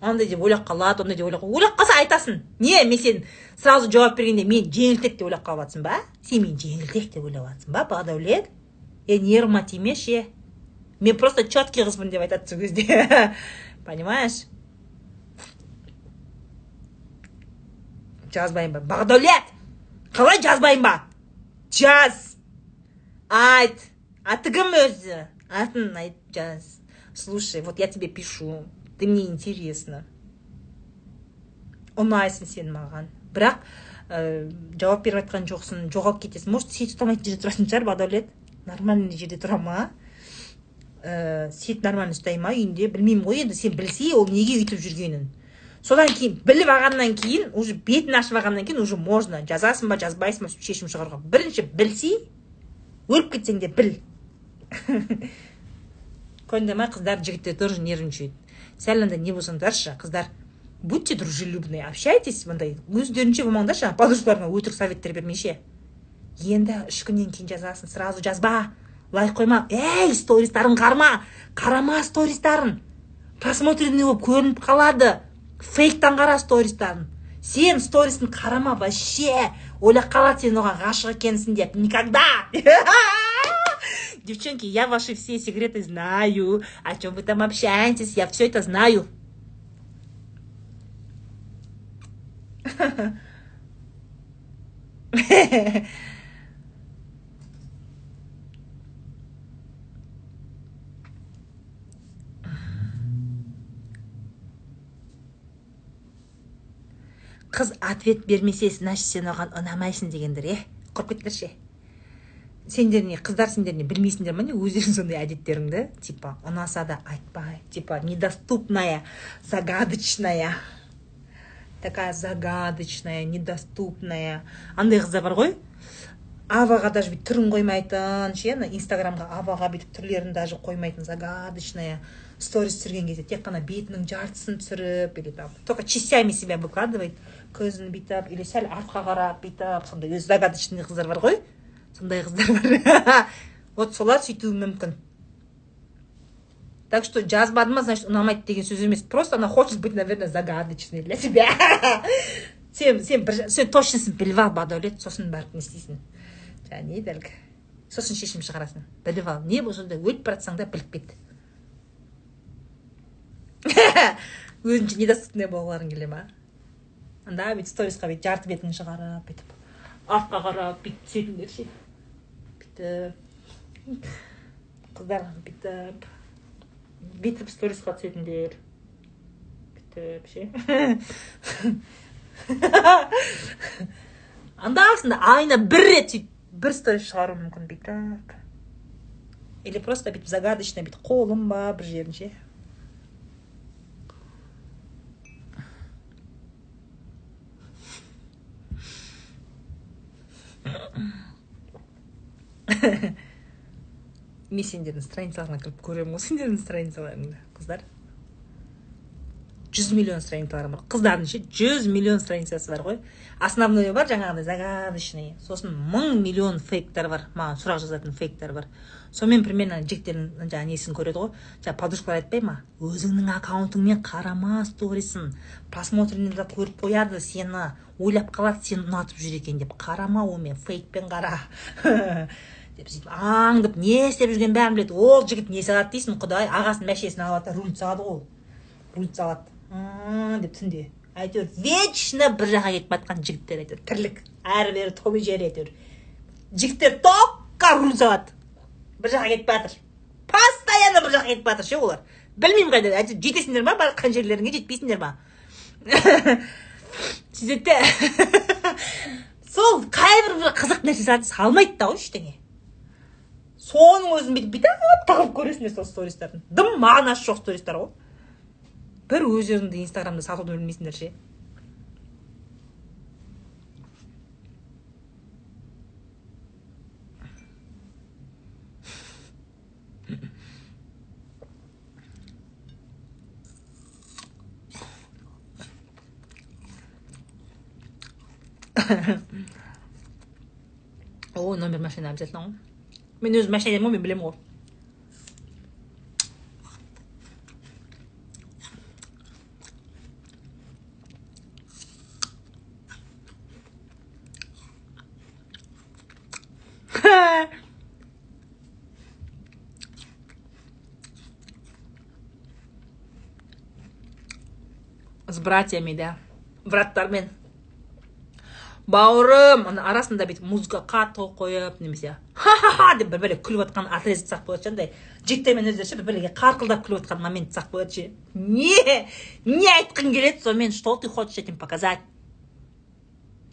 Андай деп ойлап қалады ондай деп ойлап ойлап қалса айтасың. Не мен сен сразу жауап бергенде мен жеңілтеді деп ойлап қалып жатрсың ба? Сен мені жеңілтеді деп ойлап жатрсың ба бақдәулет е нервыма тимеші е мен просто четкий қызбын деп айтады сол кезде. Понимаешь? Жазбайын ба? Бақдәулет қалай жазбайын ба? Жаз! Айт! Аты кім өзі? Атын айт жаз. Слушай вот я тебе пишу. Ты мне интересно. Ұнайсың сен маған. Бірақ ә, жауап беріп жатқан жоқсың жоғалып кетесің. Может сеть ұстамайтын жерде тұратын шығар бақдәулет нормальный жерде тұра ма ә, сеть нормально ұстай ма үйінде? Білмеймін ғой енді сен білсе ол неге өйтіп жүргенін. Содан кейін біліп алғаннан кейін уже бетін ашып алғаннан кейін уже можно. Жазасың ба жазбайсың ба шешім шығаруға. Бірінші білсе өліп кетсең де біл. Ма қыздар жігіттер тоже нервничает сәл андай не болсаңдаршы қыздар будьте дружелюбные общайтесь мындай өздерінше болмаңдаршы подружкаларыңа өтірік советтер бермей енді үш күннен кейін жазасың сразу жазба лайк қойма. Ей стористарын қарама қарама стористарын просмотренный болып көрініп қалады. Фейктан қара стористарын сен сторисін қарама вообще. Ойлап қалады сен оған ғашық екенсің деп. Никогда. девчонки я ваши все секреты знаю. О чем вы там общаетесь? Я все это знаю. Қыз ответ бермесе значит сен оған ұнамайсың дегендер е? Құрып кеттіңдер ше сендер не қыздар сендер не білмейсіңдер ма не? Өздерің сондай әдеттеріңді? Типа ұнаса да айтпай. Типа недоступная загадочная. Такая загадочная недоступная. Андай қыздар бар ғой. Аваға даже бүйтіп түрін қоймайтын ше ана инстаграмға аваға бүйтіп түрлерін даже қоймайтын загадочная сторис түсірген кезде тек қана бетінің жартысын түсіріп или там только частями себя выкладывает көзін бүйтіп или сәл артқа қарап бүйтіп сондай өзі загадочный қыздар бар ғой. Сондай қыздар бар. Вот солар сөйтуі мүмкін. Так что жазбады ма значит ұнамайды деген сөз емес. Просто она хочет быть наверное загадочной для себя сен сен бір сен точносын біліп ал бақдәулет сосын барып не істейсің. Жаңағы әлгі? Сосын шешім шығарасың. Біліп ал. Не болса да өліп бара жатсаң да біліп кет. Өзінше недоступный болғыларың келе ма? Анда бүйтіп сторисқа бүйтіп жарты бетіңді шығарып бүйтіп артқа қарап бүйтіп түсетіңдер ше. Бүйтіп қыздар бүйтіп бүйтіп сторисқа түсетіндер бүйтіп ше анда санда айына бір рет сөйтіп бір сторис шығару мүмкін бүйтіп или просто бүйтіп загадочно бүйтіп қолын ба бір жерін ше мен сендердің страницаларыңа кіріп көремін ғой сендердің страницаларыңды қыздар жүз миллион страницаларым бар қыздардың ше жүз миллион страницасы бар ғой. Основной бар жаңағыдай загадочный. Сосын мың миллион фейктар бар. Маған сұрақ жазатын фейктар бар. Сонымен примерно жігіттердің жаңағы несін көреді ғой. Жаңағы подружкалар айтпай ма? Өзіңнің аккаунтыңмен қарама сторисін просмотренныйда көріп қояды сені. Ойлап қалады сені ұнатып жүр екен деп. Қарама онымен фейкпен қара. деп сөйтіп аңдып не істеп жүргенін бәрін біледі. Ол жігіт не салады дейсің? Құдай ағасының мәшинесін алады да руль салады ғой ол. Руль салады. Деп түнде әйтеуір вечно бір жаққа кетіп жатқан жігіттер әйтеуір. Тірлік. Әрі бері том и жері әйтеуір. Жігіттер только руль салады. Бір жаққа кетіп жатыр постоянно бір жаққа кетіп жатыр ше олар. Білмеймін қайда. Әйтеуір жетесіңдер ма? Барған жерлеріңе жетпейсіңдер ма? Сөйтеді де. Сол қайбір бір қызық нәрсе салмайды да ғой ештеңе. Соның өзін бүйтіп бүйтіп тығып көресіңдер сол стористарын дым мағынасы жоқ стористар ғой бір өздеріңді инстаграмда сатуды білмейсіңдер ше? О номер машины обязательно Meu Deus, mas tem limão, bebê limão. с братьями да. Браттармен бауырым ана арасында бүйтіп музыка қатты қойып немесе ха деп бір бірлеп күліп жатқан отрезок болады ше андай жігіттермен өздері ше бір бірлерге қарқылдап күліп жатқан момент тастап қояды ше не не айтқың келеді сонымен что ты хочешь этим показать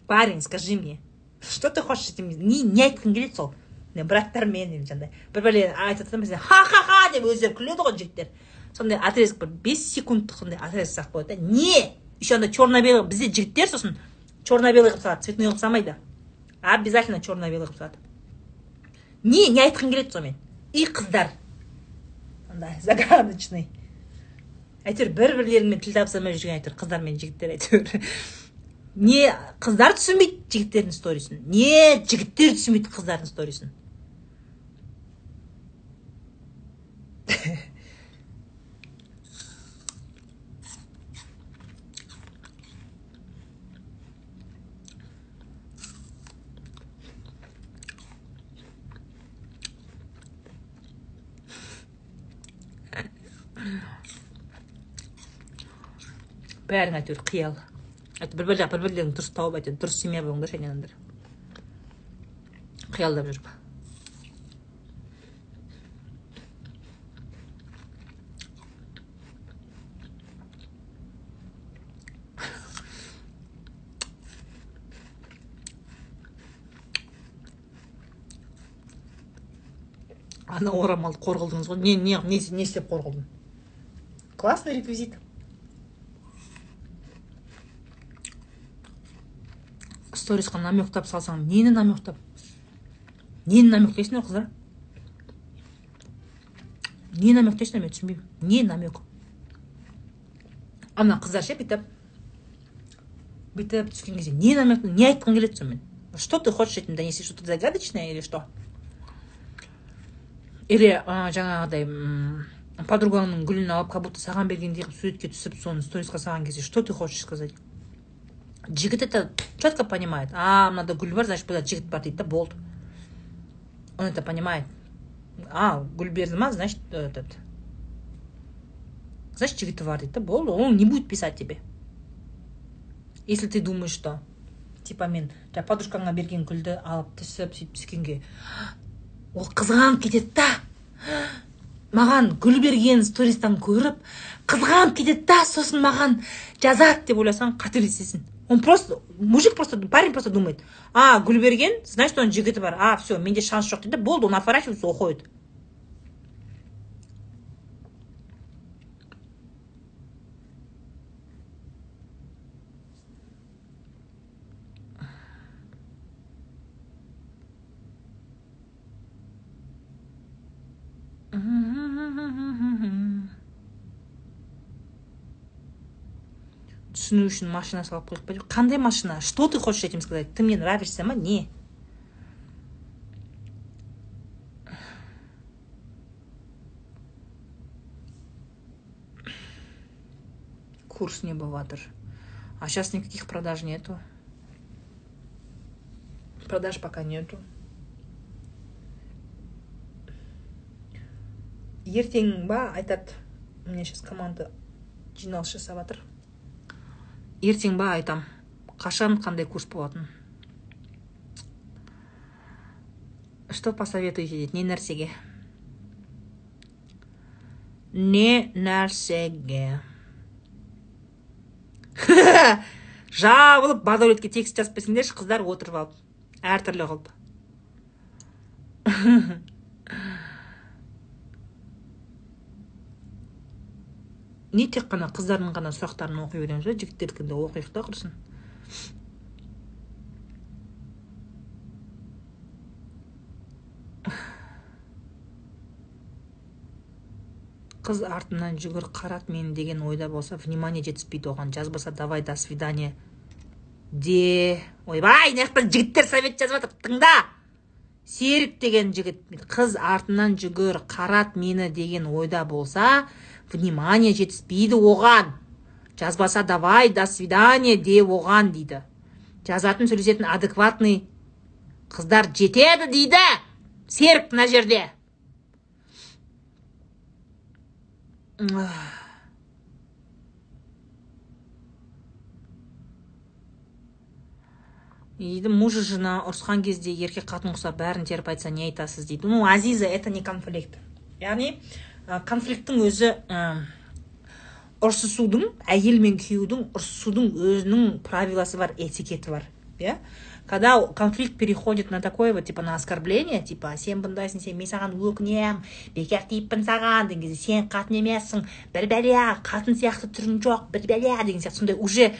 парень скажи мне что ты хочешь этим не не айтқың келеді сол браттармен жаңағыдай бір бірлеріне айтып mesela ха ха ха деп өздері күледі ғой жігіттер сондай отрезок бір бес секундтық сондай отрезок тастап қояды да не еще андай черно белый бізде жігіттер сосын черно белый қылып салады цветной қылып салмайды обязательно черно белый қылып салады не не айтқың келеді сонымен. И қыздар. Андай загадочный. Әйтеуір бір бірлерімен тіл табыса алмай жүрген әйтеуір қыздар мен жігіттер әйтеуір. Не қыздар түсінбейді жігіттердің сторисін. Не жігіттер түсінбейді қыздардың сторисін. Бәрің әйтеуір қиял. Әйтеуір бір бір бір бірлерің дұрыс тауып әйтеуір дұрыс семья болыңдар айналыңдар қиялдап жүріп ана орамалды қор қылдыңыз ғой. Не не не, не істеп қор қылдың классный реквизит. Сторисқа намектап салсаң нені намектап нені намектайсыңдар қыздар? Не намектайсыңдар мен түсінбеймін. Не намек? Ана қыздар ше бүйтіп бүйтіп түскен кезде не намек не айтқың келеді сонымен? Что ты хочешь этим донести? Что то загадочное или что? Или жаңағыдай подругаңның гүлін алып как будто саған бергендей қылып суретке түсіп соны сторисқа салған кезде что ты хочешь сказать? Жігіт это четко понимает. А мынада гүл бар значит бұнда жігіт бар дейді да болды он это понимает. А гүл берді ма значит этот. Значит жігіті бар дейді да болды он не будет писать тебе. Если ты думаешь что типа мен жаңағы подружкаңа берген гүлді алып түсіп сөйтіп түскенге ол қызғанып кетеді да маған гүл берген стористан көріп қызғанып кетеді да сосын маған жазады деп ойласаң қателесесің. Он просто мужик просто парень просто думает а гүл берген значит оның жігіті бар а все менде шанс жоқ дейді болды он отворачивается уходит. түсіну үшін машина салып қояйық па деп. Қандай машина? Что ты хочешь этим сказать? Ты мне нравишься ма? Не. Курс не жатыр а сейчас никаких продаж нету. Продаж пока нету. Ертең ба айтады у меня сейчас команда жиналыс жасап жатыр ертең ба айтам. Қашан қандай курс болатын? Что посоветуете дейді не нәрсеге? Не нәрсеге. Жабылып бадәулетке текст жазып берсеңдерші қыздар отырып алып әртүрлі қылып. не тек қана қыздардың ғана сұрақтарын оқи береміз ба жігіттердікін де оқиық та құрсын қыз артынан жүгір қарат мені деген ойда болса внимание жетіспейді оған. Жазбаса давай до свидания де ойбай мына жақта жігіттер совет жазып жатыр тыңда! Серік деген жігіт қыз артынан жүгір қарат мені деген ойда болса внимание жетіспейді оған. Жазбаса давай до свидания де оған дейді жазатын сөйлесетін адекватный қыздар жетеді дейді серік мына жерде. Дейді мужа жена ұрысқан кезде еркек қатын ұқса бәрін теріп айтса не айтасыз дейді. Ну азиза это не конфликт. Яғни конфликттің өзі ұрсысудың әйел мен күйеудің ұрсысудың өзінің правиласы бар этикеті бар иә? Когда конфликт переходит на такое вот типа на оскорбление типа сен бұндайсың сен мен саған өкінемін бекер тиіппін саған деген кезде сен қатын емессің бір бәле қатын сияқты түрің жоқ бір бәле деген сияқты. Сондай уже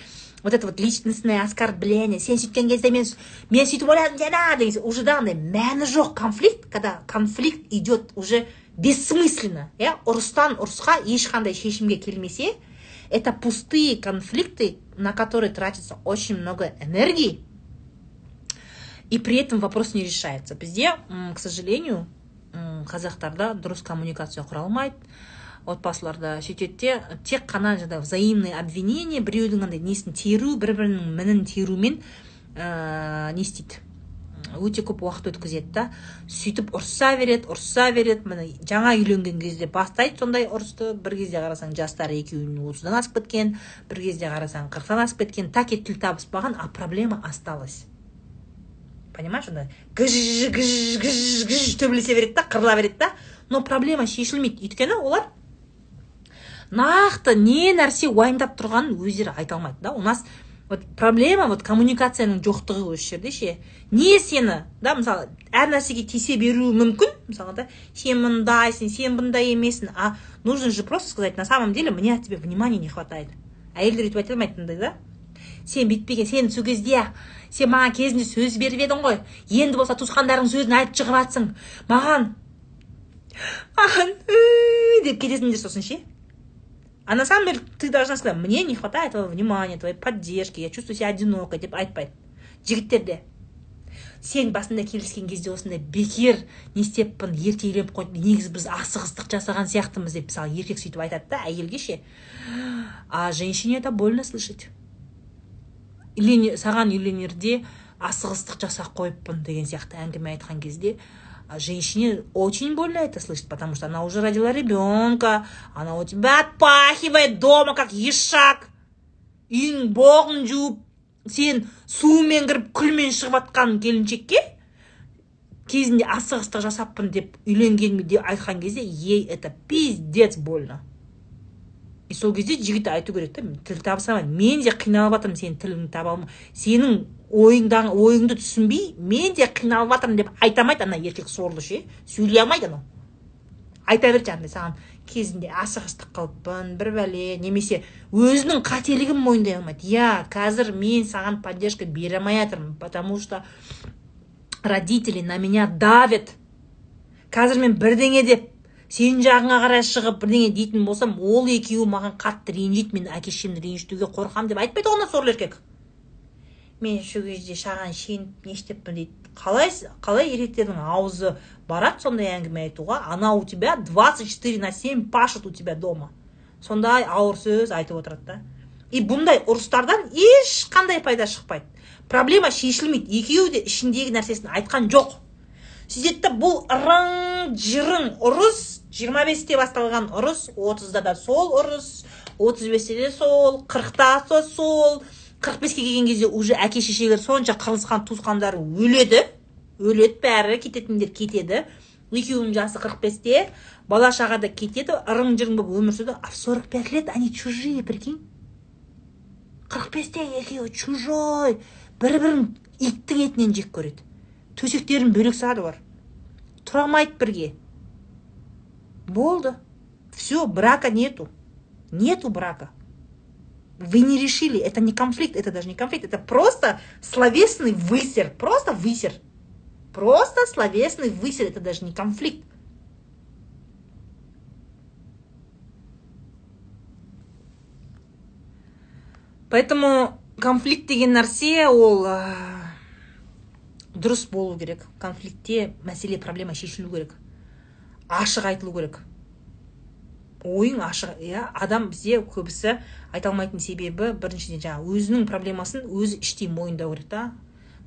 вот это вот личностное оскорбление. Сен сөйткен кезде мен мен сөйтіп ойладым деген деген уже да андай мәні жоқ конфликт когда конфликт идет уже бессмысленно иә ұрыстан ұрысқа ешқандай шешімге келмесе это пустые конфликты на которые тратится очень много энергии и при этом вопрос не решается бізде к сожалению қазақтарда дұрыс коммуникация құра алмайды отбасыларда сөйтеді де тек қана жаңағы взаимный обвинение біреудің андай несін теру бір бірінің мінін терумен ә, не істейді өте көп уақыт өткізеді да. Сөйтіп ұрыса береді ұрыса береді. Міне жаңа үйленген кезде бастайды сондай ұрысты. Бір кезде қарасаң жастары екеуінің отыздан асып кеткен бір кезде қарасаң қырықтан асып кеткен. Так и тіл табыспаған а проблема осталась. Понимаешь андай гж гж гж гж төбелесе береді да қырыла береді да. Но проблема шешілмейді. Өйткені олар нақты не нәрсе уайымдап тұрғанын өздері айта алмайды да. У нас вот проблема вот коммуникацияның жоқтығы осы жерде ше. Не сені да мысалы әр нәрсеге тиісе беруі мүмкін. Мысалы да сен мындайсың сен бұндай емессің а нужно же просто сказать на самом деле мне от тебя внимания не хватает. Әйелдер өйтіп айта алмайды мындай да? Сен бүйтпеген сен сол кезде сен маған кезінде сөз беріп едің ғой. Енді болса туысқандарыңның сөзін айтып шығып жатсың маған маған деп кетесіңдер сосын ше. А на самом деле ты должна сказать мне не хватает твоего внимания твоей поддержки я чувствую себя одинокой деп айтпайды жігіттерде сен басында келіскен кезде осындай бекер не істеппін үйленіп қойдым негізі біз асығыстық жасаған сияқтымыз деп мысалы еркек сөйтіп айтады да әйелге ше а женщине это больно слышать саған үйленерде асығыстық жасап қойыппын деген сияқты әңгіме айтқан кезде женщине очень больно это слышать, потому что она уже родила ребенка, она у тебя отпахивает дома, как ешак. үйің боғын жуып сен сумен кіріп күлмен шығып жатқан келіншекке кезінде асығыстық жасаппын деп үйленгенмін деп айтқан кезде ей это пиздец больно и сол кезде жігіт айту керек та тіл алмаймын мен де қиналып жатырмын сенің тіліңді таба алмай сенің ойыңдан ойыңды түсінбей мен де қиналып жатырмын деп айта алмайды ана еркек сорлы ше сөйлей алмайды анау айта береді жаңағыдай саған кезінде асығыстық қылыппын бір бәле немесе өзінің қателігін мойындай алмайды иә қазір мен саған поддержка бере алмай жатырмын потому что родители на меня давят қазір мен бірдеңе деп сенің жағыңа қарай шығып бірдеңе дейтін болсам ол екеуі маған қатты ренжиді мен әке шешемді ренжітуге қорқамын деп айтпайды ғой ана сорлы еркек мен сол кезде саған сеніп не істеппін дейді. Қалай қалай еркектердің аузы барады сондай әңгіме айтуға? Она у тебя 24 на 7 пашет у тебя дома. Сондай ауыр сөз айтып отырады да. И бұндай ұрыстардан ешқандай пайда шықпайды. Проблема шешілмейді. Екеуі де ішіндегі нәрсесін айтқан жоқ. Сөйтеді да бұл ырың жырың ұрыс жиырма бесте басталған ұрыс отызда да сол ұрыс отыз бесте де сол қырықта да сол. Қырық беске келген кезде уже әке шешелер сонша қырылысқан туысқандары өледі. Өледі бәрі кететіндер кетеді. Екеуінің жасы қырық бесте бала шаға да кетеді ырың жырың болып өмір сүреді. А в сорок пять лет они чужие прикинь. қырық бесте екеуі чужой. Бір бірін иттің етінен жек көреді. Төсектерін бөлек салады олар. Тұра алмайды бірге. Болды. Все брака нету. Нету брака. Вы не решили это не конфликт это даже не конфликт это просто словесный высер просто высер. Просто словесный высер это даже не конфликт. Поэтому конфликт деген нәрсе ол дұрыс болу керек. Конфликтте мәселе проблема шешілу керек. Ашық айтылу керек ойың ашық иә? Адам бізде көбісі айта алмайтын себебі біріншіден жаңағы өзінің проблемасын өзі іштей мойындау керек та.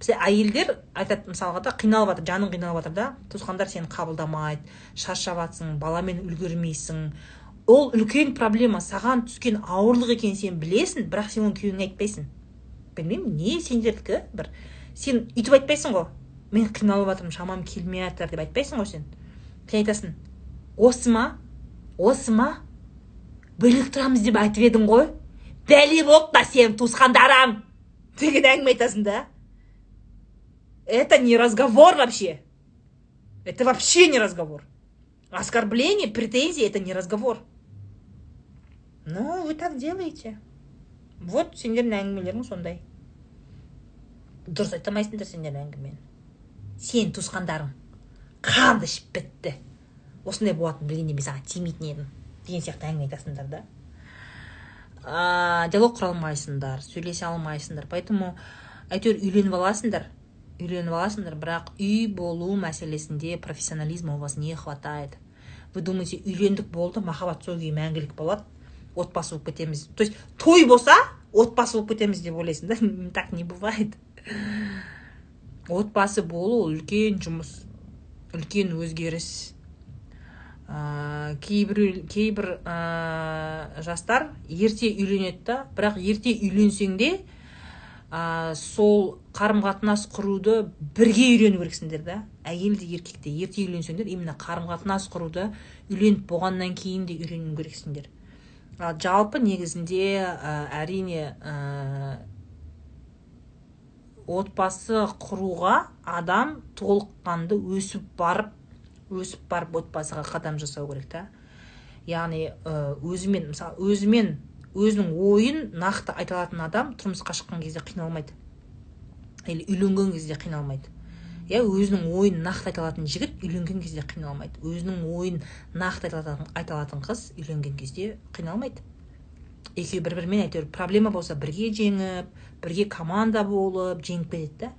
Бізде әйелдер айтады мысалға да қиналып жатыр жаның қиналып жатыр да туысқандар сені қабылдамайды шаршап жатсың баламен үлгермейсің. Ол үлкен проблема саған түскен ауырлық екенін сен білесің бірақ сен оны күйеуіңе айтпайсың. Білмеймін не сендердікі? Бір сен үйтіп айтпайсың ғой. Мен қиналып жатырмын шамам келмей жатыр деп айтпайсың ғой сен. Сен айтасың осы ма? осы ма бөлек тұрамыз деп айтып едің ғой бәле болды да сенің туысқандарың деген әңгіме айтасың да это не разговор вообще это вообще не разговор оскорбление претензии это не разговор ну вы так делаете вот сендердің әңгімелерің сондай дұрыс айта алмайсыңдар сендер әңгімені сенің туысқандарың қанды ішіп бітті осындай болатынын білгенде мен саған тимейтін едім деген сияқты әңгіме айтасыңдар да. Ә, диалог құра алмайсыңдар сөйлесе алмайсыңдар. Поэтому әйтеуір үйленіп аласыңдар үйленіп аласыңдар бірақ үй болу мәселесінде профессионализма у вас не хватает. Вы думаете үйлендік болды махаббат сол күйі мәңгілік болады отбасы болып кетеміз. То есть той болса отбасы болып кетеміз деп ойлайсың да так не бывает. Отбасы болу үлкен жұмыс үлкен өзгеріс. Ә, кейбір кейбір ә, жастар ерте үйленеді да бірақ ерте үйленсең де ә, сол қарым қатынас құруды бірге үйрену керексіңдер да. Әйел де еркек те ерте үйленсеңдер именно қарым қатынас құруды үйленіп болғаннан кейін де үйрену керексіңдер. Ал жалпы негізінде ә, әрине ә, отбасы құруға адам толыққанды өсіп барып өсіп барып отбасыға қадам жасау керек та. Яғни өзімен мысалы өзімен өзінің ойын нақты айта алатын адам тұрмысқа шыққан кезде қиналмайды. Или үйленген кезде қиналмайды. Иә өзінің ойын нақты айта алатын жігіт үйленген кезде қиналмайды. Өзінің ойын нақты айта алатын қыз үйленген кезде қиналмайды. Екеуі бір бірімен әйтеуір проблема болса бірге жеңіп бірге команда болып жеңіп кетеді да.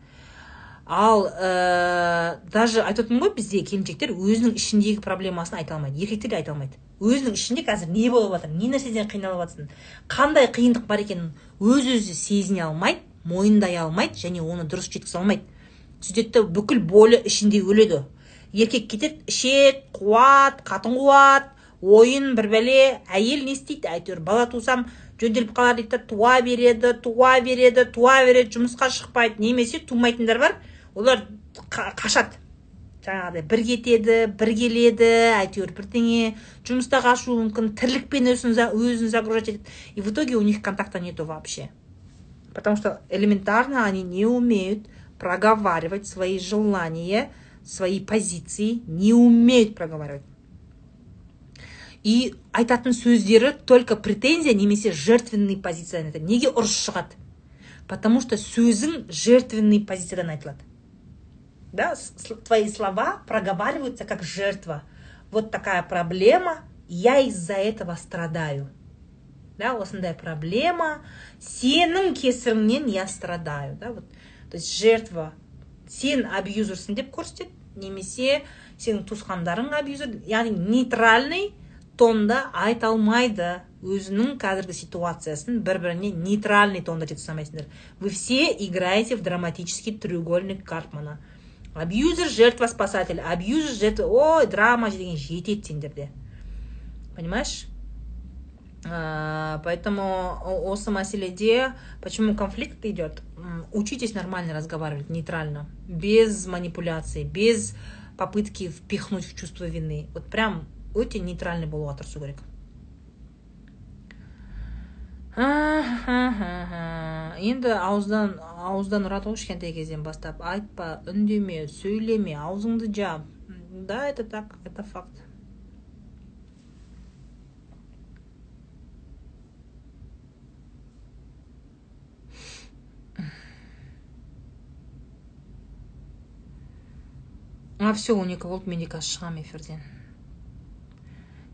Ал ә, даже айтып отырмын ғой бізде келіншектер өзінің ішіндегі проблемасын айта алмайды еркектер де айта алмайды. Өзінің ішінде қазір не болып жатыр не нәрседен қиналып жатсың қандай қиындық бар екенін өз өзі сезіне алмайды мойындай алмайды және оны дұрыс жеткізе алмайды. Сөйтеді бүкіл болі ішінде өледі. Еркек кетеді ішеді қуады қатын қуады ойын бір бәле әйел не істейді? Әйтеуір бала тусам жөнделіп қалар дейді туа береді туа береді туа береді жұмысқа шықпайды. Немесе тумайтындар бар олар қашады. Жаңағыдай бір кетеді бір келеді әйтеуір бірдеңе. Жұмыста қашуы мүмкін тірлікпен өзін, өзін загружать етеді. И в итоге у них контакта нету вообще. Потому что элементарно они не умеют проговаривать свои желания свои позиции не умеют проговаривать. И айтатын сөздері только претензия немесе жертвенный айтады неге ұрыс шығады? Потому что сөзің жертвенный позициядан айтылады. да, твои слова проговариваются как жертва. Вот такая проблема, я из-за этого страдаю. Да, осындай проблема, сенің кесіріңнен я страдаю. Да, вот. То есть жертва, сен абьюзерсің деп көрсетеді, немесе сенің туысқандарың абьюзер, яғни нейтральный тонда айта алмайды өзінің қазіргі ситуациясын бір біріне нейтральный тонда жеткізе алмайсыңдар вы все играете в драматический треугольник карпмана абьюзер жертва спасатель. Абьюзер жертва. Ой драма деген жетеді сендерде понимаешь? Поэтому осы мәселеде почему конфликт идет? Учитесь нормально разговаривать нейтрально без манипуляций без попытки впихнуть в чувство вины. Вот прям өте нейтральный болуға тырысу керек енді ауыздан ауыздан ұрады ғой кішкентай кезден бастап айтпа үндеме сөйлеме аузыңды жап. Да это так это факт. А все он екі болды мен де қазір шығамын эфирден.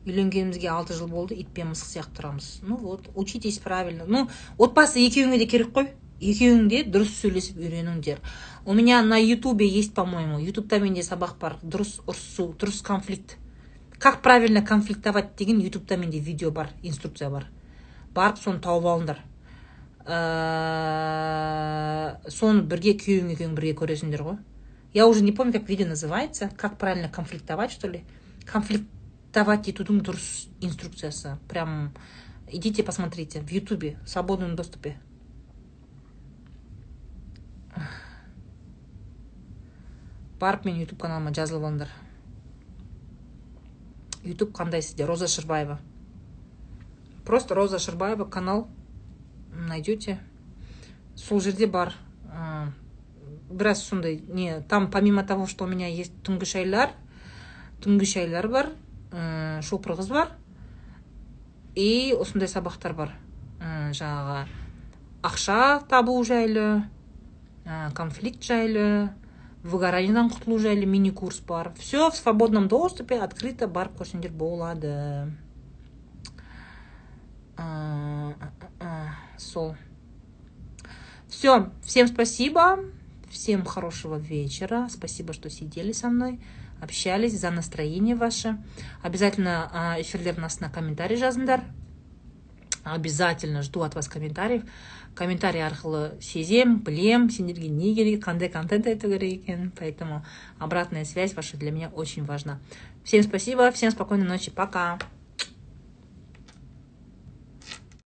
Үйленгенімізге алты жыл болды ит пен мысық сияқты тұрамыз. Ну вот учитесь правильно. Ну отбасы екеуіңе де керек қой. Екеуің де дұрыс сөйлесіп үйреніңдер. У меня на ютубе есть по моему ютубта менде сабақ бар. Дұрыс ұрысу дұрыс конфликт. Как правильно конфликтовать деген ютубта менде видео бар инструкция бар. Барып соны тауып алыңдар. Соны бірге күйеуің екеуің бірге көресіңдер ғой. Я уже не помню как видео называется. Как правильно конфликтовать что ли? Конфликт давать етудің дұрыс инструкциясы прям идите посмотрите в ютубе в свободном доступе барып менің ютуб каналыма жазылып алыңдар ютуб қандай сізде роза шырбаева просто роза шырбаева канал найдете сол жерде бар біраз сондай не там помимо того что у меня есть түнгі шайлар түнгі шайлар бар ә, шопыр қыз бар. И осындай сабақтар бар. Ә, жаңағы ақша табу жайлы ә, конфликт жайлы выгораниедан құтылу жайлы мини курс бар. Все в свободном доступе открыто барып көрсеңдер болады. Сол. Все всем спасибо. Всем хорошего вечера. Спасибо, что сидели со мной, общались за настроение ваше. Обязательно эфирлердің астына комментарий жазыңдар. Обязательно жду от вас комментариев. Комментарий арқылы сезем, білем, сендерге не керек, қандай контент айту керек. Поэтому обратная связь ваша для меня очень важна. Всем спасибо, всем спокойной ночи, пока.